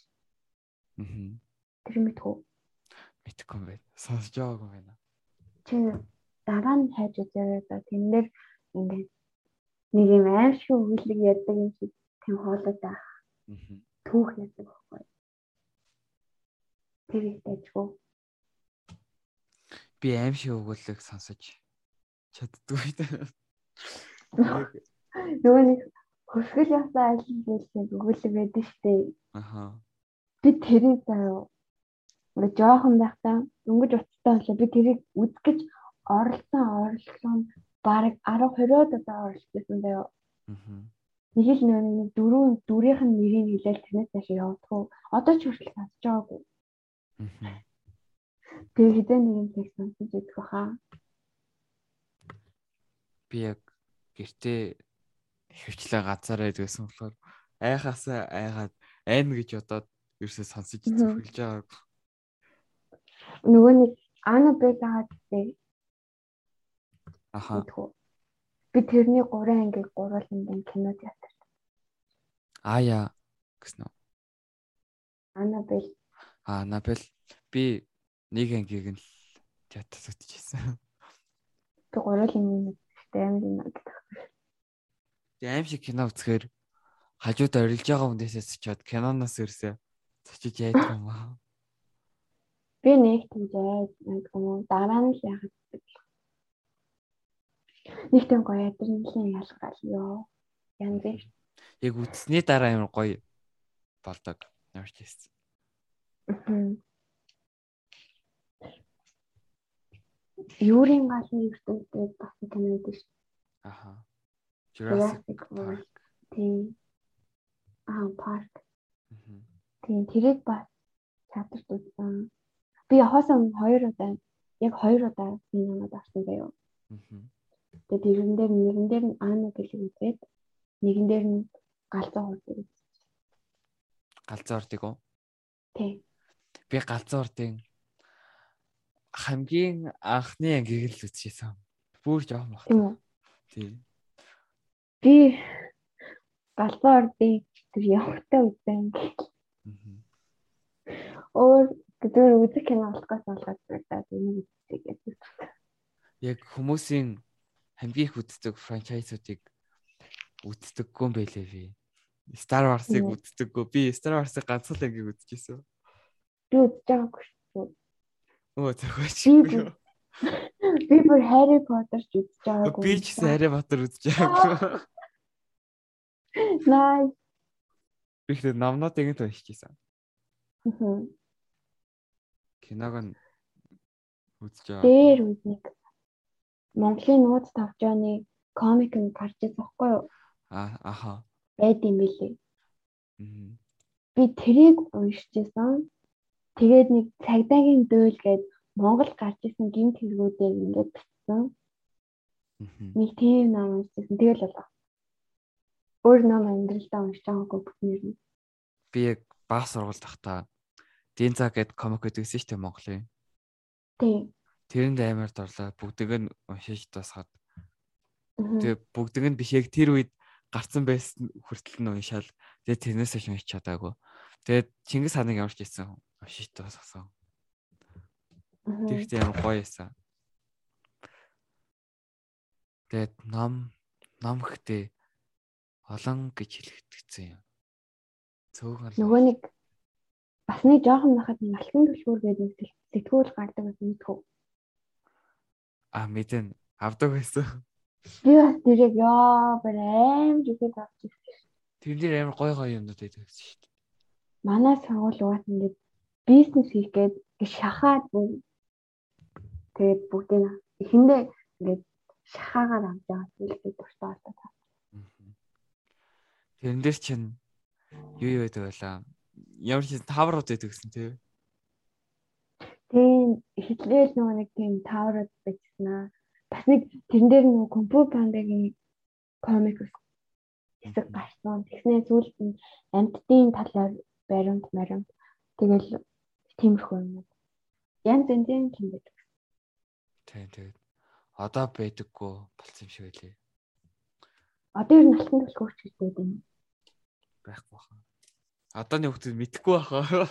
Аа. Тэр мэдхүү. Мэдхгүй юм байна. Сонсож байгаагүй байна. Чи дараа нь хайж үзээрэй да. Тэн дээр ингээд нэг юм аимшиг өгүүлэг ярьдаг юм шиг тийм хоолой заах. Аа. Түүх ярьдаг байхгүй. Тэр их дайггүй. Би аим шиг өгүүлэг сонсож чаддгүй дээ. Яг Нөгөө нэг хөсгөл ясаа ажил хийлээ өгүүлэг байдаг штеп. аха. би тэрийг заяа ингээ жоохон байхдаа дөнгөж уцтай болоо би тэрийг үзгэж оролцсон орлого нь бараг 10 20-од удаа оролцсон заяа Аа. нэг л нэг нэг дөрөв дүрийнх нь нэрийг хэлээл тэрнээс цааш явдггүй одоо ч хүртэл сонсож байгаагүй Аа. тэгээ хэдэн нэг юм тест сонсож идэх баха Би яг гэртээ хөвчлээ газараа идвэсэн болохоор айхаасаа айгаад айн гэж бодоод ерөөсөө сонсож Мгм. зөвхөлж байгаа. Нөгөө нэг ана бегаад дээ Аха. идэх үү би тэрний 3 ангийг гурван юм кино театр Ая гэсэн үү? ана бел Аа, Набел би Нэг ангийг нь театр зүтчихсэн. Тэг гурван юм амар юм гэдэг. Тэг аим шиг кино үзэхээр хажууд орилж байгаа хүнээсээ чад киноноос өрсөө цочиж яадаг юм аа. Би нэг тийм нэг юм дараа нь л яхад нэг тийм гоё адреналин ялгаал ёо. Янз бүр. Яг үзсний дараа амар гоё болдог. Ямар ч хэлсэн. Юурийн галын ертөнцид бас байдаг шүү. Аха. Jurassic Park. Тийм. Аа, парк. Тийм, тэрийг бас театрт үзсэн. Би хоосон хоёр удаа яг хоёр удаа кинонод орсон заяа. Тэгээд тэрэн дээр нэгэн дээр нь Ана гэлэг үзээд нэгэн дээр нь галзуу хурдыг үзсэн. Галзуу хурдыг уу? Тий. Би галзуу хурдын хамгийн анхны ангийг л үзчихсэн. Бүр жоох баг. Тий. Би галзуу хурдыг тэр явахтаа үзсэн. Өөр тэр үзэх кино болохгүйс болгоод надад энийг үзчихье гэдэг. Яг хүмүүсийн хамгийн их үздэг франчайзуудыг үздэггүй юм байлээ би. Star Wars-ыг үздэггүй. Би Star Wars-ыг ганцхан л ангийг үзчихсэн. Би үзэж байгаагүй шүү. Өө зохиоч. Би бүр Harry Potter ч үзэж байгаагүй. Би ч гэсэн Harry Potter үзэж байгаагүй. Nice. Би ихтэй номнууд ингэ уншижсэн. Аа. Киног нь үзэж байгаа. Дээр үзник. Монголын нууц тавжааны комик нь гарч ирсэн байхгүй юу? Аа аха. Байд юм билий. Би тэрийг уншижсэн. Тэгээд нэг цагдаагийн дөөл гээд Монгол гарч ирсэн гинт хэрэгүүдээр ингээд бичсэн. Нэг тийм ном уншижсэн. Тэгэл болоо. Өөр ном амьдралдаа уншиж байгаагүй бүхнэр нь. Би яг баа сургуульд тахта Динза гэд комик гэдэгсэн шүү дээ Монголын. Тийм. Тэрэнд амар дурлаа. Бүгдийг нь уншиж тусгаад. Тэгээ бүгдийг нь биш яг тэр үед гарцсан байсан хүртэл нь уншаал. Тэгээ тэрнээс ч уншиж чадаагүй. Тэгээд Чингис ханыг ямар ч ийсэн уншиж тусгасан. Тэгтээ амар гоё байсан. Тэгээд ном ном ихтэй олон гэж хэлэгдсэн юм. Цөөхөн нөгөө нэг бас нэг жоохон нахад алтан түлхүүр гэдэг сэтгүүл гардаг байсан мэдхүү. А мэдэн авдаг байсан. Би бас тэрийг яа бүр аим жихэд авч ирсэн. Тэр дээр амар гой гой юмнууд байдаг гэсэн шүү дээ. Манай сургууль угаас ингээд бизнес хийх гээд шахаад тэгээд бүгдийг эхэндээ ингээд шахаагаар авч байгаа зүйлээ дуртай болоо. Тэрэн дээр чинь юу юу байдаг байлаа. Ямар ч таврууд байдаг гэсэн тий. Тийм хитлэл нөгөө нэг тийм таврууд байцснаа. Бас нэг тэрэн дээр нөгөө компьютер пандагийн комик хэсэг гарсан. Тэгснээ сүүлд нь амьтдын талаар баримт маримт тэгэл тиймэрхүү юм. Янз янзын юм байдаг. Тийм тэгээд одоо байдаггүй болсон юм шиг байлээ. Одоо ер нь алтан төлхөөрч гэж байдаг юм. Байхгүй хаа. Одооны хүмүүс мэдхгүй баха.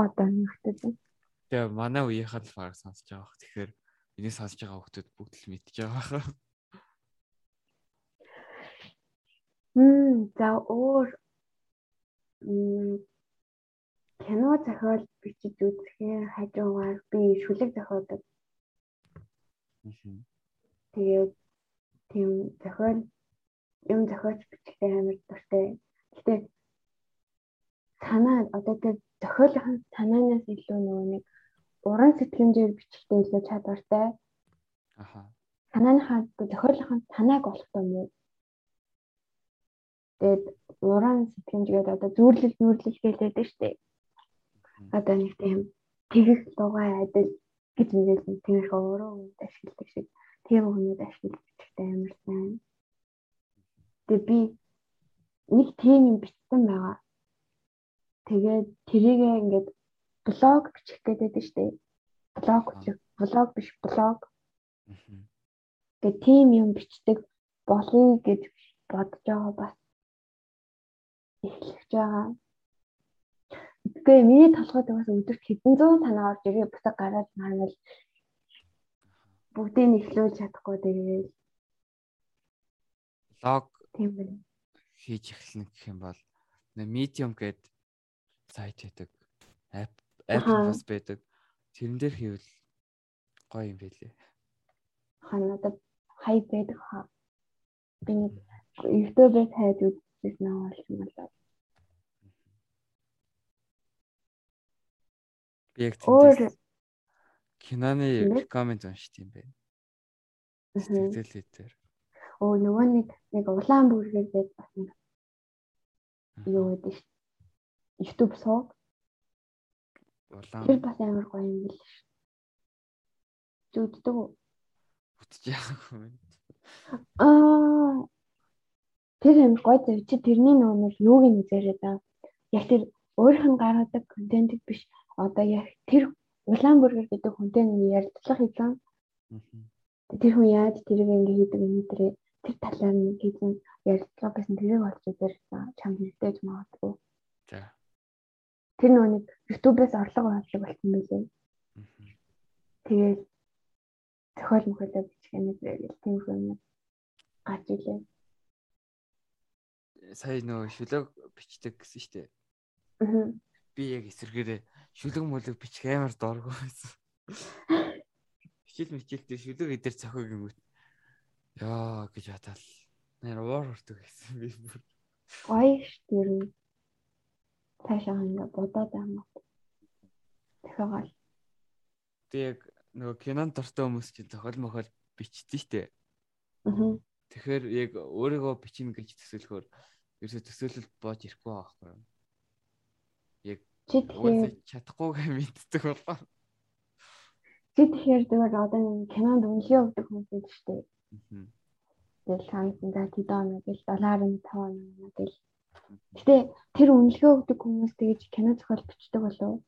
Одоо нэгтэй. Тэгээ манай үеийнхэн л баг сонсож байгаа. Тэгэхээр энийг сонсож байгаа хүмүүс бүгд л мэдж байгаа. Мм за өөр кино зохиол бичиж үзэхээр хажуугаар би шүлэг зохиодог. Тэгээд тийм зохиол юм зохиож бичихтэй амар дуртай. Гэтэ санаа одоо тэр зохиолын санаанаас илүү нөгөө нэг уран сэтгэмжээр бичихтэй илүү чадвартай. Аха. Санааныхаа зохиолын санааг олох юм уу? Тэгээд уран сэтгэмжгээд одоо зүрлэл зүрлэл гэлээд штэ. Одоо нэг тийм тэгэх дугай адил гэж нэгэл тиймэрхүү өөрөө үнд ашигладаг шиг тийм хүмүүс ашиглаж бичихтэй амар сайн. Тэгээд би нэг тийм юм бичсэн байгаа. Тэгээд тэрийг ингээд блог бичих гэдэг нь дээ. Блог бичих, блог биш блог. Тэгээд тийм юм бичдэг болъё гэж бодож байгаа бас эхлэж байгаа. Тэгээ миний толгойд бас өдөрт хэдэн зуун санаа орж ирээ бусаг гараад марвал бүгдийг нэхлүүлж чадахгүй тэгээд лог тийм байна. Хийж эхэлнэ гэх юм бол medium гэдэг сайт байдаг. App app бас байдаг. Тэрэн дээр хийвэл гоё юм байлээ. Ха надад хай байдаг хаа. Би нэг YouTube-ээр хайж үзсэн нь бол юм байна. Би яг тэндээс киноны коммент уншд юм байна. Сэтгэлээдээр. Оо нөгөө нэг нэг улаан бүргээр байж бас нэг юу гэдэг. YouTube суу. Улаан. Тэр бас амар гоё юм бэл ш. Зүуддэг үү? Утж яагүй юм. Аа тэр амар гоё зав чи тэрний нөгөө нэг юуг нь үзээрээ да. Яг тэр өөрийнх нь гаргадаг контент биш одоо яг тэр улаан бүргэр гэдэг хүнтэй нэг ярилцлага хийсэн. Тэр хүн яаж тэрийг ингэ хийдэг юм тэр тэр талаар нэг хийсэн ярилцлага байсан тэрийг олж үзэрсэн чам хэрэгтэй ч магадгүй. За. Тэр нөгөө нэг YouTube-ээс орлого олдог болсон байлээ. Тэгээд зохиол мөхөлөө бичгэнэ зэрэг тийм хүн гарч илээ. Сая нөгөө шүлэг бичдэг гэсэн шүү дээ. Би яг эсэргээрээ шүлэг мүлэг бичих амар дургу байсан. Хичээл мичээлтэй шүлэг эдэр цохиг юм. Яа гэж хатаал. Нэр уур хүртэг гэсэн би бүр. Гоё штэр. Цаашаа ингээ бодоод байна. Тэгэхээр Тэг нөгөө кинонд дуртай хүмүүс чинь зохиол мохол бичдэг штэ. Аа. Тэгэхээр яг өөрийгөө бичнэ гэж төсөөлөхөөр ерөөсө төсөөлөлд боож ирэхгүй байхгүй юу? Яг тэгэхээр чадахгүйгээ мэддэг болоо. чи тэгэхээр зүгээр одоо кинонд үнэлгээ өгдөг хүмүүс шүү дээ. Тэгэл хаансан за тэд оноо гэл долларын 5 оноо гэл. Гэтэ тэр үнэлгээ өгдөг хүмүүс тэгэж кино зохиол бичдэг болов уу?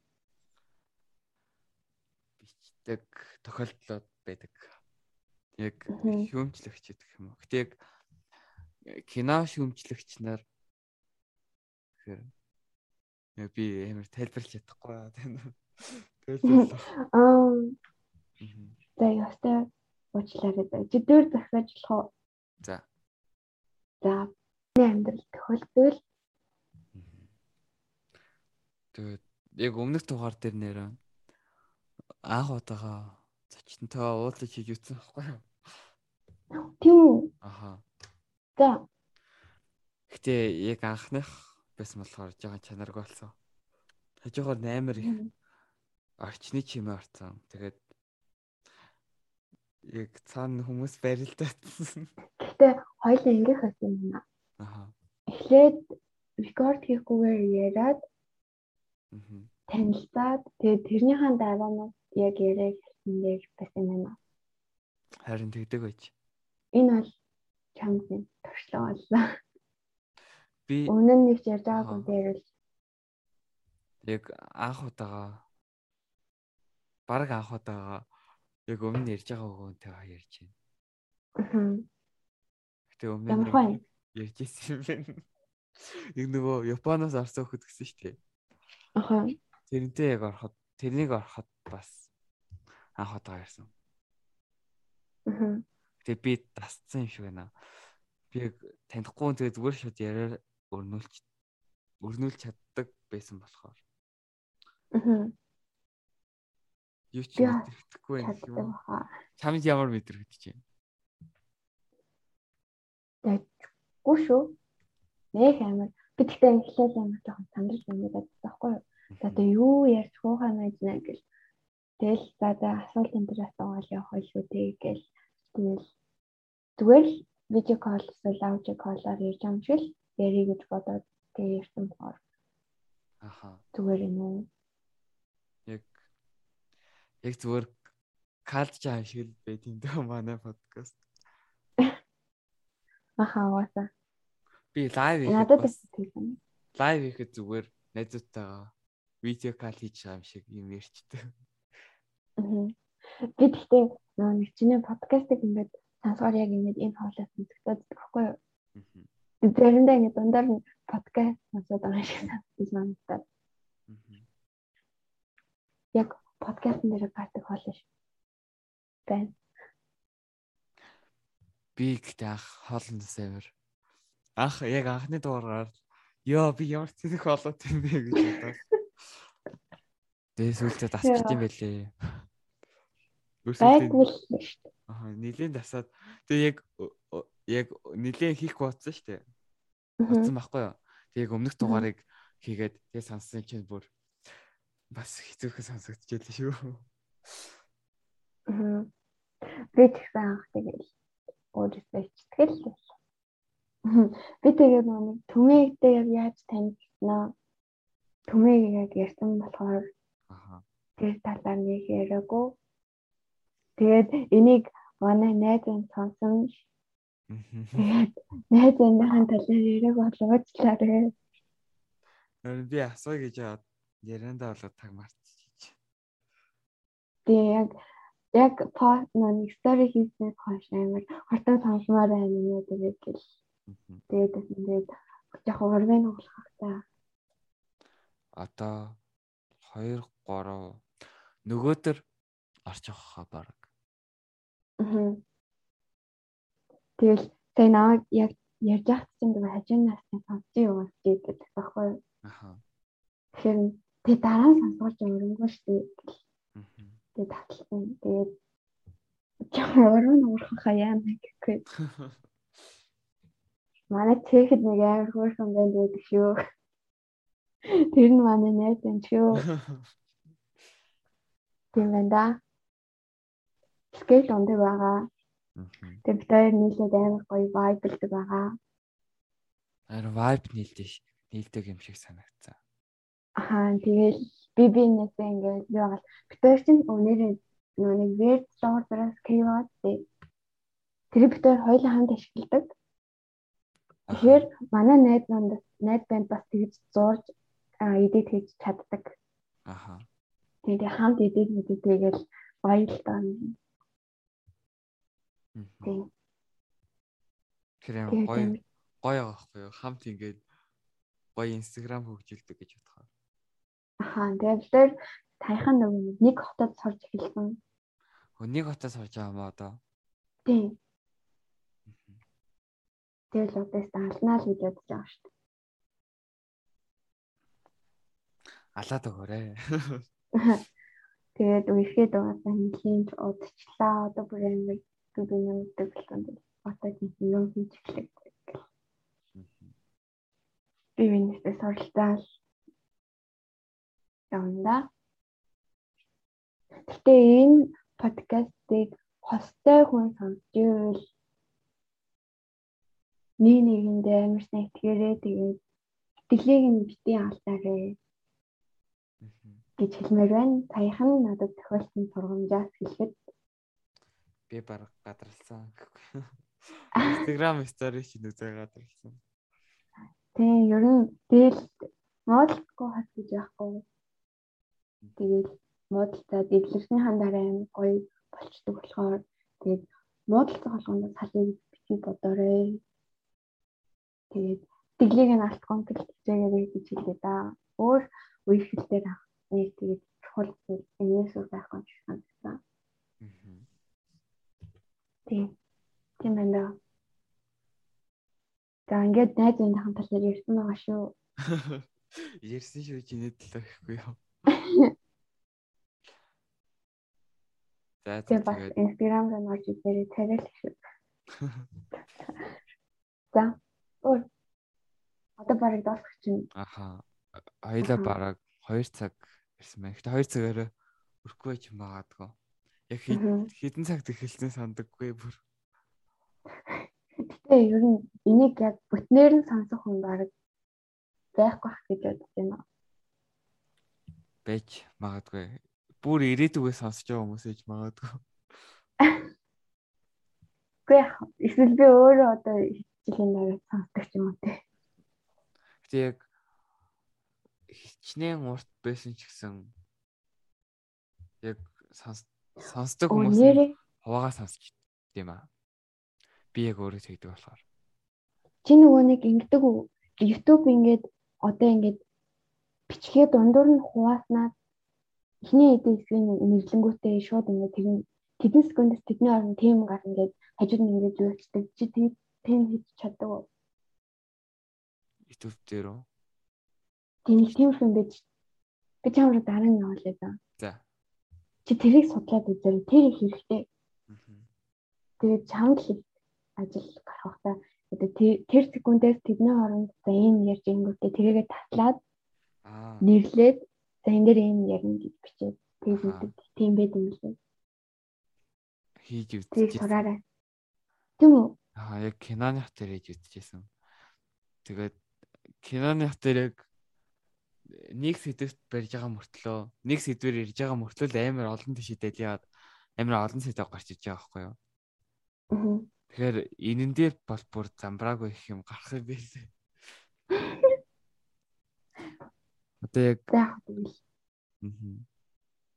бичдэг тохиолдлууд байдаг. Яг шүүмжлэгч гэх юм уу. Гэтэ яг кино шүүмжлэгч нар тэгэхээр яг би амар тайлбарлаж чадахгүй байна. Тэгэл Аа за ястай уучлаарай. за. Чи дөр захиаж болох уу? За. За миний амьдрал тохиолдвол Тэгээд яг өмнөх дугаар дээр нэрээ анх удаага зочнтой уулзаж хийж үтсэн байхгүй юу? тийм үү? Аха. За Гэтэ яг анхных байсан болохоор жоохон чанаргүй болсон. Хажуугаар 8 их орчны чимээ орцсон. Тэгээд яг цаана хүмүүс барилдаадсан. гэтээ хоёлаа ингээх байсан юм аа. Аха. Эхлээд рекорд хийхгүйгээр яриад танилцаад тэгээд тэрнийхэн дараанаас яг яриаг дээр байсан юм аа. Харин тэгдэг байж. Энэ бол чамд нэг туршлага боллоо. Би Өмнө нь нэг ярьж байгаагүй дээр л яг анх удаага баг анх удаага яг өмнө ярьж байгаа хүнтэйгээ ярьж байна. аа. Гэтэ өмнө ярьж ирсэн юм байна. Нэг нөгөө Японоос орсон хөхд гэсэн шүү дээ. Аха. Тэрнтэй яг ороход тэрнийг ороход бас анх удаа ярьсан. Аа. Тэгээ би дасцсан юм шиг байна. Би яг танихгүй тэгээ зүгээр шууд яриа өрнүүлж өрнүүлж чаддаг байсан болохоор Аа. Юу ч мэдрэхгүй байх юм. Чамд ямар мэдрэгдэж байна? Гүү шүү. Нэг амар би тэгтээ эхлээл амар жоохон сандрал юмудаад байхгүй юу? За одоо юу ярьж хуухаа байж нэ гэл. Тэгэл за за асуулт энэ дээр асуугаал явах байлгүй дээ гэл. Тэгэл зүгээр л видео колл эсвэл аудио коллоор ярьж байгаа юм шиг л ярих гэж бодоод тэгээ ярьсан болохоор Аха. зүгээр юм уу? Яг зүгээр калж чам шиг л байт юм даа манай подкаст. Аха уусаа. Би лайв Надад хийхэд бас тийм. лайв хийхэд зүгээр найзуудтайгаа видео кал хийж байгаа юм шиг юм ярьчдаг. Аа. Би тэгтээ нөгөө нэг чиний подкастыг ингээд сонсоор яг ингээд энэ хоолоос сонсогдоод байхгүй юу? Мгм. Заримдаа ингээд дундаар нь подкаст сонсоод байгаа шиг санагдаж байна. Мгм. яг подкастн дээр гардаг хоолой шүү. Байна. Би ихтэй анх хоолндос амир. Анх яг анхны дугаараар ёо би ямар тэнх болоод юм бэ гэж бодоод. Тэгээ сүүлдээ дасчих юм байлээ. Л шүү дээ. Аа нилийн дасаад тэгээ яг яг нилийн хийх бодсон шүү дээ. Бодсон байхгүй юу? Тэгээ өмнөх дугаарыг хийгээд тэгээ сонссон чинь бүр бас хэцүүхэн сонсогдчихлээ шүү. Аа. Би тэгсэн анх тэгэл өөрөөсөө ичтгэл л. Би тэгээд нэг төмөөгтэй яг яаж танилцнаа төмөөг яг ярьсан болохоор тэр талаар нэг яриаггүй. Тэгээд энийг манай найз нь сонсон. Тэгээд найз минийхэн талаар яриаг болгоочлаарэ. Харин би асууя гэж яад яриандаа болоод таг мартчих. Тэгээд яг яг пост нэг стори хийснээс хойш амар хортон сонсомоор байна нэ тэгээд гэл. Тэгээд тэгээд яг урвын оглох та. Одоо 2 3 нөгөөдөр орч явахаа баг. Аа. Тэгэл сая намайг яг ярьж ахт чинь тэгээ хажуунаас нь сонсч юу гэдэг байхгүй. Аха. Тэгэхээр тэг дараа нь сонсгож өрөнгөө штэ. Тэгээ татлсан. Тэгээд ямар нь уурхах хаяа гэхгүй. Манай тэгэхэд нэг амар хөөрхөн байд байдаг шүү. Тэр нь манай найз юм шүү. Тийм байна да. Скейл ондог байгаа. Тэр бид хоёр нийлээд амар гоё vibe билдэг байгаа. Харин vibe нийлдэг нийлдэг юм шиг санагцсан. Ахаа тэгэл би бинээсээ ингээд юу гал бид хоёр чинь өнөөдөр нөө нэг weird store-аас keyword тэр хоёр хоёулаа хамт ашигладаг. Тэгэхээр манай найз нанд найз банд бас тэгж зурж эдит хийж чаддаг. Аха. Тэгээд хамт эдит мэдээ тэгэл баярлалаа. Тийм. Тэр юм гоё гоё байхгүй юу? Хамт ингээд гоё инстаграм хөгжүүлдэг гэж бодохоо. Ахаа тэгээд тэр тайхан нэг хотод сурж эхэлсэн. Нэг хотод сурж байгаа мó одоо. Тийм. Тэгэл одоо алнаа л гэж бодож байгаа шүү дээ. Алаад өгөөрэй. Тэгээд үерхэд угаасаа нэлийн удчлаа. Одоо бүр амар би нэмдэг болсон. Одоо тийм юм хийж эхлэх. Би винэсээ суралцаал. Явна. Гэтэ энэ подкастыг хостой хүн сонсч ивэл нэг нэгэндээ амар сайн итгээрээ тэгээд итгэлийг нь битгий алдаарэ гэж хэлмээр байна. Саяхан надад тохиолдсон сургамжаас хэлэхэд би бараг гадралсан гэхгүй. Instagram story чинь үзээ гадралсан. Тийм, ер нь дээл модалгүй хат гэж яахгүй. Тэгээд модалтай дэглэрсний хандараа аим гоё болчдөг болохоор тэгээд модалцах болгонд салыг бити бодоорой. Тэгээд дэглийг нь алтгон гэлцээгээрэй гэж хэлээ да. Өөр үеийнхэл дээр авах нэг тэгээд чухал зүйл энэс үү байх гэж санагдсан. Тийм. Тийм байна. За ингээд найз минийхэн талаар ярьсан байгаа шүү. Ярьсан шүү чиний талаар гэхгүй юу? За тэгээд бас Instagram руу норж ирээ тариал шүү. За. Өөр. Одоо барыг дуусгах чинь. Аха. Хоёлаа бараг 2 цаг ирсэн байна. Гэтэ 2 цагаараа өрөхгүй ч юм баадгүй. Яг хэдэн цагт эхэлсэн сандаггүй бүр. Гэтэ ер нь энийг яг бүтнээр нь сонсох хүн баг байхгүй ах гэж бодож байна. Бэж магадгүй. Бүр ирээдүгөө сонсож байгаа хүмүүс ээж магадгүй. Гэхдээ эсвэл би өөрөө одоо жилийн дараа сонсдог ч юм уу те. Гэтэ яг хичнээн урт байсан ч гэсэн яг сонсдог хүмүүс хуваагаа сонсч тийм аа. Би яг өөрөө тэгдэг болохоор. Чи нөгөө нэг ингэдэг? YouTube ингээд одоо ингээд бичгээ дундуур нь хувааснаа эхний эдийн засгийн нэрлэнгүүтээ шууд ингээд тэгэн тэдэн секундс тэдний орон тийм гар ингээд хажууд нь ингээд зүйчдэг чи тийм хийж чаддаг уу? YouTube дээр үү? Тийм тийм юм байж би чамраа дараа нь явуулъя да. За. Чи тэрийг судлаад үзээрэй. Тэр их хэрэгтэй. Тэгээд чамд л ажил гарах та одоо тэр секундээс тэдний хооронд за энэ ярьж ингүүтээ тэрийгэ татлаад нэрлээд за энэ дээр энэ ярина гэж бичээд тэгээд үүдэг тийм байд юм лээ. Хийж үзчихсэн. Тэгээд сураарай. Тийм үү? Аа яг киноны хатар хийж үзчихсэн. Тэгээд киноны хатар яг нэг сэдвэт барьж байгаа мөртлөө нэг сэдвэр ирж байгаа мөртлөө амар олон тийш дэлиад амар олон сэдв гарч иж байгаа байхгүй юу? Тэгэхээр энэн дээр бол бүр замбраагүй их юм гарах юм билээ. Одоо яг Аа.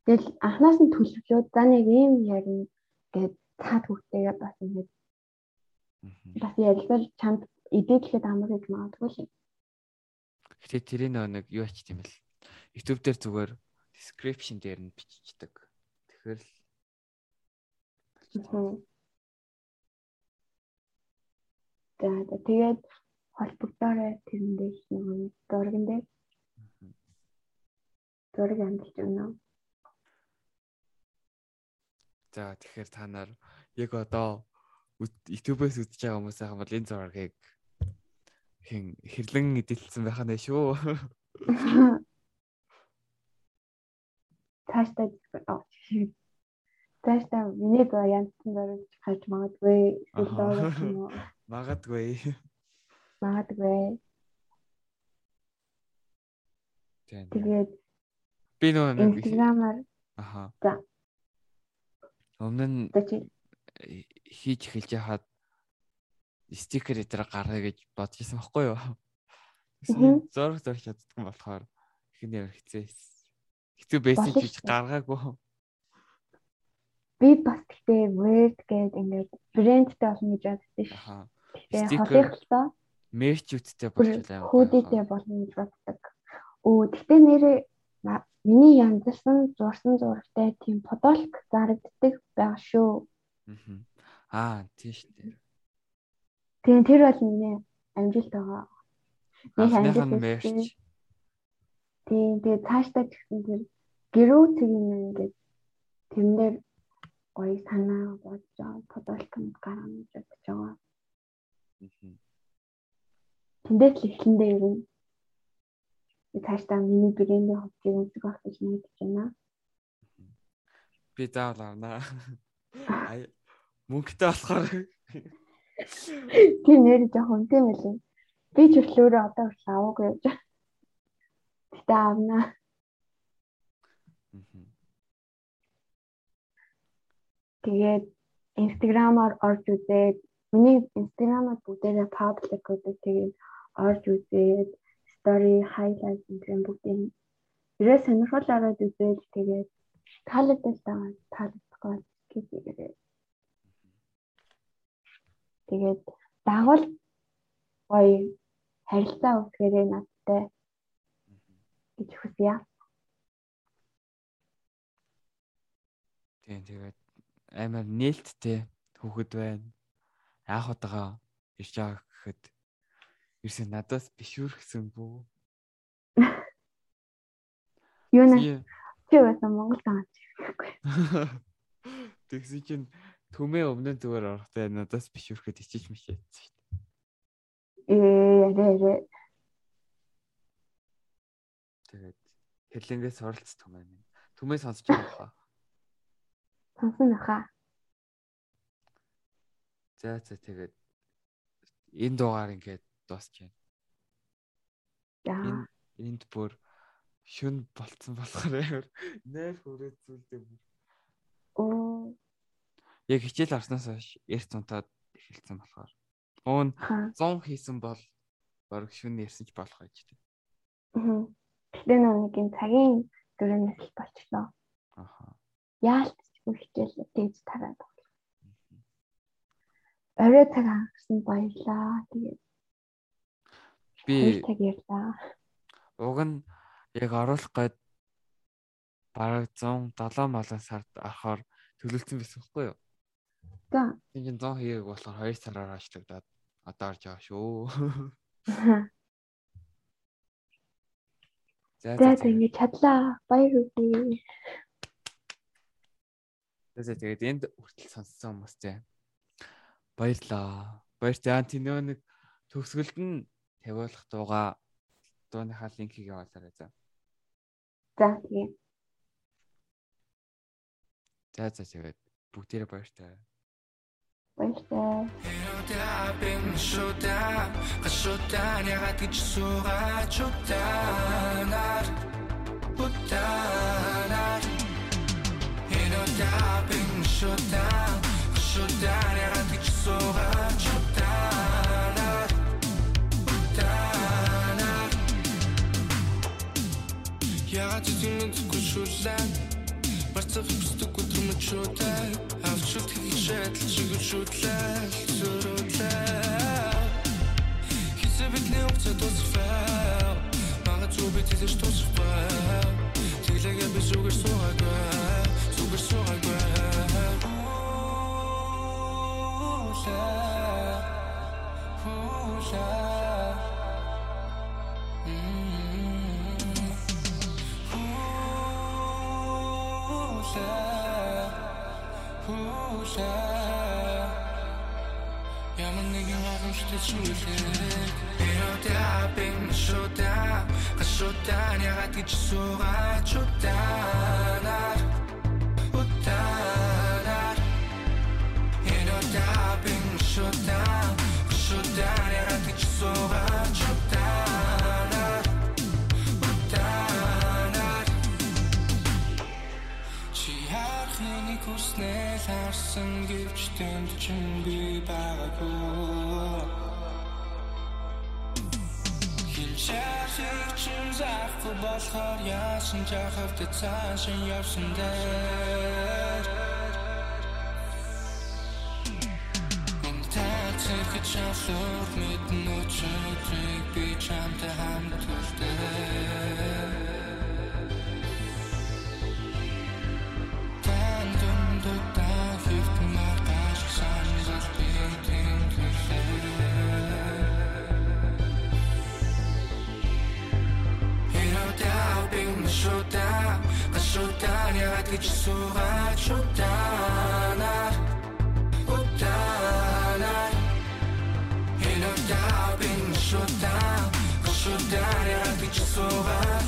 Тэгэл анханаас нь төлөвлөөд за нэг ийм ярина гэд цаад хүүхдээгээ бас ингэж бас ялгал чамд идэгдэхэд амар гэж магадгүй шээ. Гэтэ тэрийн нэг юу ач тийм бэл. YouTube дээр зүгээр description дээр нь биччихдэг. Тэгэхээр л За тэгээд холбогдоорой тэрэндээ нэг дурган дээр зураг амжилт өгнө. За тэгэхээр та нар яг одоо YouTube-ээс үзэж байгаа хүмүүс ахын бол энэ зургийг хин хэрлэн эдэлсэн байх нь шүү. Тааштай тааштай миний гоо янзсан дөрөж хаж магадгүй эсвэл магадгүй. Магадгүй. Тэгээд би нөгөө нэг инстаграмаар аха за өмнө нь хийж эхэлж яхад стикер дээр гаргая гэж бодож исэн байхгүй юу? Зураг зурж чаддгүй болохоор ихний ямар хэцээ. Хэцүү байсан гэж гаргаагүй. Би бас тэгтээ word гэдэг ингээд брэндтэй болно гэж боддоо шүү. Тэгээ холынхлоо мерчүүдтэй болчихлаа. Хүүдтэй болно гэж боддог. Өө тэгтээ нэрээ миний янзлсан зурсан зурагтай тийм подолк зарагддаг байгаа шүү. Аа тийш дээ. Тийм тэр бол нэ амжилт байгаа. Нэг амжилт. Тийм тэгээ цаашдаа гэсэн тэр гэрүү цэгийн ингээд тэрнээр гоё санаа бодож байгаа подолконд гаргана гэж бодож байгаа. Тэндээс л эхлэндээ ер нь цаашдаа миний брендийн хувьцыг үзэх байх гэж найдаж байна. Би заавал авнаа. Мөнгөтэй болохоор Тийм нэр жоохон үнэтэй мэлээ. Би ч өглөөрөө одоо хүртэл аваагүй явж байгаа. Гэтэ авна. Тэгээд инстаграмаар орж үзээд миний инстаграмаар бүгдээрээ паблик гэдэг тэгээд орж үзээд story highlight гэх бүгдийг ерөө сонирхол ороод үзээд тэгээд таалагдал байгаа таалагдахгүй гэж ирээ. Тэгээд дагвал гоё харилцаа үүсгээрэй надтай гэж хүсье. Тийм тэгээд амар нээлттэй хүүхэд байна. Яах удаага ирж байгаа гэхэд ерөөсөө надаас бишүүрхсэн бүү. Юу нэ? Чи байсан Монгол таач гэхгүй. Тэгсэн чинь Түмээ өмнө зүгээр орохтой надаас биш үрхэд ичиж мишээдсэн шүү дээ. Ээ ярээ. Тэгээд хэрлэнгээс оролц түмээ. Түмээ сонсож байгаа хаа. Сонсон хаа. За за тэгээд энэ дугаар ингээд дуусч байна. За. Энд бүр шүн болцсон болохоор нээр хүрээд зүйлдээ бүр. Оо яг хичээл арснаас хойш эрт цунтаад эхэлсэн болохоор уун 100 хийсэн бол баг шүн ярьсан ч болох гэж тийм. Аа. Гэтэ нэг юм цагийн дөрөнөөс л болчихлоо. Аха. Яалтчгүй хичээл тэгж тараад. Орой цаг хагасан баярлаа. Тэгээд би. Уг нь яг оруулах гээд бараг 107 малын сард орохоор төлөвлөсөн байсан байхгүй юу? За. Тэгин 100 хийгээг болохоор 2 сараар ачлагдаад одоо орж байгаа шүү. За За ингэ чадлаа. Баяр хүргэе. За тэгээд энд хүртэл сонссон хүмүүстэй баярлаа. Баярлалаа. Тэ нөө нэг төгсгөлд нь тавиулах дууга дууныхаа линкийг явуулаарай за. За тийм. За за тэгээд бүгдээрээ баяртай. Баяртай. Бин шута гашута ягаад гэж суугаад чутанаар бутанаар Хинота бин шута гашута ягаад гэж суугаад Ягаад ч юм гүшүүлэн Барцах хүсдэг өдрөмж шутай Авч шут хийшээд чиг шутлаа Зүрүүлээ Хизээ бидний уцаа тусфаа Мага зүбит хийж тусфаа Тэглэгээ би зүгээр суугаагүй. Зүгээр суугаагүй. Хуулаа Хуулаа Хуулаа Ямар нэгэн хавчтай зүйлээ Яа бин шота гашота ягаад гэж суугаа чутанаар утанаар Яа бин харсан гэвч тэнд чин би байгаагүй. Хилчээх чин заахгүй болохоор яасан жахавт цаашин явсан дээр. Үнтацэх чашлуур мэдэн өчөдрийг би чамтай хамт үлдээ Шута, шута, ягаад гэж суугаад шутанаар Утанаар Хинотаа бин шута, шута, ягаад гэж суугаад